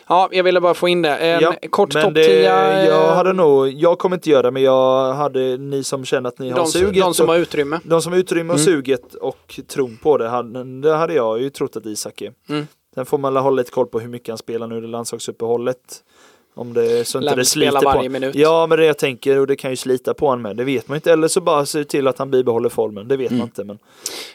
Ja, jag ville bara få in det. En Ja, kort topp det, 10. jag hade nog, jag kommer inte göra det men jag hade, ni som känner att ni har de, som- suget. de som och- har utrymme. de som har utrymme och Mm. suget och tron på det, det hade jag ju trott att Isak är. Mm. Sen får man hålla lite koll på hur mycket han spelar nu i landslagsuppehållet. Om det, så inte det sliter på varje minut. Ja men det jag tänker och det kan ju slita på honom med. Det vet man inte. Eller så bara se till att han bibehåller formen. Det vet Mm. man inte. Men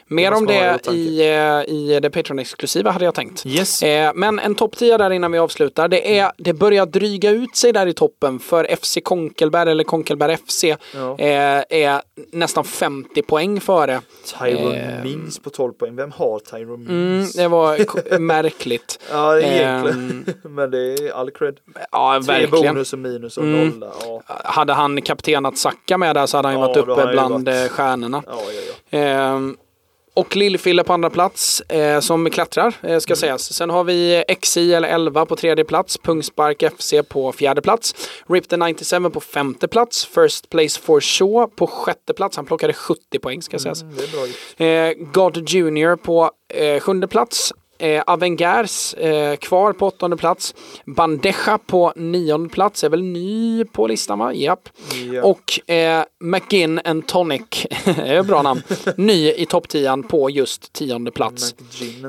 Mer om det i, eh, i det Patreon-exklusiva hade jag tänkt. yes. Eh, men en topp 10 där innan vi avslutar. Det, är, det börjar dryga ut sig där i toppen för FC Konkelberg eller Konkelberg FC. Ja. Eh, är nästan 50 poäng före. Tyrone eh, Mings på 12 poäng. Vem har Tyrone Mm, Mings? det var märkligt. Ja, egentligen. Ehm, men det är all cred. ja, Tre verkligen. bonus och minus och Mm. nolla. Ja, Hade han kaptenat Sacka med där så hade han ju Ja, varit uppe bland varit- eh, stjärnorna. ja, ja. ja. Ehm, och Lillfille på andra plats eh, som klättrar eh, ska sägas. Sen har vi XI eller 11 på tredje plats. Pungspark FC på fjärde plats. Rip the 97 på femte plats. First place for Shaw på sjätte plats. Han plockade 70 poäng ska sägas. Mm, gjort. Eh, God Junior på eh, sjunde plats. Eh, Avengers eh, kvar på åttonde plats. Bandeja på nionde plats. Är väl ny på listan va? Japp. Ja. Och eh, McGinn and Tonic, är ett bra namn, ny i topp 10 på just tionde plats.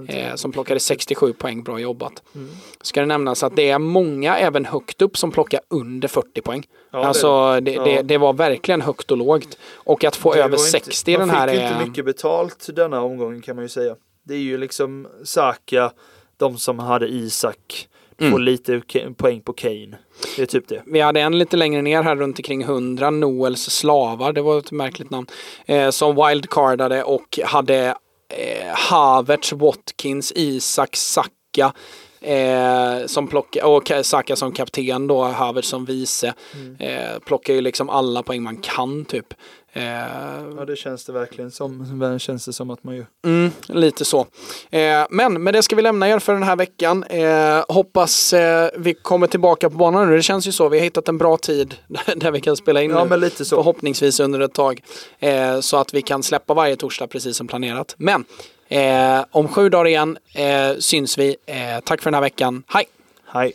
Eh, som plockade 67 poäng, bra jobbat. Mm. Ska det nämnas att det är många även högt upp som plockar under 40 poäng. Ja, alltså det, Ja. det, det var verkligen högt och lågt. Och att få över inte- 60 i den Man här fick ju är... inte mycket betalt denna omgången kan man ju säga. Det är ju liksom Saka, de som hade Isak, Mm. får lite poäng på Kane. Det är typ det. Vi hade en lite längre ner här runt omkring 100, Noels slavar, det var ett märkligt namn, eh, som wildcardade och hade eh, Havertz, Watkins, Isak, Saka eh, som plockade, och Ka- Saka som kapten då, Havertz som vice. Eh, plockar ju liksom alla poäng man kan typ. Eh, Ja det känns det verkligen som. Känns det som att man gör. Mm, lite så. Eh, men med det ska vi lämna er för den här veckan. Eh, hoppas eh, vi kommer tillbaka på banan nu. Det känns ju så. Vi har hittat en bra tid där vi kan spela in Ja nu. men lite så. Förhoppningsvis under ett tag. Eh, så att vi kan släppa varje torsdag precis som planerat. Men eh, om sju dagar igen eh, syns vi. Eh, tack för den här veckan. Hej! Hej.